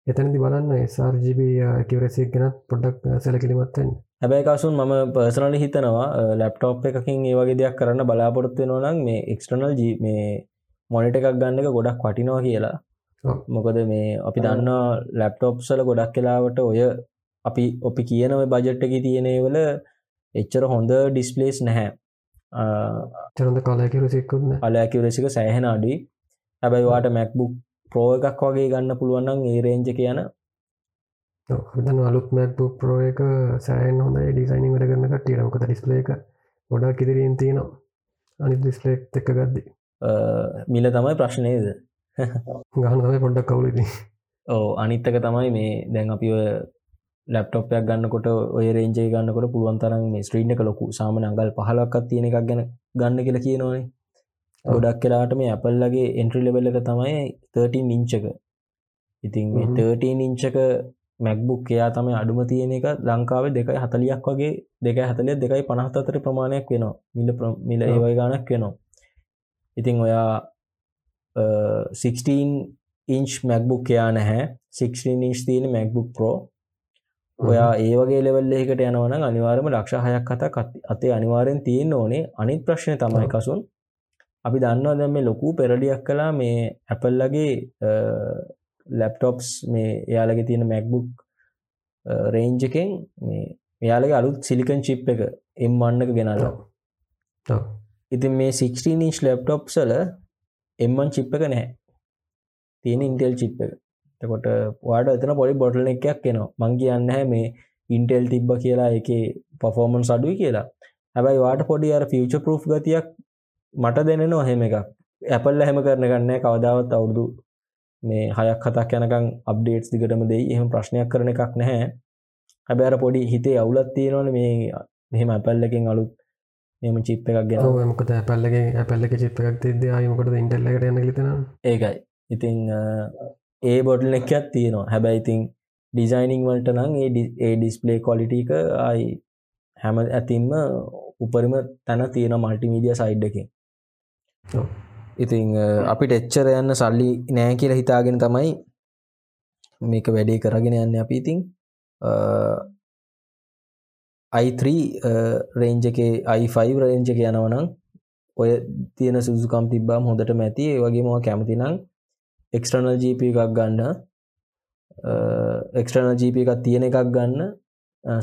එතනදි බලන්න SRGB කිවරසික් ගෙනත් පොඩ්ඩක් සැලකිලිමත්තෙන් හැබැයි කසුන් මම පර්සනලි හිතනවා ලැප්ටෝප් එකකින් ඒ වගේ දෙයක් කරන්න බලාපොරොත්තු නොනම් මේ එක්ස්ටනල් ජී මේ මොනිට එකක් ගන්න එක ගොඩක් වටිනවා කියලා. මොකද මේ අපි දන්න ලැප්ටෝප්සල ගොඩක් කලාවට ඔය අපි ඔපි කියන බජට් එක තියෙනවල එච්චර හොඳ ඩිස්පලේස් නැහැ. චරඳ කලාකිරසිකුන්න අලෑකිවරසික සෑහෙන අඩි හැබැයි වාට මැක්බුක් ප්‍රෝ එකක් වගේ ගන්න පුළුවන්නම් ඒ රේංජ කියන හදන අලුත් මැක්බුක් ප්‍රෝ එක සෑන් හොඳ ඩිසයිනි වැඩ කරන්න කටියරමකත ඩිස්පලේ එක ගොඩා කිදිරීන් තියෙනවා. අනි ඩිස්ලේක් එක්ක ගද්දි. මිල තමයි ප්‍රශ්නයද ගහන තමයි පොඩ්ඩක් කවුලදී ඕ අනිත්තක තමයි මේ දැන් අපි ලැප්ටොප්යක් ගන්නකොට ඔය රේන්ජය ගන්නකොට පුළුවන් තරම් මේ ස්ත්‍රීන එක ලොකු සාමන අඟල් පහලක්කත් තියෙන එකක් ගැන ගන්න කියලා කියනවනේ. ගොඩක් කලාට මේ අපල්ලගේ එන්ට්‍රි ලෙබල් එක තමයි 13 ඉංචක ඉතින් මේ 13 ඉංචක මැක්බුක් එයා තමයි අඩුම තියෙන එක. ලංකාවේ දෙකයි හතලියක් වගේ දෙක හතලිය දෙකයි පනහතතර ප්‍රමාණයක් වෙනවා. මිල මිල ඒවයි ගානක් වෙනවා. ඉතින් ඔයා 16 ඉංච් මැක්බුක් එයා නැහැ. 16 ඉංච් තියෙන මැක්බුක් ප්‍රෝ ඔයා ඒ වගේ ලෙවල් එකට යනවන අනිවාර්යම ලක්ෂ හයක් කතක් අතේ අනිවාරයෙන් තියෙන්න ඕනේ. අනිත් ප්‍රශ්නය තමයි කසුන්. අපි දන්නවා දැම් මේ ලොකු පෙරඩියක් කලා මේ ඇපල්ලගේ ලැප්ටොප්ස් මේ එයාලගේ තියෙන මැක්බුක් රේන්ජ් එකෙන් මේ එයාලගේ අලුත් සිලිකන් චිප් එක එම් වන්නක ගෙනල්ලා ඉතින් මේ 16 ඉංච් ලැප්ටොප් සල එම්මන් චිප් එක නැහැ. තියෙන ඉන්ටෙල් චිප් එක. එකොට වාඩ එතන පොඩි බොටල් එකයක් එනවා. මං කියන්න හැ මේ ඉන්ටෙල් තිබ්බ කියලා එක පොෆෝමන් සඩුයි කියලා. හැබැයි වාට පොඩි අර ෆියච පරෝ් ගතියක් මට දෙනෙනවා හෙම එකක්. ඇපල් හැම කරන ගන්න කවදාවත් අවුරුදු මේ හයක් කතක් යනකං අප්ඩේට්ස් දිගටම දෙයි. එහෙම ප්‍රශ්නයක් කරන එකක් නැහැ. හැබැර පොඩි හිතේ අවුලත් තියෙනවන මේ මෙහෙම ඇපල්ලකින් අලුත් මෙම චිප් එකක් ගැන මකත ඇපල්ලගේ ඇපල්ලක චිප් එකක් තිද අයමකට ඉන්ටල්ලකට යන්න ලිතන ඒකයි. ඉතිං ඒ බොටල් එකත් තියෙනවා. හැබැයි ඉතින් ඩිසයිනිං වලට නම් ඒ ඩිස්පලේ කොලිටික අයි හැම ඇතින්ම උපරිම තැන තියෙන මල්ටිමීඩිය සයිඩ් එකින් ඉතිං අපිට එච්චර යන්න සල්ලි නෑ කියල හිතාගෙන තමයි මේක වැඩේ කරගෙන යන්න අපි. ඉතිං i3 රේන්ජ එක i5 රේන්ජ එක යනවනම් ඔය තියෙන සුදුකම් තිබ්බාම් හොඳට මැති වගේ මවා කැමතිනම් එක්ස්ටර්නල් ජීප එකක් ගන්න එක්ස්ටර්නල් ජීප එකක් තියෙන එකක් ගන්න.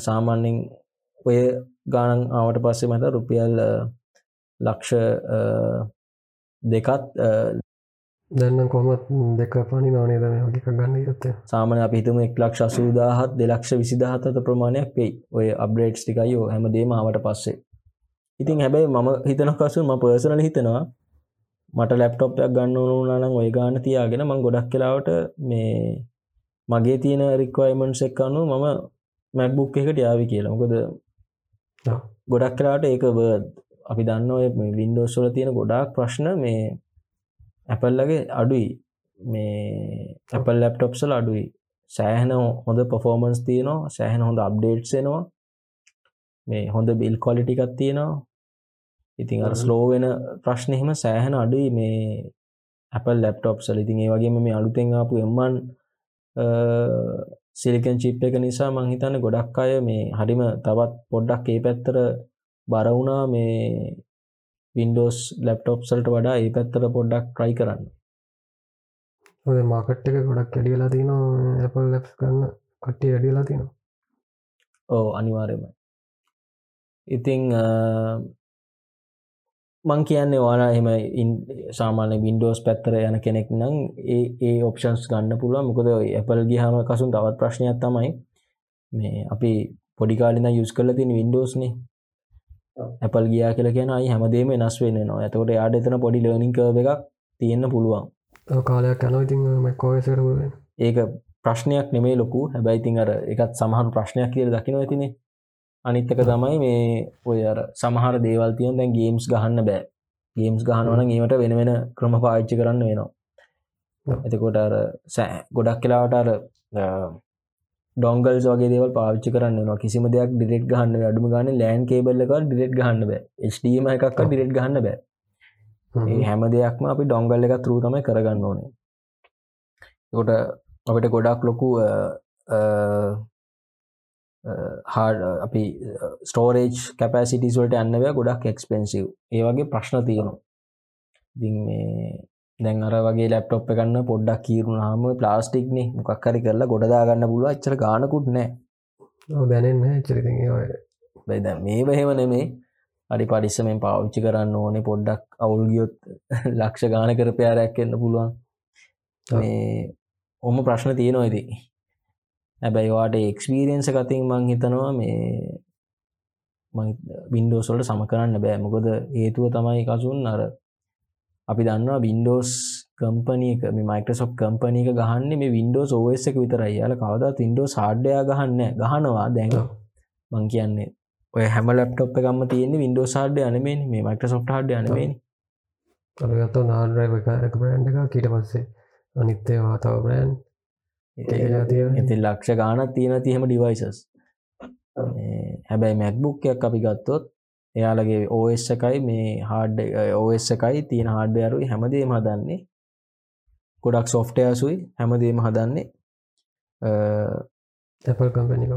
සාමාන්‍යෙන් ඔය ගානන් ආවට පස්සේ මත රුපියල් ලක්ෂ දෙකත් දැන්න කොමත් දෙක පනි නවනේ. දම හකික ගන්න යත්ත සාමන අපිතුම එක් ලක්ෂ අසූදාහත් දෙලක්ෂ විසිදහතත ප්‍රමාණයක් වෙයි. ඔය අබ්‍රේට්ස් ටිකයියෝ හැම දේමාවට පස්සේ. ඉතින් හැබැයි මම හිතනකසු ම පර්සනල හිතනවා මට ලැප්ටොප්යක් ගන්න ඕනුනනම් ඔය ගාන තියාගෙන මං ගොඩක් කලාවට මේ මගේ තියෙන රික්වයිමන්ස් එක් අනු මම මැක්බුක් එකට යාවි කියලා. මොකද ගොඩක් කලාට ඒක බර්ද් අපි දන්න ඔය වින්ඩෝස්වල තියෙන ගොඩාක් ප්‍රශ්න මේ ඇපල්ලගේ අඩුයි. මේ ඇපල් ලැප්ටොප්සල අඩුයි. සෑහන හොඳ පොෆෝමන්ස් තියනවා. සෑහන හොඳ අප්ඩේට්සෙනවා මේ හොඳ බිල් කොලිටිකත් තියෙනවා. ඉතින් අර ස්ලෝ වෙන ප්‍රශ්නයහෙම සෑහන අඩුයි මේ ඇපල් ලැප්ටොප් සල ඉතින් ඒ වගේම මේ අලුතෙන් ආපු එම්මන් සිලිකන් චිප් එක නිසා මංහිතන්න ගොඩක් අය මේ හරිම තවත් පොඩ්ඩක් ඒ පැත්තර බරවුණා මේ වින්ඩෝස් ලැප්ටොප් සල්ට වඩා ඒ පැත්තර පොඩ්ඩක් ට්‍රයි කරන්න. ඔද මාකට් එක ගොඩක් ඇඩියලා තින ඇපල් ලැප් ගන්න කට්ටි වැඩියලා තියෙනවා. ඕ අනිවාර්යම ඉතිං මං කියන්නේ වාලා එම සාමාන්‍ය වින්ඩෝස් පැත්තර යන කෙනෙක් නම් ඒ ඒ ඔප්ෂන්ස් ගන්න පුළුව මොකද ඇපල් ගිහම කසුන් තවත් ප්‍රශ්නයක් තමයි. මේ අපි පොඩිකාලින යුස් කල තින වින්ඩෝස්නේ ඇපල් ගියා කියල කියෙන අයි හැමදේම නස් වෙන නවා ඇතකොට යාඩ එතන පොඩි ලර්නිික එකක් තියෙන්න්න පුළුවන්. කාලයක් යන ඉතින් මැකෝසර ඒක ප්‍රශ්නයක් නෙමේ ලොකු. හැබැයිතින් අර එකත් සමහන් ප්‍රශ්නයක් කියල දකින ඇතිනේ අනිත්තක තමයි මේ ඔය සමහර දේවල් තියන් දැන් ගේම්ස් ගහන්න බෑ. ගේම්ස් ගහනවන ඒමට වෙන වෙන ක්‍රම පාච්චි කරන්න වෙනවා. එතකොට අර සෑ ගොඩක් කලාවට අර ඩොංගල් වගේ දේවල් පාච්චි කරන්න නවා කිසිම දෙයක් ඩිරෙට් ගහන්න අඩුම ගන්න ලෑන් කේබල්ල එක ඩිරෙට් ගහන්න බෑ. ස්ටීම එකක් ඩිරෙට් ගහන්න බෑ. හැම. දෙයක්ම අපි ඩොංගල් එක තරූ තමයි කරගන්න ඕනේ. කොට අපිට ගොඩක් ලොකු හාඩ අපි ස්ටෝරේජ් කැපසිටිස්වලට අන්නව ගොඩක් එක්ස්පෙන්සිව් ඒ වගේ ප්‍රශ්න තියෙනවා. දි මේ දැන් අර වගේ ලැප්ටොප් එකන්න පොඩ්ඩක් කීරුණාම ප්ලාස්ටික්නේ මොකක්කරි කරලා ගොඩදා ගන්න පුළුව එච්චර ගානකුත් නෑ. දැනෙන්න චරිත බයිද මේ බහෙම නෙමේ. අඩි පරිස්සමෙන් පාවිච්චි කරන්න ඕනේ පොඩ්ඩක් අවුල්ගියොත් ලක්ෂ ගාන කරපයාරැක් එන්න පුළුවන්. මේ ඔම ප්‍රශ්න තියෙනවා ඉති හැබැයි වාට එක්ස්පීරියන්ස කතින් මං හිතනවා මේ වින්ඩෝසොල්ට සම කරන්න බෑ. මොකද හේතුව තමයි කසුන් අර අපි දන්නවා වින්ඩෝස් කම්පනීක මේ මයිකසොප් කම්පනීක ගහන්න මේ වින්ඩෝස් ඕස් එක විතරයි. යාල කවදත් වින්ඩෝ සාඩ්‍යයා ගහන්න ගහනවා දැඟ මං කියන්නේ ඔය හැම ලප්ටොප් එකම තියෙන වින්ඩෝ සාඩ්‍ය අනමේ මේ මයිකසොප් හඩ අනමේ ගත්ත නාඩරයි එක බ්‍රන්් එක කීට පස්සේ අනිත්තේවා තව බ්‍රෑන්් ඉති ලක්ෂ ගානත් තියෙන තිහෙම ඩිවයිසස් හැබැයි මැක්බුක්යක් අපි ගත්තොත් එයාලගේ ඕස් එකයි මේ හාඩ ඕස් එකයි තියෙන හාඩ්ඩයරුයි හැමදේම හදන්නේ. ගොඩක් සොෆ්ටයසුයි හැමදේම හදන්නේ. ඇපල් කම්පනික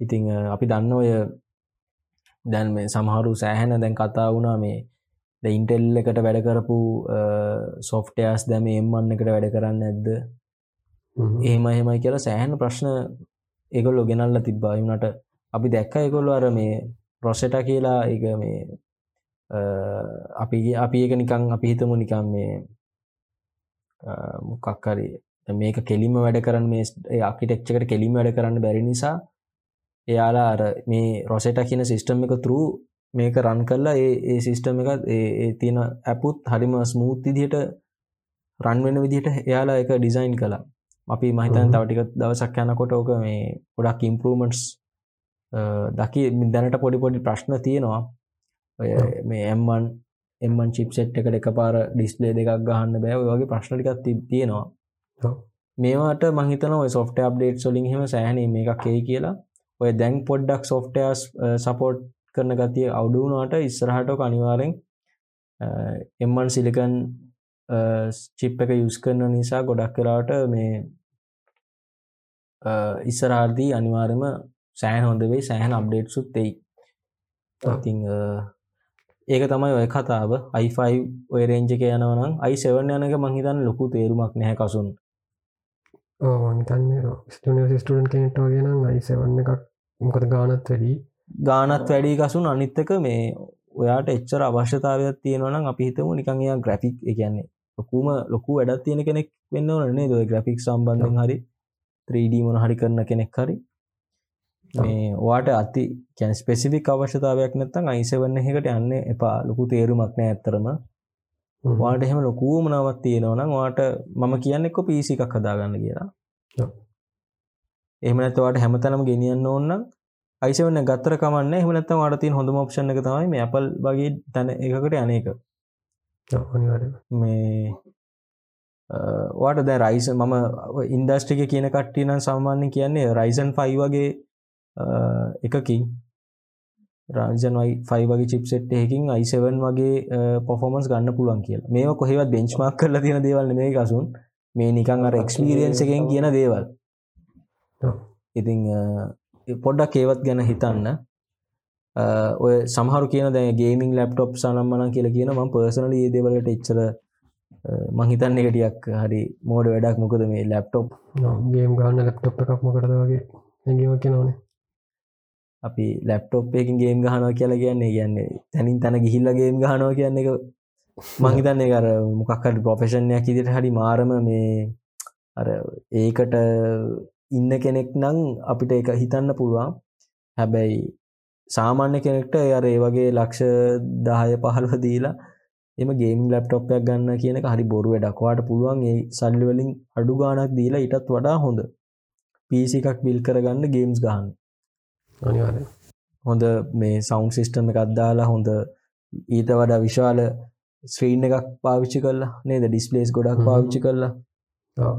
ඉතිං අපි දන්න ඔය දැන් මේ සමහරු සෑහැන දැන් කතා වුණා මේ ඉන්ටෙල් එකට වැඩ කරපු සොෆ්ටයස් දැම එම්මන්න එකට වැඩ කරන්න ඇද්ද එහෙම එහෙමයි කියලා සෑහන ප්‍රශ්න ඒගොල්ලො ගෙනල්ල තිබ්බායුනට අපි දැක්ක එකොල්ලු අර මේ රොසෙට කියලා එක මේ අපි අපි එක නිකං අපි හිතමු නිකම් මේ මොකක්කරි මේක කෙලිම වැඩ කරන්න මේ ආකිටෙක්්චකට කෙලිම වැඩ කරන්න බැරි නිසා එයාලා අර මේ රොසෙට කියන සිිස්ටම් එක තුරු මේක රන් කරලා ඒ සිිස්ටම් එක ඒ තියෙන ඇපුත් හරිම ස්මූත් විදිහට රන්වෙන විදිහට එයාලා එක ඩිසයින් කලා අපි මහිතන් තවටික දවසක් යනකොට ඕක මේ ගොඩක් ඉම්පරමන්ටස් දකි දැනට පොඩි පොඩි ප්‍රශ්න තියෙනවා. ඔය මේ එම්මන් එම්මන් චිප් සෙට් එකට එක පාර ඩිස්ලේ දෙකක් ගහන්න බෑ. වගේ ප්‍රශ්නටිකත් තියෙනවා. මේවාට මහිතන සොෆ්ට අප්ඩේට් සොලින් හෙම සෑහන මේකක් ඒ කියලා. ඔය දැන් පොඩ්ඩක් සොෆ්ටයස් සපෝට් කරන ගතිය අවුඩුනාට ඉස්සරහටක අනිවාරෙන් එම්මන් සිලිකන් චිප් එක යුස් කරන නිසා ගොඩක් කරාට මේ ඉස්සරාර්දී අනිවාර්යම සෑහන් හොඳ වෙයි සෑහන් අප්ඩේට් සුත් එයි. ඉතිං ඒක තමයි ඔය කතාව. අයිෆයි ඔය රේංජක යනවනම් අයිසෙවන්න යනක මහිතන් ලොකු තේරුමක් නැහැ කසුන්. ස්ටනිය ස්ටඩන් කෙනෙටෝ ගෙන අයිසවන්න එකක් මොකද ගානත් වැඩී ගානත් වැඩී කසුන්. අනිත්තක මේ ඔයාට එච්චර අවශ්‍යතාවයක් තියෙනවනම් අපි හිතමු නිකං එයා ග්‍රෆික් එකන්නේ ලොකුම ලොකු වැඩත් තියෙන කෙනෙක් වෙන්න ඕනේ ද ග්‍රෆික් සම්බන්ධෙන් හරි 3D මොන හරි කරන කෙනෙක් හරි මේ වාට අති කැන් ස්පෙසිෆික් අවශ්‍යතාවයක් නැත්තම් අයිසවන්න එකට යන්න එපා. ලොකු තේරුමක් නෑ ඇත්තරම වාට එහෙම ලොකූ මනාවත් තියෙනවනම් වාට මම කියන්න එක්ක පිසි එකක් හදාගන්න කියලා. එහමනැතවට හැමතනම ගෙනියන්න ඕන්න අයිසවන්න ගත්තර කමන්න එහමනැත්තම වාට තින් හොඳම ඔප්ෂණ එක තමයි මේ අපල් වගේ තැන එකකට අනේක. මේ වාට දැ රයිස මම ඉන්දස්ට්‍රික කියන කට්ටිනම් සාමාන්‍ය කියන්නේ රයිසන් ෆයි වගේ එකකින්. රාජනයි ෆයි වගේ චිප්සෙට් එකින් අයිසවන් වගේ පොෆෝමන්ස් ගන්න පුළුවන් කියලා. මේ කොහෙවත් බෙන්ච්මක් කරලා තියෙන දේවල් මේ කසුන් මේ නිකං අර එක්ස්පීරියන්ස එකෙන් කියන දේවල්. ඉතිං පොඩ්ඩක් ඒවත් ගැන හිතන්න. ඔය සමහරු කියන දැ ගේමින් ලප්ටොප් සනම්මන කියල කියන ම පර්සනල ඒ දෙවලට එච්චර මහිතන්න එකටියක් හරි මෝඩ වැඩක්. මොකද මේ ලැප්ටොප් ගේම් ගන්න ලැප්ටොප් එකක් මොකටද වගේ? හැඟීමක් නොනේ අපි ලැප්ටොප් එකින් ගේම් ගහනවා කියලා කියන්නේ කියන්නේ තැනින් තැන ගිහිල්ල ගේම් ගහනවා කියන්න එක මහිතන්නේ කර මොකක්කට ප්‍රොෆෙෂන්යක් ඉදිට හරි මාරම මේ අර ඒකට ඉන්න කෙනෙක් නං අපිට එක හිතන්න පුළුවන්. හැබැයි සාමාන්‍ය කෙනෙක්ට අර ඒ වගේ ලක්ෂ දාහය පහල්ව දීලා එම ගේම් ලප්ටොප්යක් ගන්න කියන හරි බොරුව ඩක්වාට පුළුවන් ඒ සල්ලිවලින් අඩු ගානක් දීලා ඉටත් වඩා හොඳ. පිසි එකක් බිල් කරගන්න ගේම්ස් ගහන්න අනිවාර්ය හොඳ මේ සෞන්් සිිස්ටම එකක් දාලා හොඳ ඊට වඩා විශාල ස්ත්‍රීන් එකක් පාවිච්චි කරලා නේද? ඩිස්පලේස් ගොඩක්. පාවිච්චි කරලා.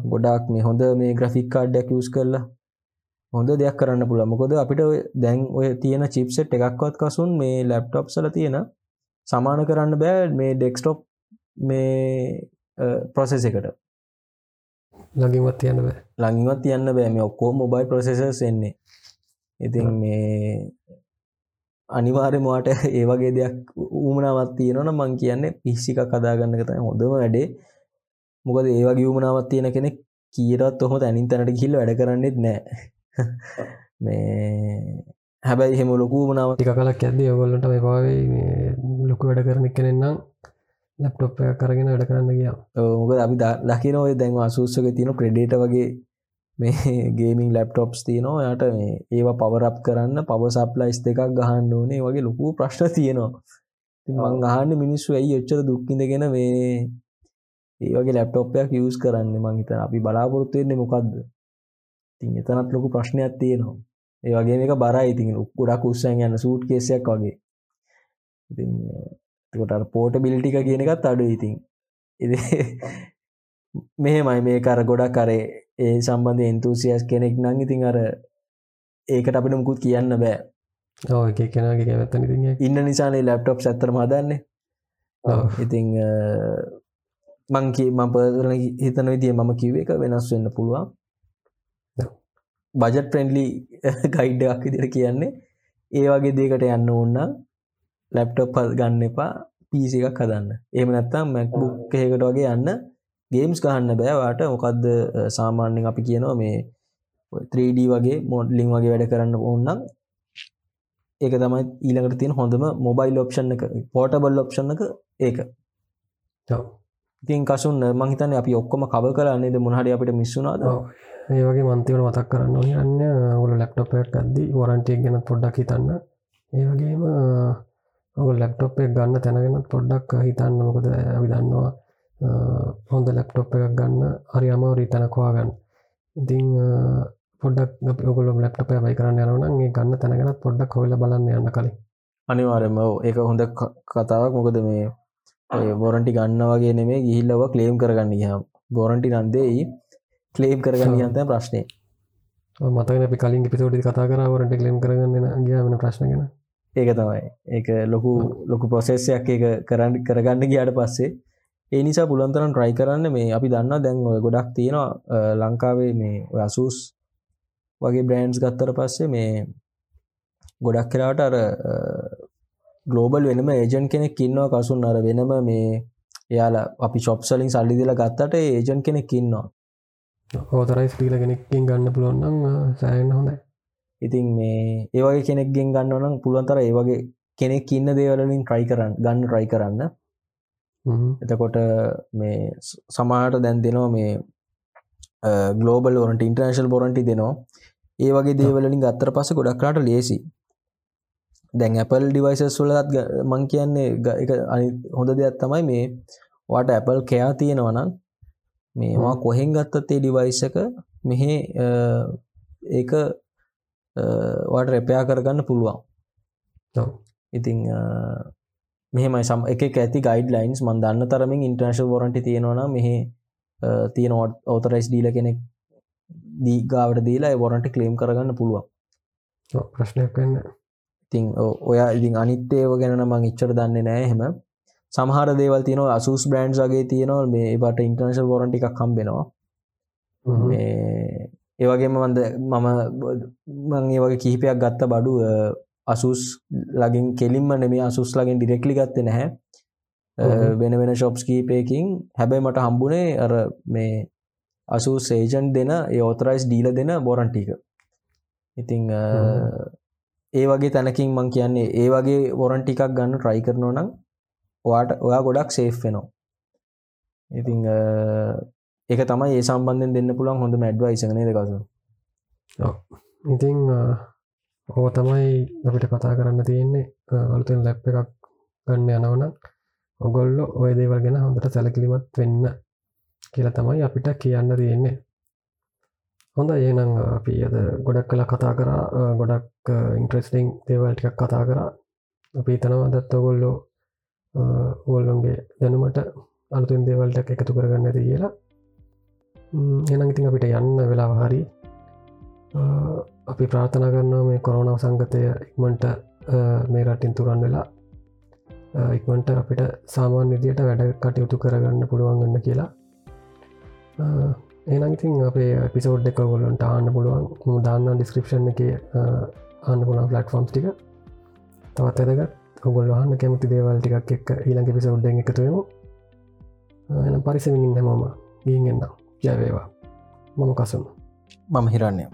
ගොඩක් මේ හොඳ මේ ග්‍රෆික් කාඩ්ඩක් යස් කරලා හොඳ දෙයක් කරන්න පුළ මොකොද අපිට දැන් ඔය තියෙන චිප්සෙට් එකක්වත් කසුන් මේ ලැප්ටොප් සල තියෙන සමාන කරන්න බෑ මේ ඩෙක්ස්ටොප් මේ ප්‍රොසෙස එකට. ලඟින්වත් තියන්න බෑ. ළඟිවත් තියන්න බෑ. මේ ඔක්කෝ මොබයි ප්‍රොසෙසස් එන්නේ ඉතින් මේ අනිවාර්යමවාට ඒ වගේ දෙයක් ඌමනාවත් තියෙනවන මං කියන්නේ පිස්සික කදාගන්න තයි හොඳම වැඩේ. මොකද ඒ වගේ ඌමනාවත් තියෙන කෙනෙක් කියරත් ඔහොම තැනින් තැනට කිල්ල වැඩ කරන්නෙත් නෑ. මේ හැබැයි හෙම ලොකූ මනාව ටික කලක් ඇද ඔගොල්ලට මේ පාවේ මේ ලොකු වැඩ කරන කෙනෙන්නම් ලැප්ටොප් එක කරගෙන වැඩ කරන්න ගියා. මොක අපි දකින ඔය දැන් අසුස්සක තියන ක්‍රඩේට වගේ මේ ගේමින් ලැප්ටොප්ස් තියනවා. යට මේ ඒවා පවරප් කරන්න පව සප්ලයිස් දෙකක් ගහන්න ඕනේ. වගේ ලොකු ප්‍රශ්න තියෙනවා. මං අහන්න මිනිස්සු ඇයි ඔච්චර දුක්කිඳගෙන මේ ඒ වගේ ලැප්ටොප්යක් යස් කරන්න? මංහිත අපි බලාපොරොත්තුවෙන්නේ මොකක්ද තින් එතනත් ලොකු ප්‍රශ්නයක් තියෙනවා. ඒ වගේ එක බරයි. ඉතින් ගොඩක් උත්සන් යන්න සූට් කේසයක් වගේ. ඉතින් කොට පෝට බිලිටික කියන එකත් අඩු ඉතින් ඉ මෙහෙමයි. මේ කර ගොඩක් කරේ ඒ සම්බන්ධ එන්තුසියස් කෙනෙක් නං ඉතින් අර ඒකට අපිට මුකුත් කියන්න බෑ. ඕ එක කෙනගේ කැවත්තන ඉතින් ඉන්න නිසානේ ලැප්ටොප් ඇත්තර මදන්නේ ඉතිං මංකි මම පරල හිතන විදිිය මම කිව එක වෙනස් වෙන්න පුළුවන්. බජට් ප්‍රෙන්ඩලි ගයිඩ්ඩක් ඉදිර කියන්නේ ඒ වගේ දේකට යන්න ඕන්න ලැප්ටොප් ගන්න එපා පිසි එකක් හදන්න. එම නැත්තම් මැක්බුක් එකකට වගේ යන්න ගේම්ස් ගහන්න බෑවාට මොකක්ද සාමාන්‍යෙන් අපි කියනවා මේ 3D වගේ මොඩ්ලිං වගේ වැඩ කරන්න ඕන්නම් ඒක තමයි ඊළඟට තියෙන හොඳම මොබයිල් ඔප්ෂන් එක පෝටබල් ඔප්ෂන් එක ඒක. ඉතින් කසුන් මහිතන අපි ඔක්කොම කව කරන්නේද මොහරි අපිට මිස්සුනාද ඒ වගේ මන්තිවට මතක් කරන්න යන්න ඔල ලැප්ටොප් එකක් අද්දි වරන්ටියක් ගැන පොඩ්ඩක් හිතන්න. ඒ වගේම ඔක ලැප්ටොප් එක ගන්න තැනගෙනත් පොඩ්ඩක් හිතන්න. මොකද අපි දන්නවා හොඳ ලැප්ටොප් එකක් ගන්න හරි අමවරී තැනකවා ගන්න ඉතිං පොඩක් ඔගොල ලැප්ටප බයි කරන්න යනවන ඒ ගන්න තැනගෙනත් පොඩ්ඩක් හොල බලන්න යන්න කලින්. අනිවාරම ඒක හොඳ කතාවක්. මොකද මේ බොරන්ටි ගන්න වගේ නෙමේ ගිහිල්ලව කලේම් කරගන්න හම් බොරන්ටි නන්දෙයි කලේම් කරගන්න යන්ත ප්‍රශ්නය මතන අපි කලින් පිතෝටි කතා කරවරට කලේම් කරගන්න ගිය වෙන ප්‍රශ්නගෙන ඒක තමයි. ඒක ලොකු ලොකු ප්‍රොසෙස්සයක් එක කරන්න කරගන්න ගියාට පස්සේ ඒ නිසා පුළන්තරන් ට්‍රයි කරන්න. මේ අපි දන්න දැන් ඔය ගොඩක් තියෙනවා ලංකාවේ මේ අසුස් වගේ බ්‍රෑන්ස් ගත්තර පස්සේ මේ ගොඩක් කරාට අර ගලෝබල් වෙනම ඒජන් කෙනෙක් ඉන්නවා. කසුන් අර වෙනම මේ එයාලා අපි ශොප්සලින් සල්ලි දිල ගත්තට ඒජන් කෙනෙක් ඉන්නවා. ඕතරයිස් ්‍රීල කෙනෙක්කින් ගන්න පුළුවන්නම් සෑන්න හොඳයි. ඉතින් මේ ඒවගේ කෙනෙක්ගෙන් ගන්නවනම් පුළුවන්තර ඒවගේ කෙනෙක් ඉන්න දේවලින් ට්‍රයි කරන්න ගන්න ට්‍රයි කරන්න එතකොට මේ සමාට දැන් දෙනවා මේ ගලෝබල් ොරට ඉන්ටර්නශල් බොරන්ටි දෙනවා. ඒ වගේ දේවලින් ගත්තර පස ගොඩක්ලාට ලේසි දැන් ඇපල් ඩිවයිසස් වලත් මං කියන්නේ අනි හොඳ දෙයක් තමයි මේ වාට ඇපල් කයා තියෙනවනම් මේවා කොහෙන් ගත්තත් ඒ ඩිවයිසක මෙහෙ ඒක වට රැපයා කරගන්න පුළුවන්. ඉතිං මෙහෙමයි. සම එක ඇති ගයිඩ ලයින්ස් මන් දන්න තරමින් ඉන්ටර්නශල් වොරන්ට තියෙනවන මෙහෙ තියෙන ඕතරයිස් දීල කෙනෙක් දීගාවට දීලා වොරන්ට කලේම් කරගන්න පුළුවන්. ප්‍රශ්නයක් වෙන්න. ඉතිං ඔය ඉතින් අනිත්තේව ගැන මං ඉච්චර දන්නේ නෑ හෙම සමහර දේවල් තියන අසුස් බ්‍රන්ඩ් වගේ තියනවා මේ බට ඉන්ටර්නශල් වොරන්ටි එකක් කම්බෙනවා මේ ඒවගේම මන්ද මම මං ඒ වගේ කිහිපයක් ගත්ත බඩු අසුස් ලගින් කෙලින්ම නෙමේ අසුස් ලගින් ඩිරෙක්ලි ගත්ත නැහැ. වෙන වෙන ශොප්ස් කීපයකින්. හැබැයි මට හම්බුනේ අර මේ අසු සේජන් දෙන යෝතරයිස් ඩීල දෙන බොරන්ටික ඉතිං ඒ වගේ තැනකින් මං කියන්නේ ඒ වගේ වොරන්ටිකක් ගන්න ට්‍රයි කරනවා නම් ඔයාට ඔයා ගොඩක් සේෆ් වෙනවා. ඉතිං ඒක තමයි ඒ සම්බන්ධෙන් දෙන්න පුළන් හොඳ මැඩ්වා ඉසගනේ දෙකස ඉතිං ඕ තමයි අපිට කතා කරන්න තියෙන්නේ. අලුතෙන් ලැප් එකක් ගන්න යනවන ඔගොල්ලො ඔය දේවල් ගැන හොඳට සැලකිලිමත් වෙන්න කියලා තමයි අපිට කියන්න තියෙන්නේ. හොඳ ඒනම් අපි අද ගොඩක් කළ කතා කරා. අ, ගොඩක් ඉන්ට්‍රස්ටිං දේවල් ටිකක් කතා කරා. අපි තනවා දත් ඔගොල්ලෝ ඕල්ලොන්ගේ දැනුමට අලුතින් දේවල්ට එකතු කරගන්න ඇති කියලා. එනම් ඉතින් අපිට යන්න වෙලාව හරි. අ, අපි ප්‍රාර්ථනා කරන්නවා මේ කොරෝනාව සංගතය ඉක්මට මේ රටින් තුරන් වෙලා අ, ඉක්මට අපිට සාමාන්‍ය විදියට වැඩ කටයුතු කරගන්න පුළුවන්ගන්න කියලා. ඒනංඉතින් අපේ පිසෝඩ් එක ගොලන්ට ආන්න පුළුවන්. මු දාන්න ඩිස්ක්‍රපෂන් එක ආන්න පුළන් ෆලට්ෆෝම්ස් ටික. තවත් ඇදගත් ඔගොල්ලහන්න කැමති දේවල් ටිකක් එක් ඊළඟ පිසෝඩ්ඩ එකතුවමු එන පරිසමින් හැමෝම ගීගෙන්න්නම් ජයවේවා මම කසුම මම හිරන්නේ.